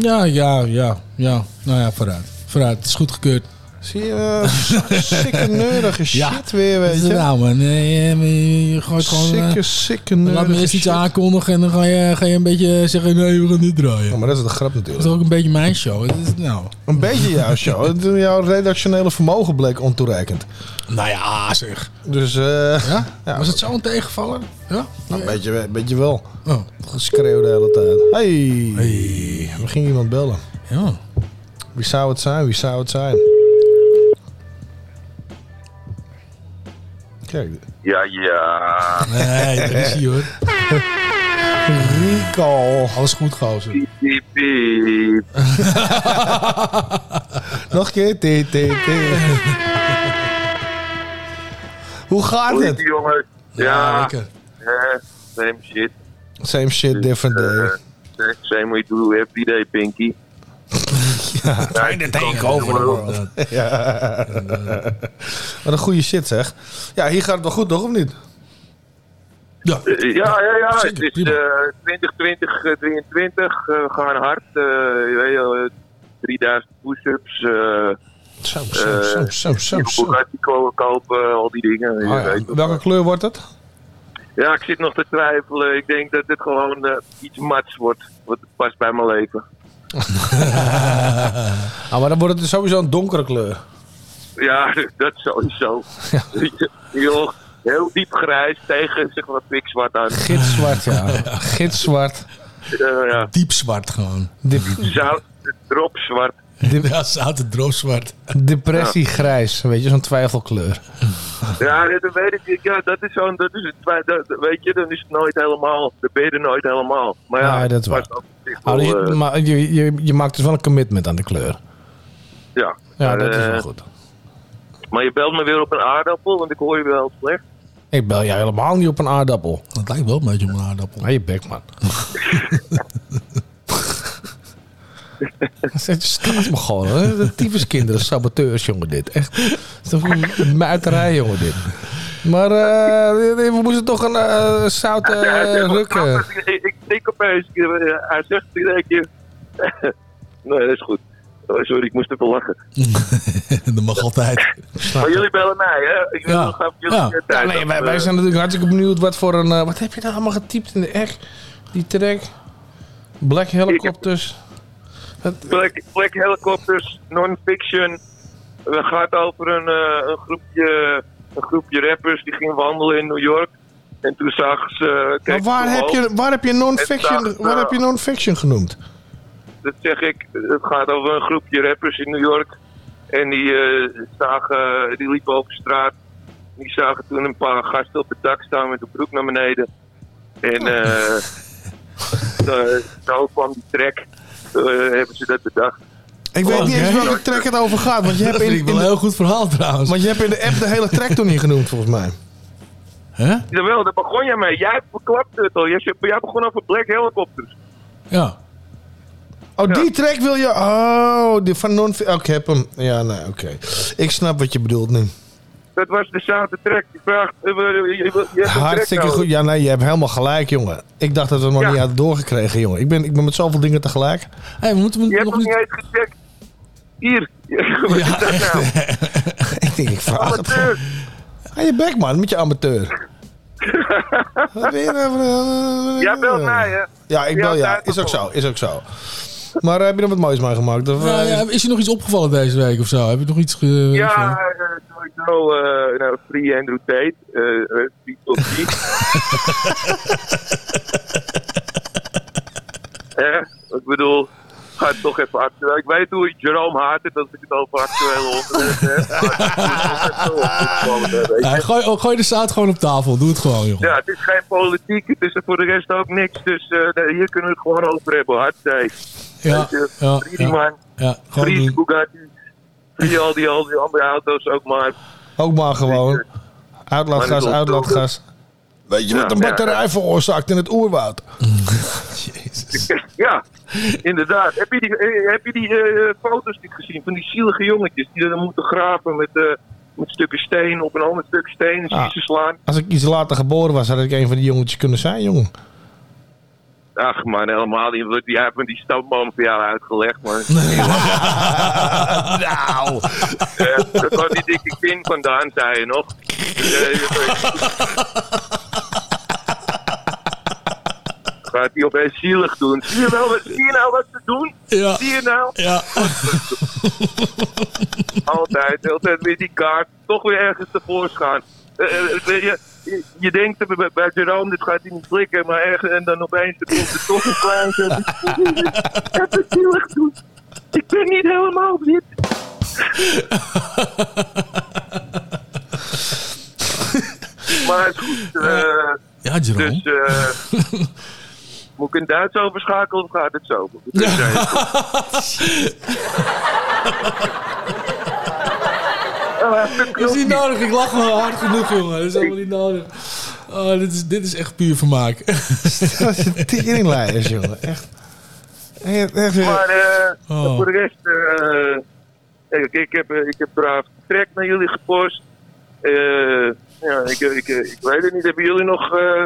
Speaker 9: Ja, ja, ja, ja. Nou ja, vooruit. Vooruit, het is goedgekeurd.
Speaker 8: Zie je, uh, sikke neurige <laughs> shit weer, weet je.
Speaker 9: Nou man, nee, eh, je je gooit gewoon...
Speaker 8: Sikke,
Speaker 9: eh,
Speaker 8: sikke
Speaker 9: Laat me
Speaker 8: neurige
Speaker 9: eerst iets aankondigen en dan ga je, ga je een beetje zeggen, nee, we gaan dit draaien.
Speaker 8: Ja, maar dat is de grap
Speaker 9: Dat
Speaker 8: natuurlijk.
Speaker 9: is ook een beetje mijn show. Het is, nou,
Speaker 8: Een beetje jouw show. Jouw redactionele vermogen bleek ontoereikend.
Speaker 9: nou ja, zeg.
Speaker 8: Dus, eh
Speaker 9: Ja?
Speaker 8: Ja.
Speaker 9: Was het zo een tegenvaller? Ja?
Speaker 8: nou, een beetje, een beetje wel.
Speaker 9: Oh.
Speaker 8: Geschreeuw de hele tijd. Hey. hey. We gingen iemand bellen.
Speaker 9: Ja.
Speaker 8: Wie zou het zijn? Wie zou het zijn? Kijk.
Speaker 46: Ja, ja.
Speaker 9: Nee, dat is hij hoor. <laughs>
Speaker 8: Rico.
Speaker 9: Alles goed, gozer.
Speaker 46: Piep, piep. <laughs>
Speaker 8: Nog een keer. T, T, T. Hoe gaat het?
Speaker 9: Ja,
Speaker 46: Ja,
Speaker 9: lekker.
Speaker 46: eh, same shit.
Speaker 8: Same shit, different day.
Speaker 46: Eh, same we do every day, Pinky. <laughs>
Speaker 8: Fijne takeover. Ja. Wat een goede shit zeg. Ja, hier gaat het wel goed toch, of niet?
Speaker 9: Ja.
Speaker 46: Eh, ja, ja, ja.
Speaker 9: Zeker,
Speaker 46: het is eh 2020, eh, 23. eh, we gaan hard. eh, je weet wel, eh, 3000 push-ups. eh
Speaker 8: Zo, zo, zo, zo, zo,
Speaker 46: uh,
Speaker 8: zo.
Speaker 46: Kopen, al die dingen. je
Speaker 8: Ah,
Speaker 46: weet.
Speaker 8: Welke kleur wordt het?
Speaker 46: Ja, ik zit nog te twijfelen. Ik denk dat het gewoon eh, iets mats wordt. Wat past bij mijn leven. <laughs>
Speaker 8: Ah, maar dan wordt het sowieso een donkere kleur.
Speaker 46: Ja, dat sowieso. Joh, heel diep grijs tegen zeg maar pikzwart aan.
Speaker 8: Gitzwart, ja. <laughs> Gitzwart.
Speaker 46: Eh, ja.
Speaker 9: Diep zwart gewoon.
Speaker 46: Zout, dropzwart.
Speaker 9: Ja, zout droogzwart.
Speaker 8: Depressiegrijs, weet je, zo'n twijfelkleur.
Speaker 46: Ja, dat weet ik. niet. Ja, dat is zo'n, dat is het, weet je, dan is het nooit helemaal. Dan ben je er nooit helemaal. Maar ja,
Speaker 8: Ja, dat is waar. je,
Speaker 46: eh,
Speaker 8: maar je, je, je maakt dus wel een commitment aan de kleur.
Speaker 46: ja.
Speaker 8: Ja,
Speaker 46: Maar,
Speaker 8: dat is
Speaker 46: eh,
Speaker 8: wel goed.
Speaker 46: Maar je belt me weer op een aardappel, want ik hoor je wel slecht.
Speaker 8: Ik bel jou helemaal niet op een aardappel.
Speaker 9: Dat lijkt wel een beetje op een aardappel.
Speaker 8: Hé, je bek, man. <laughs> Je staat me gewoon, hè? De tyfuskinderen, saboteurs, jongen, dit. Echt. Het is toch een muiterij, jongen, dit. Maar eh, we moesten toch een eh zout eh, rukken.
Speaker 46: Ik, denk opeens, eh, hij zegt in één keer... nee, dat is goed. Oh, sorry, ik moest even lachen.
Speaker 9: dat mag altijd.
Speaker 46: Maar jullie bellen mij, hè? Ik wil
Speaker 8: Ja.
Speaker 46: nog even jullie
Speaker 8: Ja.
Speaker 46: eh, tijd.
Speaker 8: Nee, wij,
Speaker 46: eh,
Speaker 8: zijn natuurlijk hartstikke benieuwd wat voor een... eh, wat heb je daar allemaal getypt in de echt? Die track? Black Helicopters.
Speaker 46: Black, Black Helicopters, non-fiction. Het gaat over een, eh, een, groepje, een groepje rappers die ging wandelen in New York. En toen zagen ze... eh,
Speaker 8: Maar waar heb, je, waar heb je non-fiction je non-fiction genoemd?
Speaker 46: Dat zeg ik. Het gaat over een groepje rappers in New York. En die, eh, zagen, die liepen over straat. Die zagen toen een paar gasten op het dak staan met de broek naar beneden. En eh <laughs> zo- zo kwam die track. Eh, hebben ze dat bedacht.
Speaker 8: Ik weet niet eens welke track het over gaat. Want je hebt
Speaker 9: Dat
Speaker 8: in,
Speaker 9: vind ik wel
Speaker 8: in
Speaker 9: een heel goed verhaal trouwens.
Speaker 8: want je hebt in de app de hele track toen niet genoemd, volgens mij.
Speaker 9: Hè?
Speaker 46: Jawel, daar begon jij mee. Jij verklapte het al. Jij, jij begon over Black Helicopters.
Speaker 9: Ja.
Speaker 8: Oh, die track wil je... Oh, die van non oh, ik heb hem. Ja, nee, oké. Ik snap wat je bedoelt nu.
Speaker 46: Dat was de. Die vraagt... eh, je, je, je,
Speaker 8: Hartstikke goed. Ja, nee, je hebt helemaal gelijk, jongen. Ik dacht dat we het nog
Speaker 46: Ja.
Speaker 8: niet hadden doorgekregen, jongen. Ik ben, ik ben met zoveel dingen tegelijk.
Speaker 9: Hey, we moeten
Speaker 46: Je hebt
Speaker 9: nog niet...
Speaker 46: niet eens gecheckt. Hier. <laughs> Wat is dat nou? <laughs>
Speaker 8: ik denk, ik vraag het gewoon.
Speaker 46: Amateur.
Speaker 8: Ga je bek, man, met je amateur. Wat ben je nou een-
Speaker 46: Jij belt mij, hè?
Speaker 8: Ja, ik
Speaker 46: Ja,
Speaker 8: bel ja. Is ook zo, is ook zo. Maar eh, heb je nog wat moois meegemaakt? Of,
Speaker 9: Ja,
Speaker 8: eh,
Speaker 9: ja, is je nog iets opgevallen deze week of zo? Heb je nog iets... Ge...
Speaker 46: Ja, eh, sowieso eh nou, Free Andrew Tate. eh eh, Free Top G. Eh, ik bedoel, ga het toch even actueel. Ik weet hoe Jerome haat het als ik het over actuele onderwerpen heb.
Speaker 9: Ja, gooi, oh, gooi de zaad gewoon op tafel. Doe het gewoon, joh.
Speaker 46: Ja, het is geen politiek, het is er voor de rest ook niks. Dus eh, nee, hier kunnen we het gewoon over hebben. Hartstikke.
Speaker 9: Ja, ja, ja. Ja, gewoon
Speaker 46: Free. Bugatti. Free al die, al die andere auto's ook maar.
Speaker 8: Ook maar gewoon. Uitlaatgas, uitlaatgas. Weet je wat een batterij veroorzaakt in het oerwoud? <laughs> <laughs>
Speaker 46: Ja, inderdaad. Heb je die, eh, heb je die eh, foto's niet gezien van die zielige jongetjes die er dan moeten graven met, eh, met stukken steen op een ander stuk steen en
Speaker 8: Ah.
Speaker 46: ze slaan?
Speaker 8: Als ik iets later geboren was, had ik een van die jongetjes kunnen zijn, jongen.
Speaker 46: Ach man, helemaal niet. Die heeft me die stamboom voor jou uitgelegd, man. <laughs>
Speaker 8: nou.
Speaker 46: dat kwam die dikke kind vandaan, zei je nog. <laughs> Gaat hij opeens zielig doen. Zie je, wel, wat- zie je nou wat ze doen?
Speaker 9: Ja.
Speaker 46: Zie je nou?
Speaker 9: Ja.
Speaker 46: altijd, altijd weer die kaart. Toch weer ergens tevoorschijn. Eh, weet je, je, denkt bij, bij Jerome, dit gaat hij niet flikken, maar ergens en dan opeens komt er toch een klein Even zielig doen. Ik ben niet helemaal wit. maar goed. <laughs> eh,
Speaker 9: Ja, Jerome.
Speaker 46: dus, eh, <laughs> moet ik in Duits overschakelen of gaat het zo? <laughs> Dus,
Speaker 9: Dat <laughs> is niet nodig. Ik lach wel hard genoeg, jongen. Dat is allemaal niet nodig. Oh, dit, is, dit is echt puur vermaak. <laughs>
Speaker 8: Dat is een teringlijers, jongen. Echt. Echt, echt,
Speaker 46: Maar eh,
Speaker 9: Oh.
Speaker 46: voor de rest, eh, kijk, ik, heb, eh, ik heb braaf trek naar jullie gepost. Eh, ja, ik, ik, ik weet het niet, hebben jullie nog eh,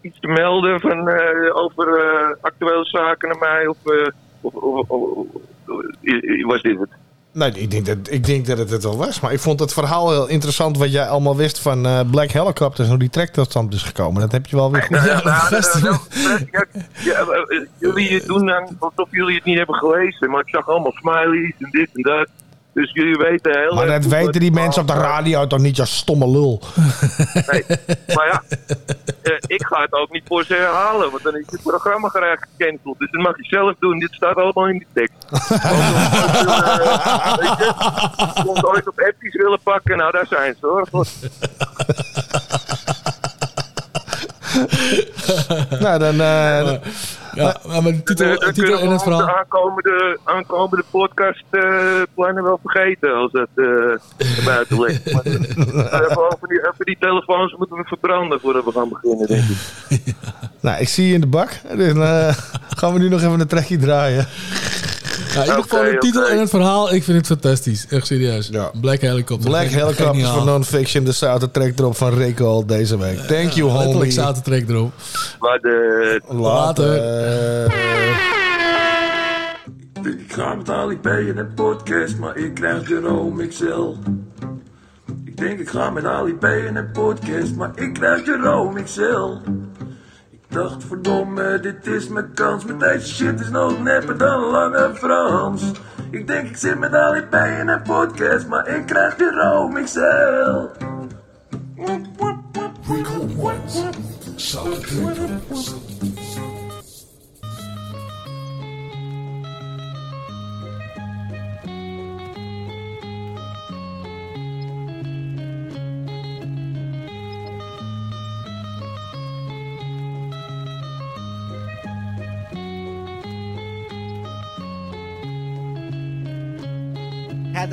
Speaker 46: iets te melden van, eh, over eh, actuele zaken naar mij? Of, eh, of, of, of- of- was dit het?
Speaker 8: Nee, ik denk, dat, ik denk dat het het wel was. Maar ik vond het verhaal heel interessant wat jij allemaal wist van eh, Black Helicopters. Hoe die track tot stand is gekomen. Dat heb je wel weer goed.
Speaker 46: Ja, nou, <laughs> nou, nou, eh, eh, jullie doen dan alsof jullie het niet hebben gelezen, maar ik zag allemaal smileys en dit en dat. Dus jullie weten heel
Speaker 8: Maar dat
Speaker 46: goed
Speaker 8: weten die mensen op de radio toch niet, als stomme lul. <laughs>
Speaker 46: Nee, maar ja, eh, ik ga het ook niet voor ze herhalen, want dan is het programma geraakt gecanceld. Dus dat mag je zelf doen, dit staat allemaal in die tekst. <laughs> Weet je, Komt ooit op appjes willen pakken, nou daar zijn ze hoor. <laughs>
Speaker 8: nou, dan... eh,
Speaker 9: Ja, maar de titel,
Speaker 46: Dan
Speaker 9: de titel
Speaker 46: we
Speaker 9: het verhaal.
Speaker 46: De aankomende, aankomende podcast eh, plannen wel vergeten als dat eh naar buiten ligt. <laughs> Maar, eh, even, over die, even die telefoons moeten we verbranden voordat we gaan beginnen, denk ik. <laughs>
Speaker 8: Nou, ik zie je in de bak. Eh, gaan we nu nog even een trekje draaien.
Speaker 9: Ja, in ieder geval de titel en het verhaal, ik vind het fantastisch. Echt serieus. Black Helicopter.
Speaker 8: Black Helicopters
Speaker 9: Geniaal.
Speaker 8: van Non-Fiction. De soundtrack erop van Rico al deze week. Thank you, homie.
Speaker 9: Letterlijk soundtrack erop.
Speaker 46: Maar de...
Speaker 8: Later.
Speaker 47: Ik ga met Ali P in een podcast, maar ik krijg Jerome XL. Ik denk ik ga met Ali P in een podcast, maar ik krijg Jerome XL. Dacht verdomme, dit is mijn kans, met deze shit is nog nepper dan Lange Frans. Ik denk ik zit met Ali P in een podcast, maar ik krijg Jerome XL.
Speaker 48: Had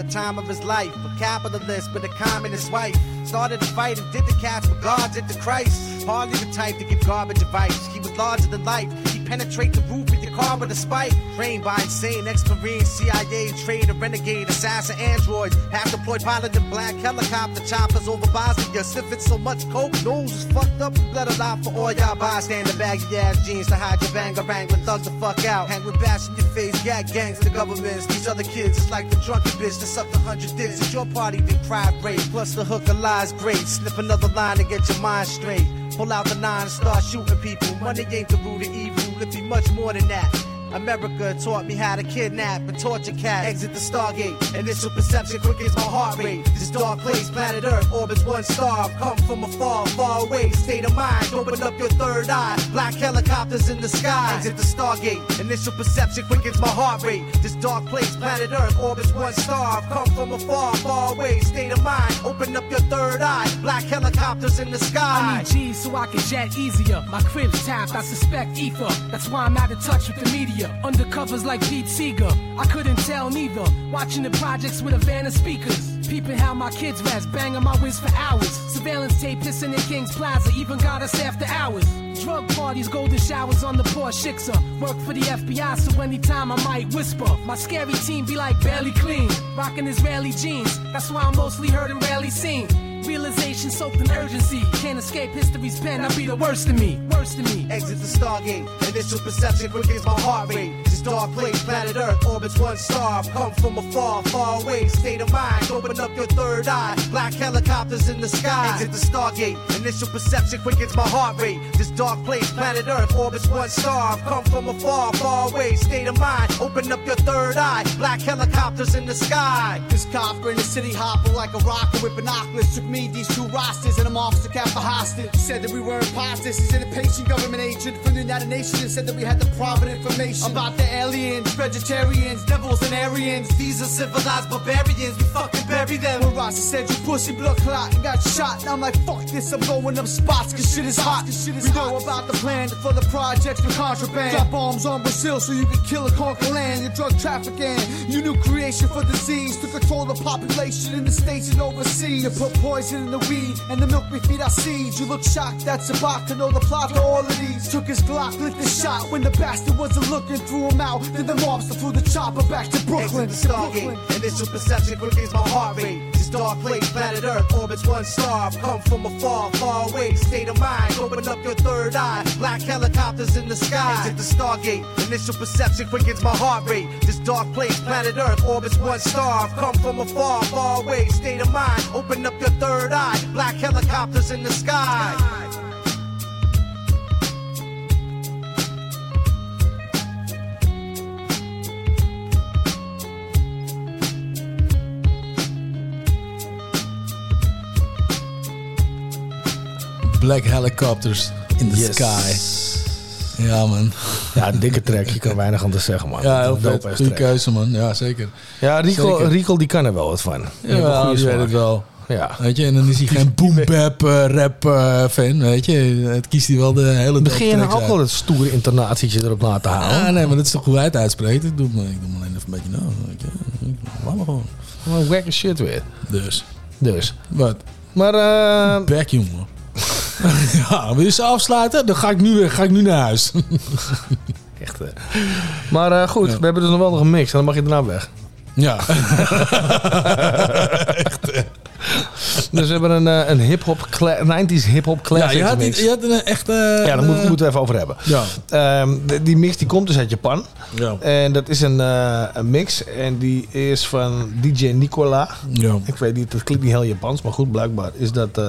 Speaker 48: the time of his life, a capitalist with a communist wife. Started a fight and did the cats with gods into Christ. Hardly the type to give garbage advice. He was larger than life. Penetrate the roof of your car with a spike. Trained by insane ex-marine, CIA, trader, renegade, assassin, androids. Half deployed pilot in black helicopter choppers over Bosnia. Sniffing so much coke, nose was fucked up. Let it out for all y'all bystander baggy ass jeans to hide your banger wrangling thugs the fuck out. Hang with bash in your face, gag gangs, the governments. These other kids, it's like the drunken bitch that sucked a hundred dicks. It's your party, then cry rape. Plus the hooker lies great. Snip another line to get your mind straight. Pull out the nine start shooting people. Money ain't the root of evil, it be much more than that. America taught me how to kidnap and torture cats. Exit the Stargate. Initial perception quickens my heart rate. This dark place, planet Earth, orbits one star. I've Come from afar, far away. State of mind, open up your third eye. Black helicopters in the sky. Exit the Stargate. Initial perception quickens my heart rate. This dark place, planet Earth, orbits one star. I've Come from afar, far away. State of mind, open up your third eye. Black helicopters in the sky.
Speaker 44: I need G's so I can jet easier. My crib's tapped, I suspect ether. That's why I'm out of touch with the media. Undercovers like Pete Seeger. I couldn't tell neither. Watching the projects with a van of speakers. Peeping how my kids rest, banging my whiz for hours. Surveillance tape pissing in King's Plaza, even got us after hours. Drug parties, golden showers on the poor Shixer. Work for the FBI, so anytime I might whisper. My scary team be like barely clean, rocking Israeli jeans. That's why I'm mostly heard and rarely seen. Realization soaked in urgency. Can't escape history's pen. I'll be the worst of me. Worst of me.
Speaker 48: Exit the Stargate. Initial perception quickens my heart rate. This dark place, planet Earth, orbits one star. I've Come from afar, far away. State of mind, open up your third eye. Black helicopters in the sky. Exit the Stargate. Initial perception quickens my heart rate. This dark place, planet Earth, orbits one star. I've Come from afar, far away. State of mind, open up your third eye. Black helicopters in the sky.
Speaker 49: This copper in the city hopper like a rocker with binoculars. Me these two rosters and I'm officer kept for hostage. Said that we were imposters. He's an impatient government agent from the United Nations and said that we had the private information about the aliens, vegetarians, devils, and Aryans.
Speaker 48: These are civilized barbarians. We fucking bury them.
Speaker 49: When Rasta said you pussy blood clot and got shot, and I'm like fuck this. I'm going up spots cause shit is hot. Cause shit is we know about the plan for the projects for contraband. Drop bombs on Brazil so you can kill and conquer land. Your drug trafficking, you new creation for disease to control the population in the states and overseas. You put poison in the weed and the milk we feed our seeds. You look shocked, that's about to know the plot to all of these. Took his Glock, lit the shot when the bastard wasn't looking, threw him out. Then the mobster flew the chopper back to Brooklyn.
Speaker 48: Exit the Stargate. Initial perception quickens my heart rate. Dark place, planet Earth orbits one star. I've Come from afar, far far away, state of mind. Open up your third eye. Black helicopters in the sky. Exit the Stargate. Initial perception quickens my heart rate. This dark place, planet Earth orbits one star. I've Come from afar, far away, state of mind. Open up your third eye. Black helicopters in the sky.
Speaker 9: Black Helicopters in the
Speaker 8: Yes.
Speaker 9: Sky. Ja, man.
Speaker 8: Ja, een dikke track. Je kan weinig anders zeggen, man.
Speaker 9: Ja, heel vet. Goede
Speaker 8: track.
Speaker 9: keuze, man. Ja, zeker.
Speaker 8: Ja, Rico,
Speaker 9: Zeker.
Speaker 8: Rico die kan er wel wat van. Die
Speaker 9: Ja, die weet het wel.
Speaker 8: Ja.
Speaker 9: Weet je, en dan is hij geen <laughs> boom bap eh, rap eh, fan, weet je. Het kiest hij wel de hele
Speaker 8: Begin je nou ook wel het stoere intonatietje erop na te halen?
Speaker 9: Ah, nee, maar dat is toch hoe hij het uitspreekt. Ik doe, me- ik doe me alleen even een beetje nou, weet je. Laat maar gewoon.
Speaker 8: Gewoon shit weer.
Speaker 9: Dus.
Speaker 8: Dus.
Speaker 9: Wat?
Speaker 8: Maar eh...
Speaker 9: Back, jongen. <laughs> ja, wil je ze afsluiten? Dan ga ik nu, ga ik nu naar huis. <laughs>
Speaker 8: Echt, hè. Maar eh, goed, we hebben dus nog wel nog een mix. En dan mag je daarna weg.
Speaker 9: Ja. <laughs>
Speaker 8: Dus we hebben een, eh, een hip-hop, cla- 90s hip-hop
Speaker 9: ja,
Speaker 8: classics
Speaker 9: je had,
Speaker 8: mix.
Speaker 9: je had een echt... eh,
Speaker 8: ja, daar moeten we het even over hebben.
Speaker 9: Ja.
Speaker 8: Ehm, de- die mix die komt dus uit Japan.
Speaker 9: Ja.
Speaker 8: En dat is een, een mix. En die is van DJ Nicola.
Speaker 9: Ja.
Speaker 8: Ik weet niet, dat klinkt niet heel Japans. Maar goed, blijkbaar is dat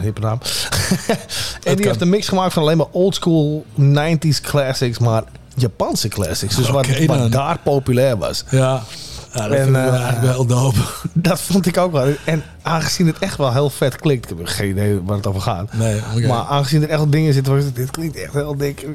Speaker 8: hippe naam. <laughs> en die
Speaker 9: kan.
Speaker 8: heeft een mix gemaakt van alleen maar oldschool 90s classics. Maar Japanse classics. Dus wat,
Speaker 9: dan.
Speaker 8: daar populair was.
Speaker 9: Ja. Ja, dat
Speaker 8: En,
Speaker 9: eigenlijk wel dope. <laughs>
Speaker 8: Dat vond ik ook wel. En aangezien het echt wel heel vet klinkt. Ik heb geen idee waar het over gaat.
Speaker 9: Nee.
Speaker 8: Maar aangezien er echt wel dingen zitten waar ik dit klinkt echt heel dik.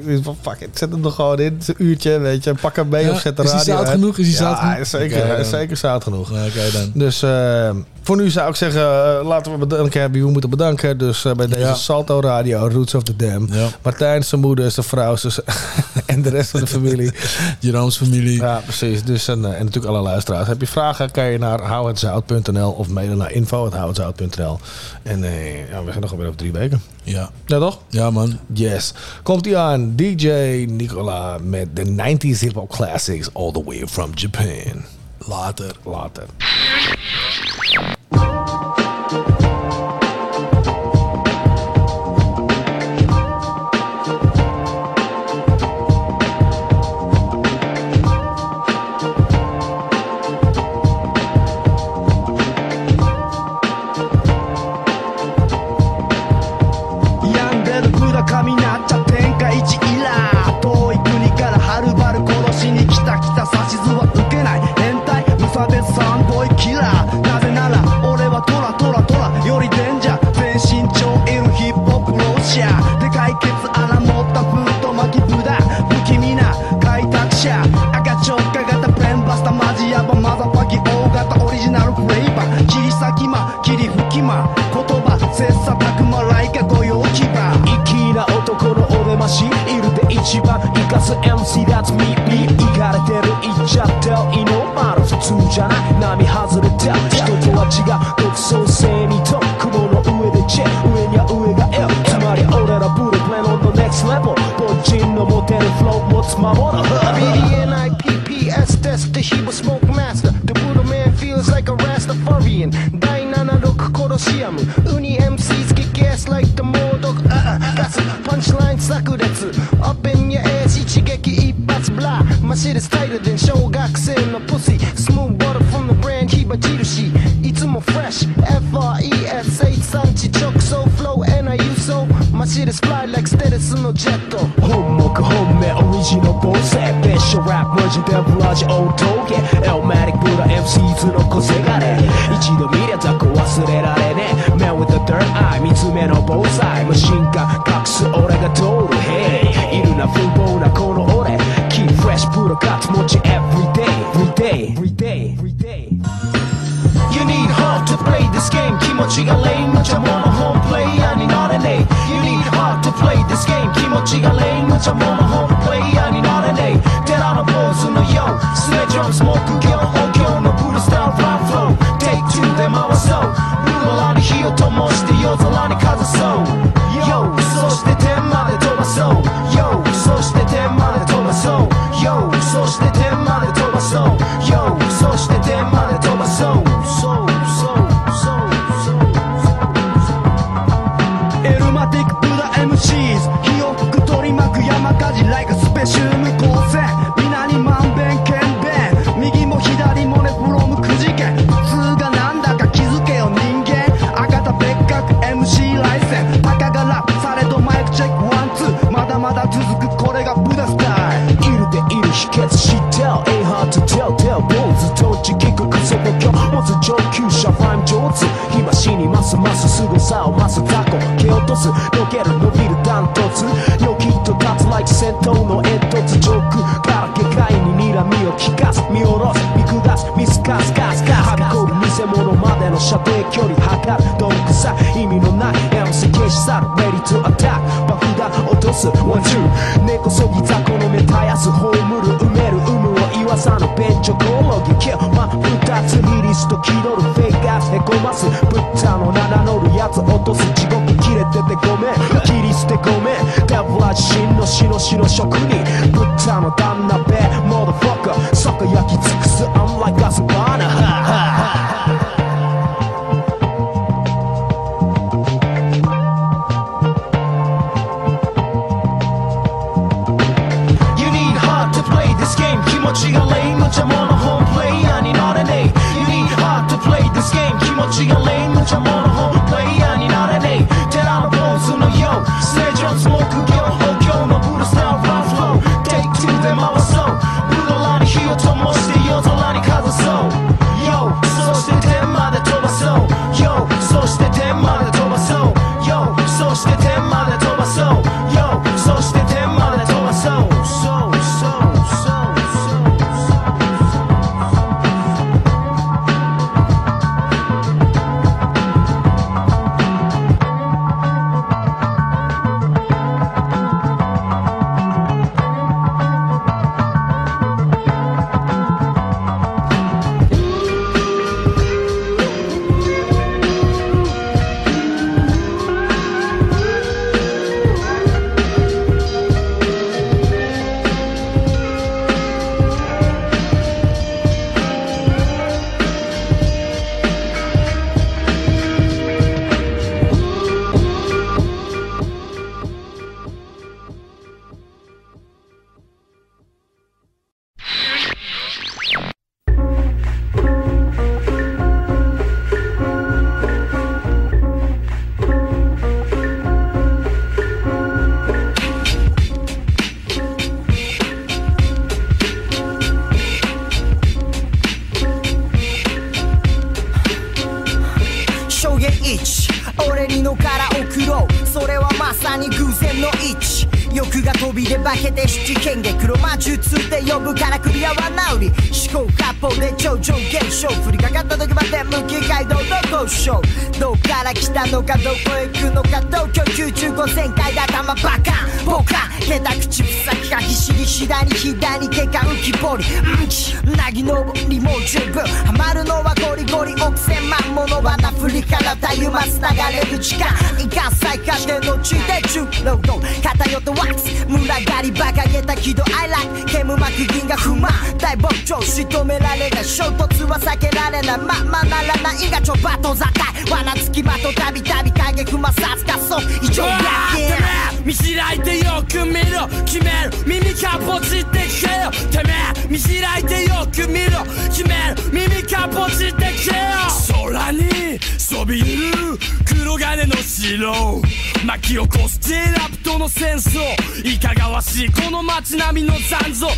Speaker 8: Fuck it, zet hem er gewoon in. Het is een uurtje, weet je. Pak hem mee
Speaker 9: Ja,
Speaker 8: of zet de
Speaker 9: is die
Speaker 8: radio
Speaker 9: zout
Speaker 8: uit.
Speaker 9: genoeg? Is die
Speaker 8: ja,
Speaker 9: zout genoeg?
Speaker 8: hij is zeker, hij is zeker zout genoeg.
Speaker 9: Dan.
Speaker 8: Dus eh, voor nu zou ik zeggen, eh, laten we bedanken hebben. wie We moeten bedanken. Dus eh, bij deze. Salto Radio, Roots of the Dam. Martijn, zijn moeder, zijn vrouw zijn- <laughs> en de rest van de familie. <laughs>
Speaker 9: Jeroens familie.
Speaker 8: Ja, precies. Dus, en, eh, en natuurlijk alle luisteraars. Heb je vragen, kan je naar houhetzout.nl of mailen naar info.houhetzout.nl. En eh, ja, we gaan nog weer over drie weken.
Speaker 9: Ja.
Speaker 8: Ja, toch?
Speaker 9: Ja, man.
Speaker 8: Yes. Komt ie aan, DJ Nicola met de 90s hip-hop classics all the way from Japan.
Speaker 9: Later.
Speaker 8: Later.
Speaker 50: かす MC that's me いかれてる言っちゃってるのある普通じゃない波外れて人とは違う独創性にと雲の上でチェ上には上が L つまり俺らブループレンオンの next level 凡人のモテるフロー持つ守る
Speaker 51: BDNIPPS ですで He was smoke master. The Buddha man feels like a Rastafarian. 第76コロシアムウニ MCs get gas like the 猛毒 Uh-uh, that's a punchline 作ブラマシでスタイルで小学生のプシスムーンボトル from the brand 火印いつもフレッシュ FRESH 産地。直送 flow and I use so マシでスプライ like ステレスのジェット。
Speaker 50: 本目本命オリジナルボスベッショラップマジデブラジオー峠エルマティックブラ MCs の個性がね。一度見りゃ雑魚忘れられね。Man with the third eye 三つ目の防災。マシンガン隠す俺が通る。Hey いるな風貌な 불어 같은 모지 everyday everyday everyday everyday
Speaker 51: You need heart to play this game. 김어치가 lame 무차 뭐뭐 home play.
Speaker 52: 아닌 R&A You need heart to play this game. 김어치가 lame 무차 뭐뭐 home play. 아닌 a 대단한 보수는 yo.
Speaker 53: 스네 좀 스모크 겨우 浮き彫り。うんちうなぎ登りも十分。ハマるのはゴリゴリ億千万もの罠振りからたゆます流れる時間いか最下手の地で重労働偏ったワックス群がり馬鹿げた喜怒哀楽煙幕銀が不満大牧場仕留められない衝突は避けられないままならないがちょバトザタイ罠つきまとたびたび影踏まさつかそう異常やけ
Speaker 42: 見開いてよく見ろ。決める耳かポチって聞けてめえ見開いてよく見ろ決める耳かポチってけよ空にそびえる黒金の城巻き起こす J ラプトの戦争いかがわしいこの街並みの残像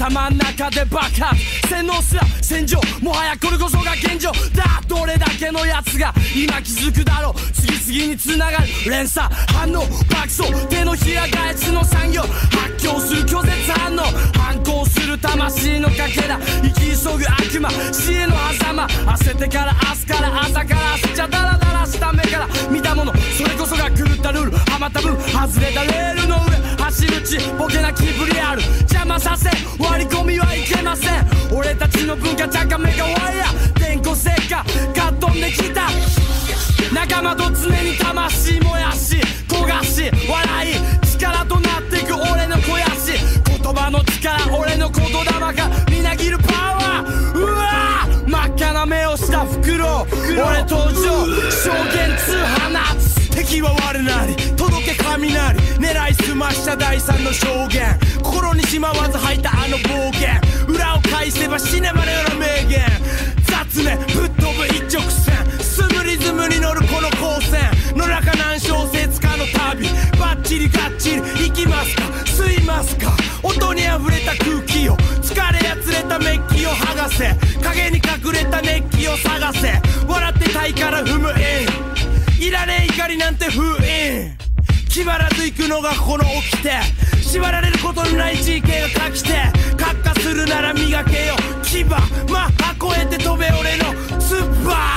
Speaker 42: 頭ん中で爆発洗脳すら戦場もはやこれこそが現状だどれだけのやつが今気づくだろう次々に繋がる連鎖反応爆走手のひら返しの産業発狂する拒絶反応反抗する魂のかけら生き急ぐ悪魔死への狭間焦ってから明日から朝から焦っちゃダラダラした目から見たものそれこそが狂ったルールはまった分外れたレールの上走るちボケな気ぶりある邪魔させ割り込みはいけません。俺たちの文化茶化メガワイヤー電光石火かっ飛んできた。仲間と常に魂燃やし焦がし笑い力となってく俺の肥やし。言葉の力俺の言霊がみなぎるパワー。うわー真っ赤な目をした袋。俺登場。証言通放つ敵は我なり。届け雷狙いすました第三の証言。心にしまわず吐いたあの暴言。裏を返せば死ねばのような名言。雑念ぶっ飛ぶ一直線に乗るこの光線。野中何小節かの旅。バッチリガッチリ。行きますか？吸いますか？音に溢れた空気を。疲れやつれたメッキを剥がせ。影に隠れた熱気を探せ。笑ってたいから踏むインいらねえ怒りなんて封印
Speaker 43: 決まらず行くのがこの起きて縛られることのない地形が書きて。格下するなら磨けよ。牙まあ越えて飛べ俺のスーパー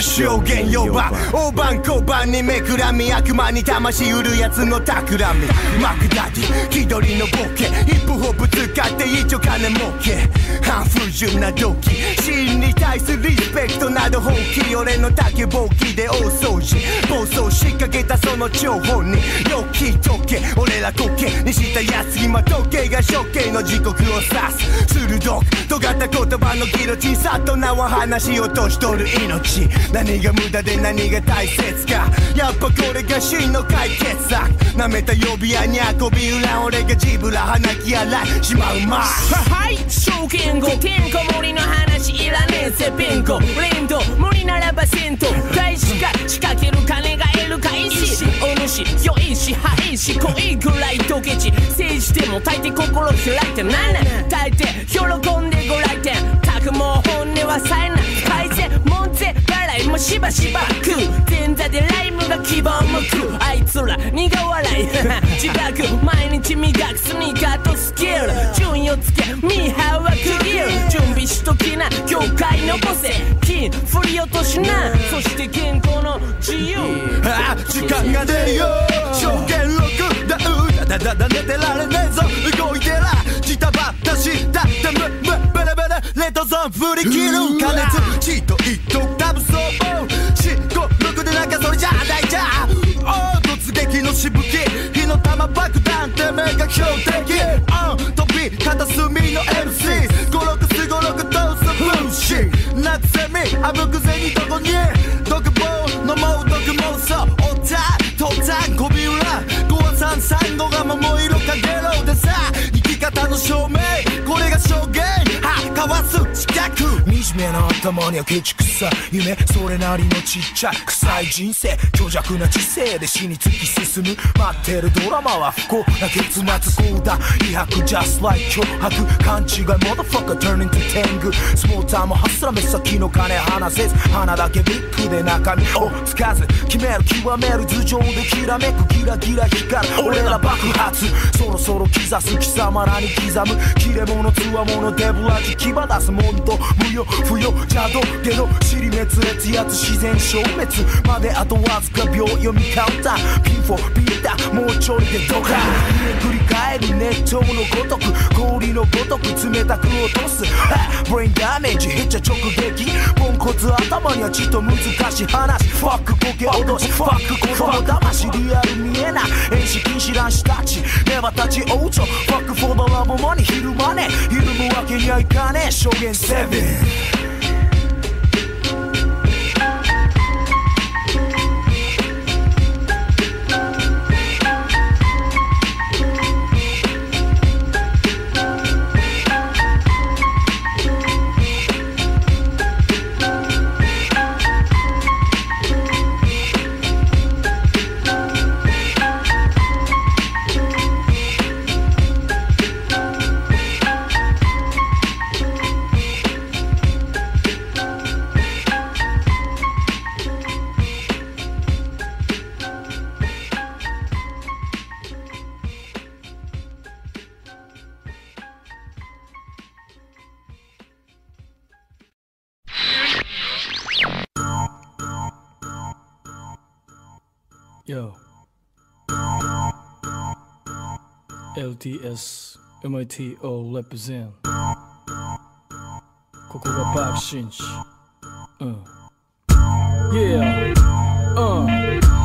Speaker 50: 証言呼ば大判小番に目くらみ悪魔に魂売るやつの企み。マクダディ気取りのボケヒップホップ使って一丁金儲け。半不純な動機真に対するリスペクトなど本気。俺の竹ぼうきで大掃除。暴走しかけたその情報によき時け。俺らこけにしたやつ今時計が処刑の時刻を指す。鋭く尖った言葉のギロチンさと名は話を年取る命。何が無駄で何が大切か。やっぱこれが真の解決策。なめた呼び屋に運び裏俺がジブラ鼻き洗い。しまうまい
Speaker 43: はい。証券後こ盛りの話いらねえぜピンコレンド無理ならば銭湯大使か仕掛ける金が得るかいし。お主良いしはいし濃いぐらいドケチ。政治でも大抵心開いてなんなん。大抵喜んでご来店。たくもう本音はさえない。笑いもしばしば食う前座でライムが希望もくあいつら苦笑い <laughs> 自覚毎日磨くスニーカーとスキル順位をつけミーハーは区切る準備しときな業界のボセ金振り落としなそして健康の自由
Speaker 50: あ時間が出るよ証言録だうだだだダ寝てられねえぞ動いてらジタバタしただムムベッベゾレン振り切る加熱チート一等多分そう四五六でなん。かそれじゃないじゃあ突撃のしぶき火の玉爆弾てめが標的飛び片隅の MC 五六す五六とす風刺夏セミあぶくぜにどこに毒棒飲もう毒妄想おったとったん。こびう五は三三五が桃色かゲロでさ生き方の証明これが証言交わす
Speaker 54: じめの頭にはケチくさ。夢それなりのちっちゃ臭い人生。虚弱な知性で死に突き進む。待ってるドラマは不幸な結末こうだ。威迫 just like 脅迫勘違い motherfucker turn into 天狗スポーターもハスラめ先の金離せず。花だけビッグで中身。をつかず。決める極める。頭上できらめく。キラキラ光る。俺ら爆発。そろそろ刻す。貴様らに刻む。切れ者つわものデブラジ牙出すモント無用。不要邪道ゲロ尻滅裂やつ自然消滅まであとわずか秒読みカウンター P4 ピーターもうちょいでドカ繰り返る熱湯のごとく氷のごとく冷たく落とす。ブレインダメージへっちゃ直撃。ポンコツ頭にはちっと難しい話。ファックコケ脅し。ファック言葉騙しリアル見えない。遠視禁止乱子たち。ネバ立ち王朝ファックフォードラボマニ昼間ね。昼むわけにはいかねえ。証言セブン。
Speaker 55: Yo. LTS MITO represent ここが爆心地うん Yeah. うん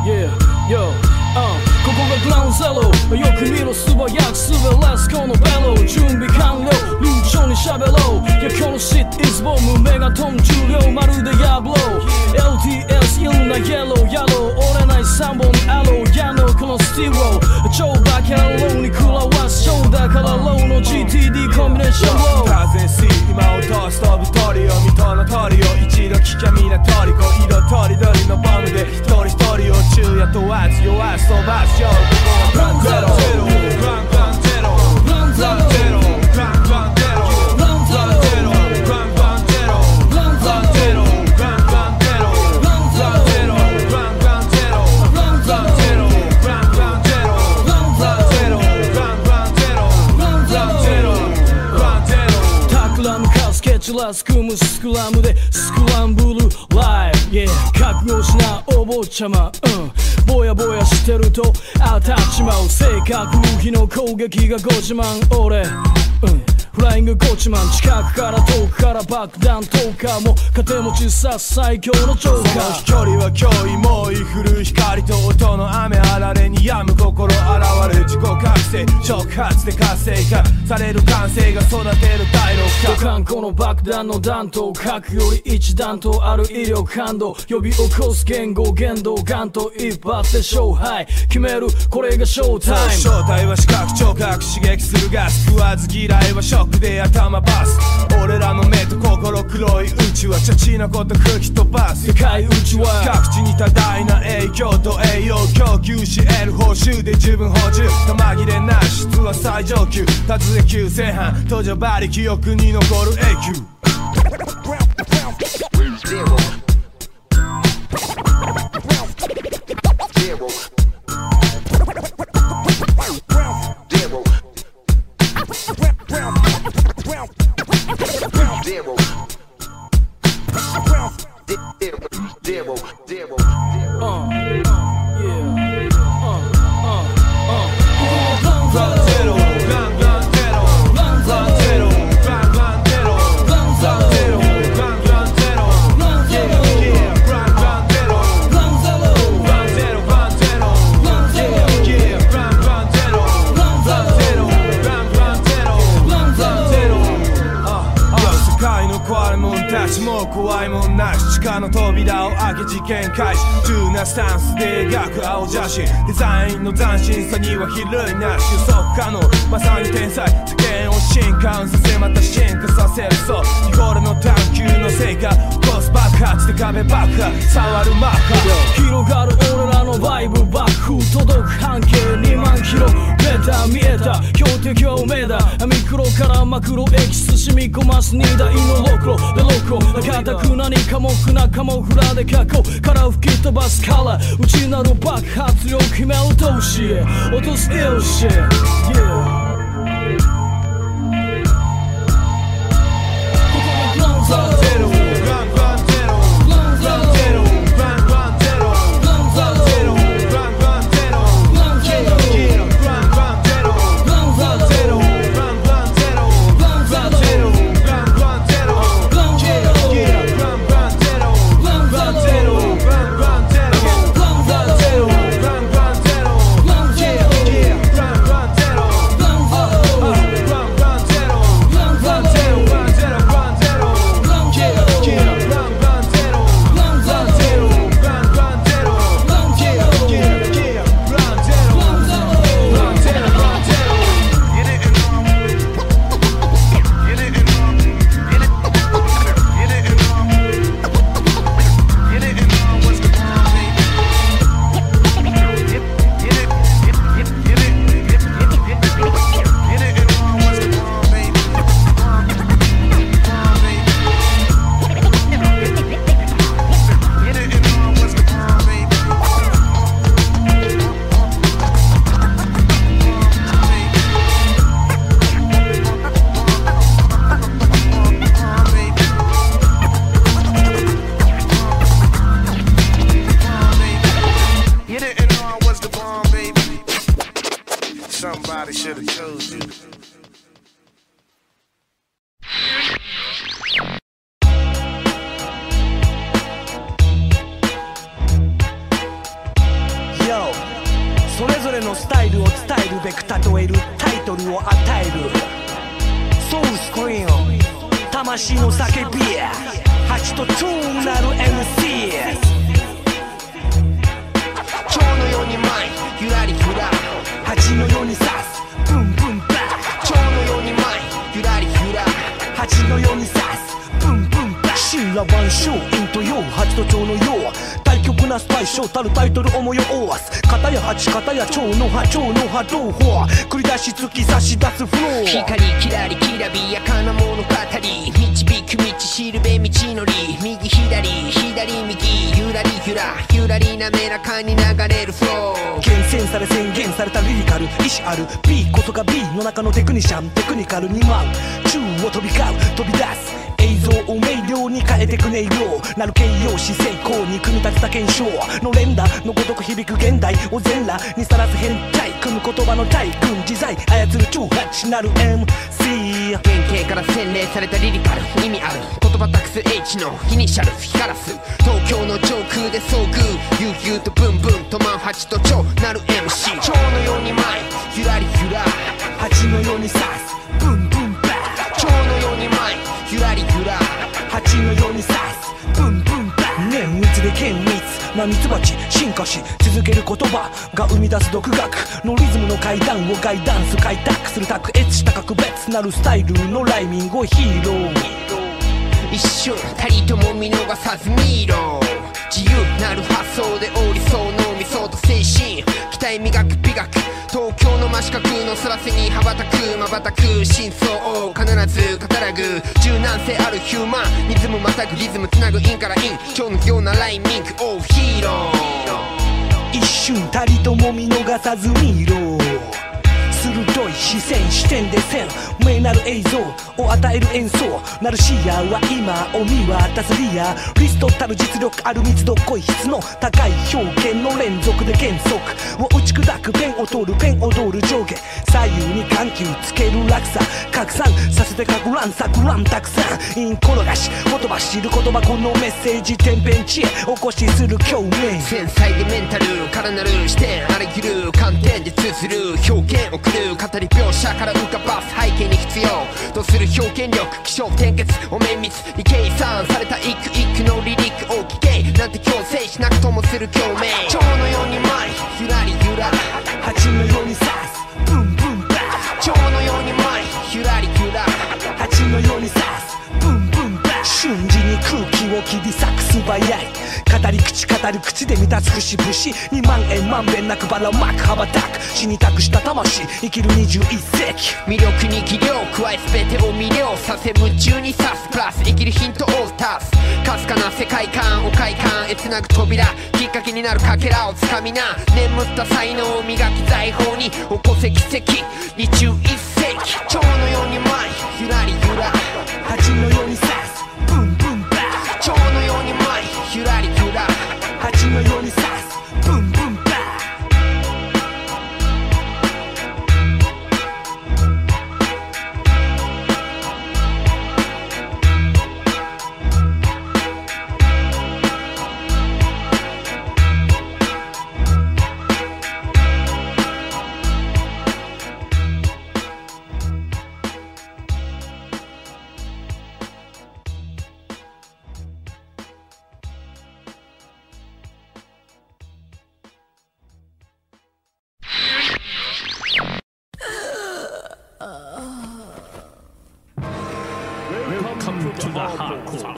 Speaker 55: Yeah. Yo. うんここがグラウンゼロよく見ろ素早く滑らすこのベロ準備完了流暢に喋ろういやこのシッ is bomb 目が飛ん重量まるでヤブロ LTS いろんなイエローやろう折れないサンボ MC を超バキャンローに食らわすショーだからローの GTD コンビネーションを
Speaker 56: 風し今を通す飛ぶリを水戸のトリオ一度聞きゃみなトリコ色とりどりのバムで一人一人を昼夜問わず弱す飛ばすよランゼロランゼロランゼロ
Speaker 55: 組むスクラムでスクランブルライブ Yeah 覚悟しなお坊ちゃま。うん。ぼやぼやしてると当たっちまう。性格火の攻撃がご自慢。俺。うん。フライングコーチマン近くから遠くから爆弾投下も家庭持ちさ最強のジョーカー。
Speaker 56: 飛距離は脅威猛威降る光と音の雨あられに止む心現れる自己覚醒触発で活性化される感性が育てる第六
Speaker 55: 五感この爆弾の弾頭核より一段とある威力感度呼び起こす言語言動。ガンと一発で勝敗決めるこれがショータイム
Speaker 56: 正体は視覚聴覚刺激するガス食わず嫌いはショックで頭バス。俺らの目と心黒い宇宙はチャチなこと吹き飛ばす。
Speaker 55: 世界宇宙は
Speaker 56: 各地に多大な影響と栄養供給し得る報酬で十分補充。玉切れな質は最上級。突然急正反途上馬力記憶に残る永久。zero. Round zero. の扉を開け事件開始。急なスタンスで描く青写真デザインの斬新さには比類なし予測可能まさに天才世間を進化させまた進化させるそう日頃の探求の成果起こす爆発で壁爆破触るマッハ
Speaker 55: 広がる俺らのバイブバック届く半径2万キロメーター見えた標的は梅だミクロからマクロエキス染み込ます荷台のロクロでロクロ固くなに寡黙なカモフラで過去から吹き飛ばすから内なる爆発力決め落とし落とす ill shit yeah
Speaker 54: 象陰と陽八と蝶の陽対極なスパイショーたるタイトル思いを追わす片や八片や蝶の葉蝶の葉同胞繰り出し突き差し出すフロー
Speaker 3: 光きらりきらびやかな物語導く道しるべ道のり右左左右ゆらりゆらゆらり滑らかに流れるフロー
Speaker 54: 厳選され宣言されたリリカル意志ある B こそが B の中のテクニシャンテクニカルに舞う宙を飛び交う飛び出す映像を明瞭に変えてく音色なる形容詞成功に組み立てた検証の連打のごとく響く現代を全裸にさらす変態組む言葉の大軍自在操る98なる MC
Speaker 57: 原型から洗練されたリリカル意味ある言葉託す H のイニシャル光らす東京の上空で遭遇悠々とブンブンとマンハチと超なる MC 蝶のように舞いゆらりゆら。
Speaker 54: 蜂のように刺す
Speaker 57: ゆらりゆら
Speaker 54: 蜂のように刺す。ブンブン。バー綿密で厳密なミツバチ進化し続ける言葉が生み出す独学。のリズムの階段をガイダンス開拓する卓越した格別なるスタイルのライミングをヒーロー。
Speaker 57: 一瞬たりとも見逃さず見ろ。自由なる発想で折りそう脳みそと精神期待磨く美学東京の真四角の空背に羽ばたく。瞬く真相を必ず語らぐ柔軟性あるヒュー。マンリズムまたぐリズムつなぐインからイン超のようなライミングオーヒーロー
Speaker 54: 一瞬たりとも見逃さず見ろ。鋭い視線視点で線。明なる映像を与える演奏。ナルシアは今を見渡すリア。リストたる実力ある密度濃い質の高い表現の連続で原則を打ち砕くペンを通るペン踊る上下。左右に緩急つける落差。拡散させてかく乱錯乱たくさんイン転がし言葉知る言葉このメッセージ天変地へ。起こしする共鳴
Speaker 57: 繊細でメンタルからなる視点。ありきる観点で通する表現。送る語り描写から浮かばす背景に必要とする表現力気象転結を綿密に計算された一句一句のリリックを聞け。なんて強制しなくともする共鳴蝶のように舞いゆらりゆら。
Speaker 54: 蜂のように刺す。ブンブンバ
Speaker 57: 蝶のように舞いゆらりゆら。
Speaker 54: 蜂のように刺す。に空気を切り裂く素早い。語り口語る口で満たす節々2万円まんべんなくばらまく羽ばたく死に託した魂。生きる21世紀。
Speaker 57: 魅力に技量加え全てを魅了させ夢中に刺すプラス生きるヒントを足す。かすかな世界観を快感へつなぐ扉。きっかけになるかけらをつかみな。眠った才能を磨き財宝に起こせ奇跡。21世紀。蝶のように舞い。ゆらりゆら。
Speaker 54: 蜂のように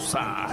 Speaker 54: Bolsa.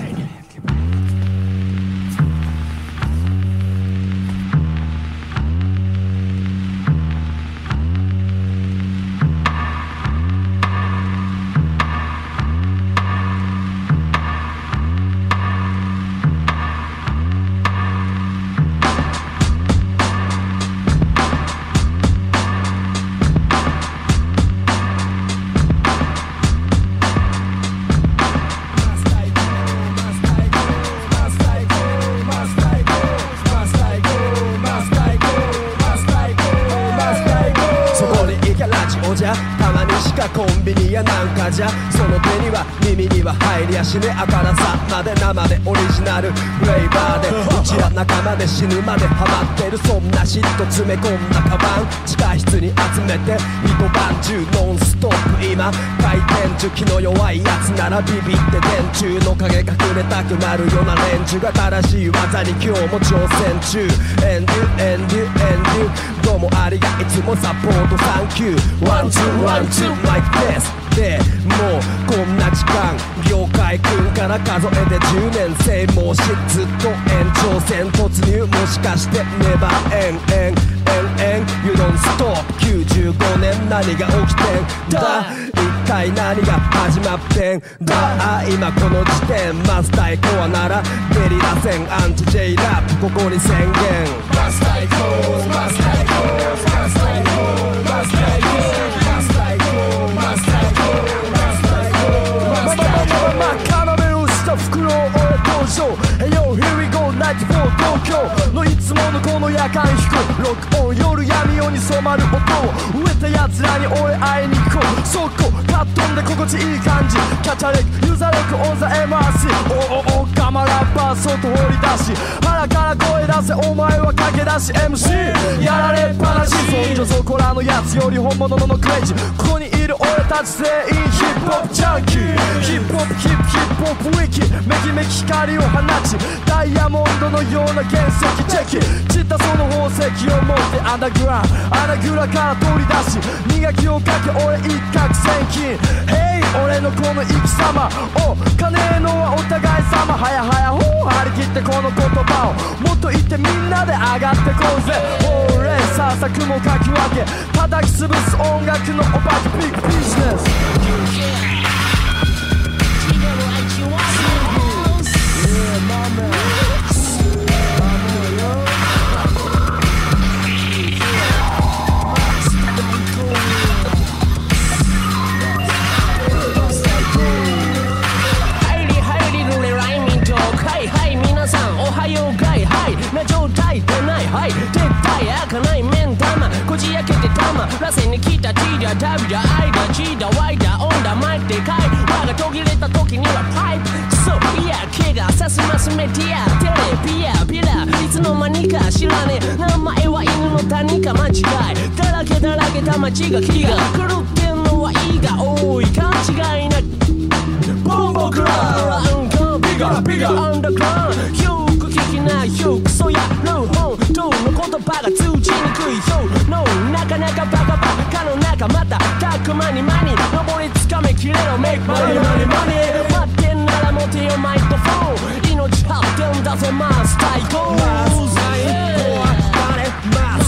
Speaker 54: 死ぬまでハマってそんなシット詰め込んだカバン地下室に集めて一晩中ノンストップ。今回転樹気の弱いやつならビビって電柱の影隠れたくなるような連中が正しい技に今日も挑戦中。エンデュエンデュエンデュどうもありがいつもサポートサンキュー。ワンツーワンツーマイクですでもうこんな時間業界くんから数えて10年生。もしずっと延長戦突入。もしかしてネバーエンエンエンエン You don't stop. 95年何が起きてんだ？一体何が始まってんだ？今この時点マスターエコアならゲリラ戦アンチ J ラップここに宣言。マスターコーマスター Jakańsku, rok
Speaker 42: 夜闇夜に染まる音を植えた奴らに俺会いに行こう。そこカットンで心地いい感じ。キャチャレックユーザーレックオンザーシーおおおガマラッパー外掘り出し。腹から声出せお前は駆け出し。MC やられっぱなし。そんじょそこらのやつより本物のクレイジここにいる俺たち全員ヒップホップジャンキー。ヒップホップヒップヒップホップウィキ。めきめき光を放ち。ダイヤモンドのような原石。チェキ。散ったその宝石を持ってアンダーグラン穴ぐから取り出し磨きをかけ俺一攫千金。Hey 俺のこの生き様。お金のはお互い様。はやはやほう張り切ってこの言葉を。もっと言ってみんなで上がってこうぜ。ほうれんさあ作もかき分け。叩き潰す音楽のお化け。ビッグビジネス
Speaker 43: Yeah, my man. な状態でないはい撤退開かない目ん玉こじ開けて玉螺旋に来た T だ W だ I だ G だ Y だオンだマイクでかい輪が途切れた時にはパイプクソいや怪我さすますメディアテレビやビラいつの間にか知らねえ名前は犬の谷か間違いだらけだらけた街が気が狂ってんのは E が多い勘違いなボンボクランガンビガビガアンダーグラウンドない。よクソ野郎本当の言葉が通じにくい。よ No なかなかバカバカの中またたくまにまに登りつかめきれろメイクマネママ待ってんなら持てよマイクフォン命張ってんだぜマス最高マス
Speaker 58: 最高はバま
Speaker 44: す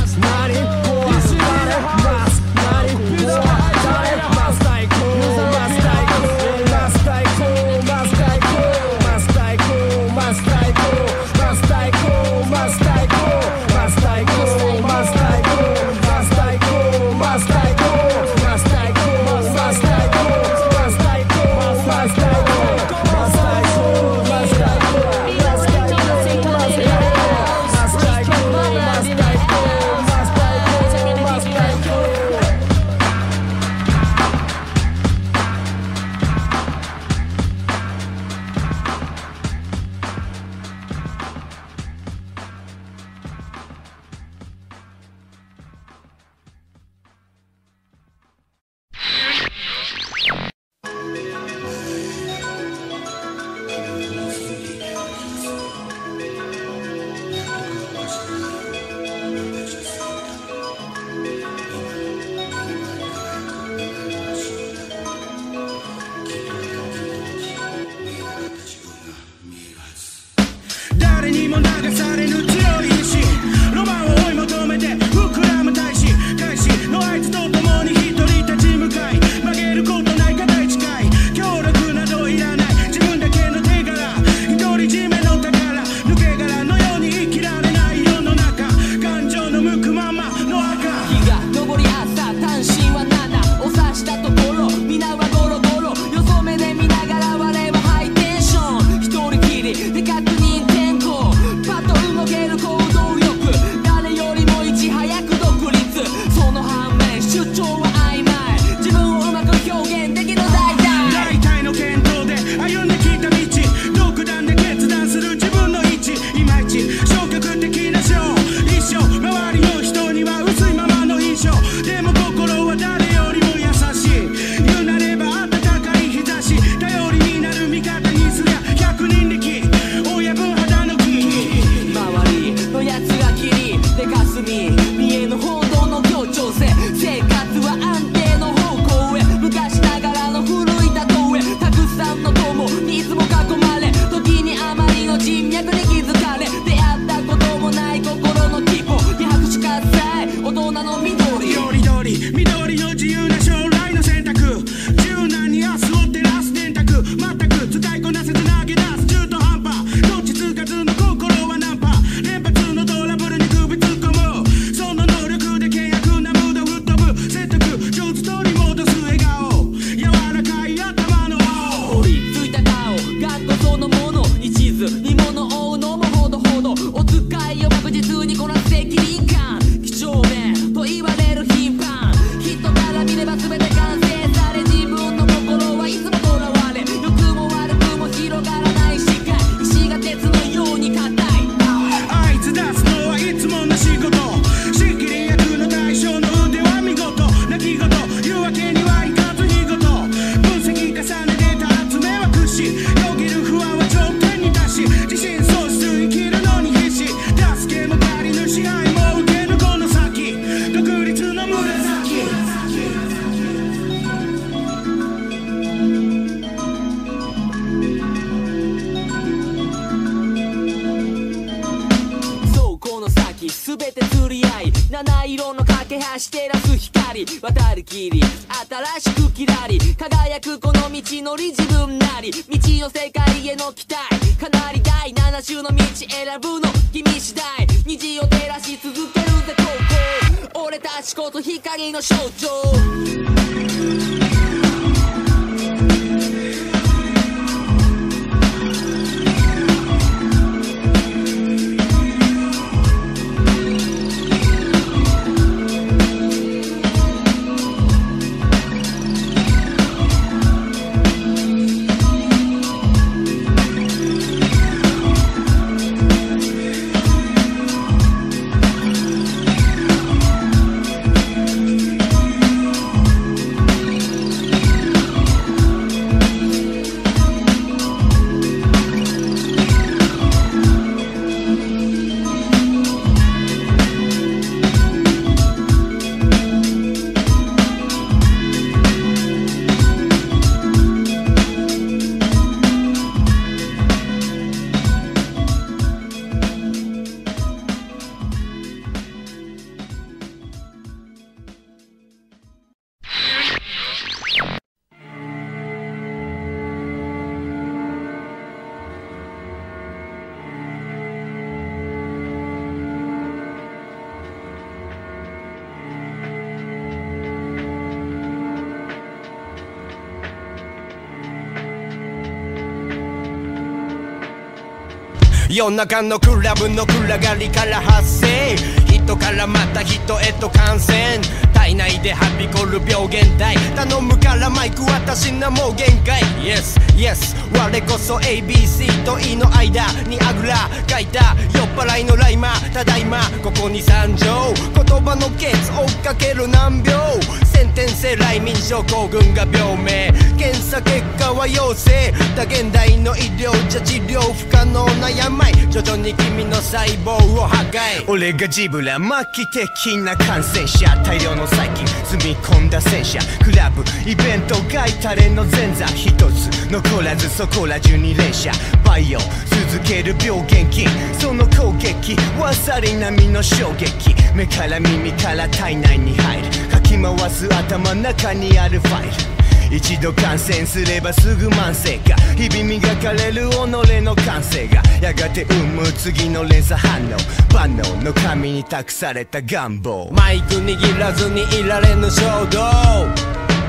Speaker 23: 夜中のクラブの暗がりから発生。人からまた人へと感染。体内ではびこる病原体。頼むからマイク私なもう限界。Yes, yes 我こそ ABC と E の間にあぐらかいた。酔っ払いのライマーただいま。ここに参上。言葉のケツ追っかける難病。先天性来民症候群が病名。検査結果は陽性。だ現代の医療じゃ治療不可能な病。徐々に君の細胞を破壊。
Speaker 50: 俺がジブラ末期的な感染者大量の細菌積み込んだ戦車クラブイベント外タレの前座一つ残らずそこら中に連射バイオ続ける病原菌。その攻撃ワサリ並みの衝撃。目から耳から体内に入るかき回す頭の中にあるファイル。一度感染すればすぐ慢性化日々磨かれる己の感性がやがて生む次の連鎖反応。万能の神に託された願望。
Speaker 23: マイク握らずにいられぬ衝動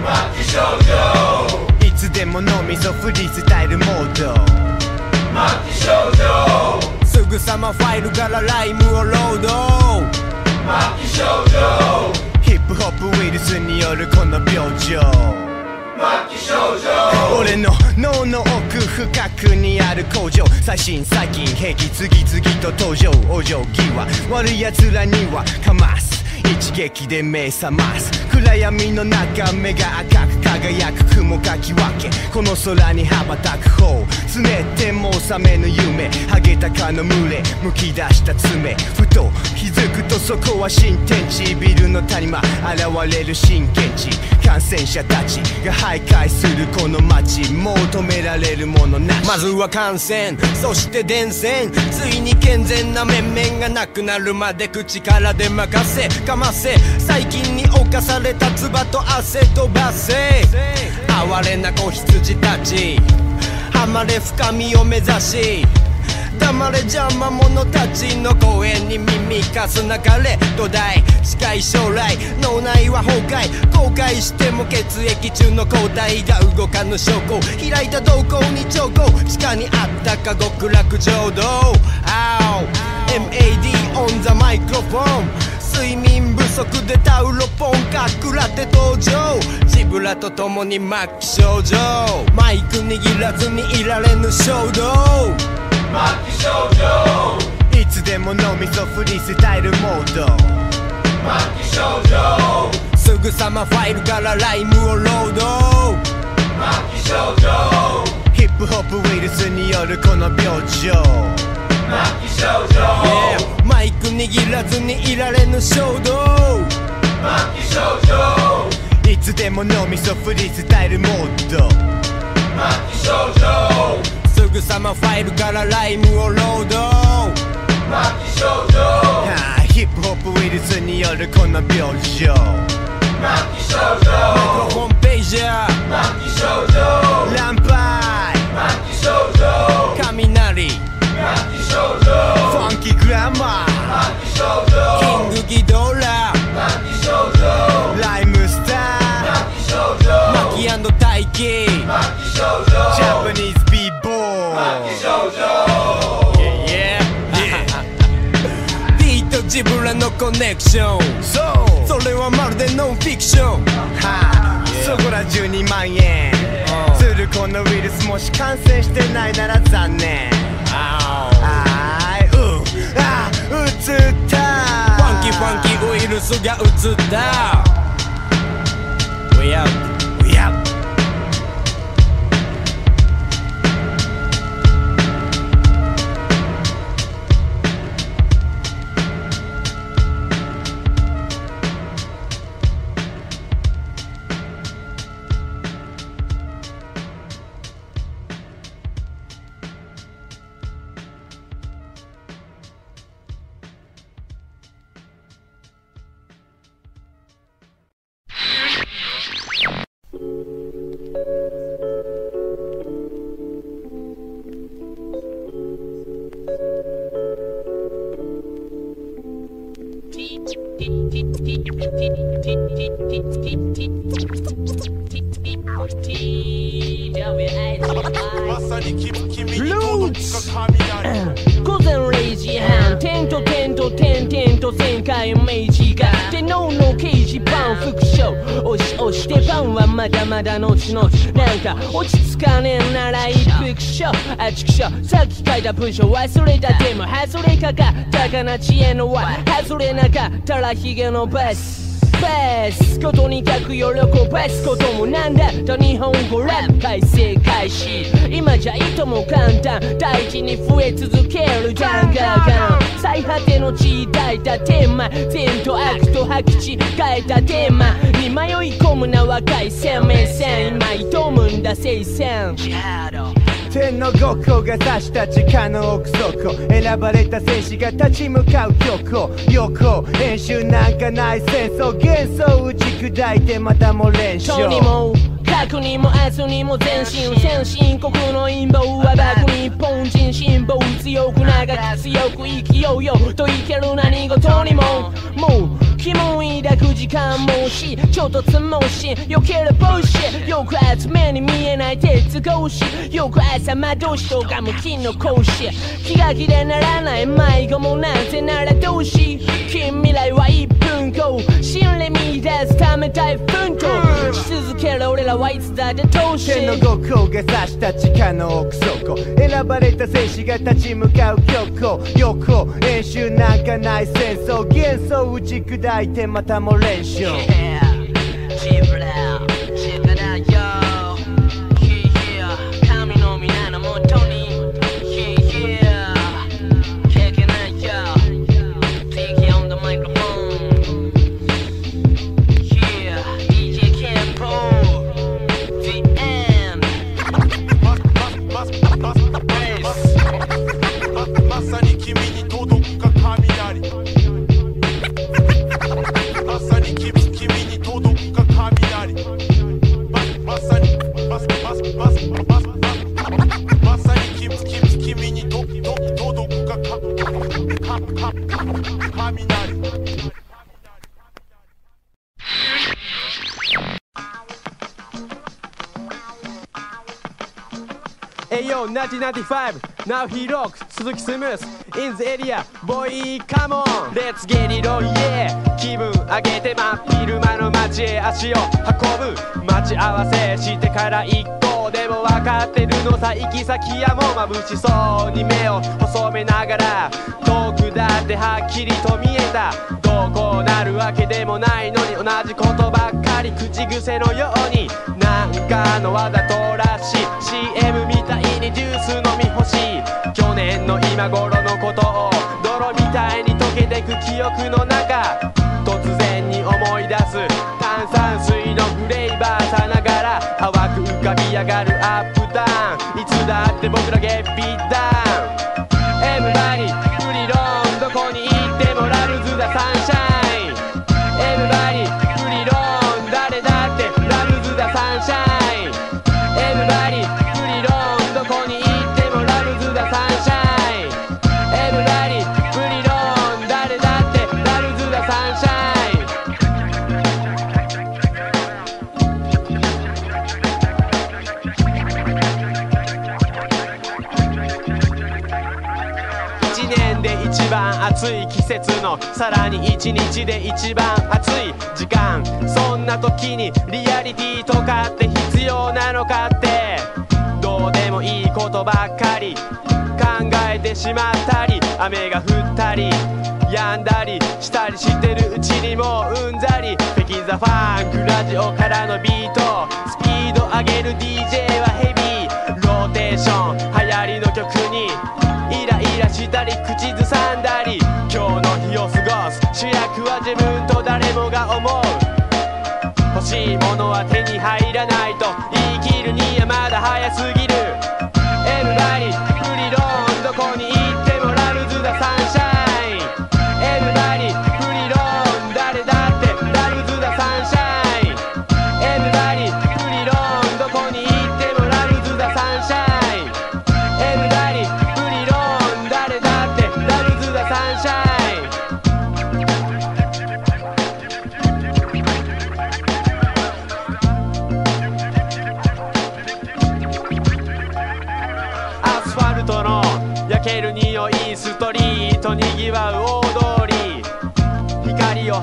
Speaker 50: 末期症状。いつでも脳みそフリースタイルモード。末期症状。
Speaker 23: すぐさまファイルからライムをロード
Speaker 50: 末期症状ヒップホップウイルスによるこの病状。末期症状俺の脳の奥深くにある工場最新最近兵器次々と登場お嬢際悪い奴らにはかます。一撃で目覚ます。暗闇の中目が赤く輝く雲かき分けこの空に羽ばたく方つねっても覚めぬ夢ハゲタカの群れむき出した爪気づくとそこは新天地ビルの谷間現れる新現地。感染者たちが徘徊するこの街。求められるものな
Speaker 23: まずは感染。そして伝染。ついに健全な面々がなくなるまで口からで任せ。かませ。細菌に侵された唾と汗飛ばせ。哀れな子羊たち。ハマれ深みを目指し。黙れ邪魔者たちの声に耳かすなかれ土台近い将来脳内は崩壊後悔しても血液中の抗体が動かぬ証拠開いた瞳孔に兆候地下にあったか極楽浄土。Ow! MAD on the microphone. 睡眠不足でタウロポンかくらって登場。ジブラと共に末期症状マイク握らずにいられぬ衝動。
Speaker 50: 末期症状。いつでも脳みそフリースタイルモード。末期症状。
Speaker 23: すぐさまファイルからライムをロード。
Speaker 50: 末期症状。ヒップホップウイルスによるこの病状。末期症状、
Speaker 23: Yeah マイク握らずにいられぬ衝動。
Speaker 50: 末期症状。いつでも脳みそフリースタイルモード。末期症状
Speaker 23: すぐさまファイルからライムをロード
Speaker 50: 末期症状ヒップホップウイルスによるこの病状
Speaker 23: マキ症状マイクロフォンページャーマキ症状
Speaker 50: ランパイ
Speaker 23: マキ症状雷マキ症状
Speaker 50: ファンキーグラマー
Speaker 23: マキ症状キングギドラマキ症状
Speaker 50: ライムスター
Speaker 23: マキ症状マキ大輝マキ症状
Speaker 50: ジャパニーズビーボー
Speaker 23: マキ症状 Yeah, yeah ビートジブラのコネクション。
Speaker 50: そう
Speaker 23: それはまるでノンフィクション。
Speaker 50: はあそこら12万円するこのウイルスもし感染してないなら残念。あー。いうあうつった。
Speaker 23: ファンキーファンキーウイルスが移った。We out
Speaker 43: た文章忘れたでも外れかかったかな知恵の輪外れなかったらヒゲのベースベースことにかく喜ばすこともなんだと日本語ラップ改正開始今じゃいとも簡単大事に増え続けるガンガンガン最果ての地抱いたテーマ善と悪と白地変えたテーマ。に迷い込むな若い生命線。今挑むんだ聖戦。ジハード
Speaker 50: 天の極光が指した地下の奥底。選ばれた戦士が立ち向かう曲を横演習なんかない戦争。幻想打ち砕いてまたも練習
Speaker 43: とにもかくにも明日にも前進先進国の陰謀はバク日本人辛抱強く長く強く生きようよ。といける何事にも。もう疑問抱く時間もしちょっとつもしよければしよく集めに見えない鉄格子よく朝窓しとがむきの格子気が気でならない迷子もなんてならどうし近未来は一歩後心理見出すため大奮闘し続ける俺らはいつだって投資
Speaker 50: 天の極光が指した地下の奥底選ばれた戦士が立ち向かう曲を横演習なんかない戦争幻想打ち砕いてまたも練習
Speaker 43: Check
Speaker 59: 1995, now he rock, 鈴木スムース In the area, boy, come on. Let's get it on, yeah. 気分上げて真っ昼間の街へ足を運ぶ待ち合わせしてから一行でも分かってるのさ行き先やも眩しそうに目を細めながら遠くだってはっきりと見えた。どうこうなるわけでもないのに同じことばっかり口癖のように。なんかのわざとらしい。CM みたい。にジュース飲み欲し去年の今頃のことを泥みたいに溶けてく記憶の中突然に思い出す炭酸水のフレーバーさながら淡く浮かび上がるアップダウン。いつだって僕らゲッピー節のさらに一日で一番暑い時間。そんな時にリアリティとかって必要なのかって。どうでもいいことばっかり。考えてしまったり雨が降ったり止んだりしたりしてるうちにもううんざり。フェキザファンクラジオからのビート。スピード上げる DJ はヘビー。ローテーション流行りの曲にイライラしたり口ずさんだり。を過ごす主役は自分と誰もが思う。欲しいものは手に入らないと言い切るにはまだ早すぎ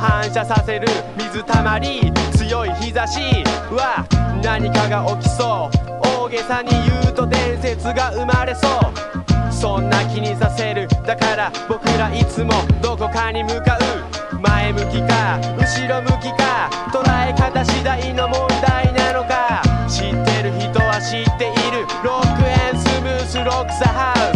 Speaker 59: 反射させる。水たまり強い日差し。は何かが起きそう。大げさに言うと伝説が生まれそう。そんな気にさせる。だから僕らいつもどこかに向かう。前向きか後ろ向きか捉え方次第の問題なのか。知ってる人は知っている。ロックエンスムースロックザハウス。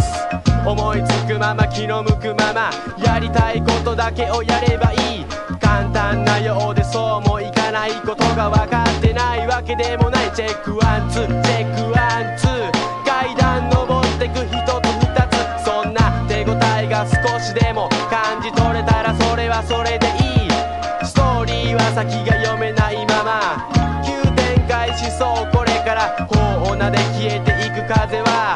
Speaker 59: 思いつくまま気の向くままやりたいことだけをやればいい。簡単なようでそうもいかないことが分かってないわけでもない。チェックワンツーチェックワンツー。階段登ってく一つ二つそんな手応えが少しでも感じ取れたらそれはそれでいい。ストーリーは先が読めないまま。急展開しそう。これから頬なで消えていく風は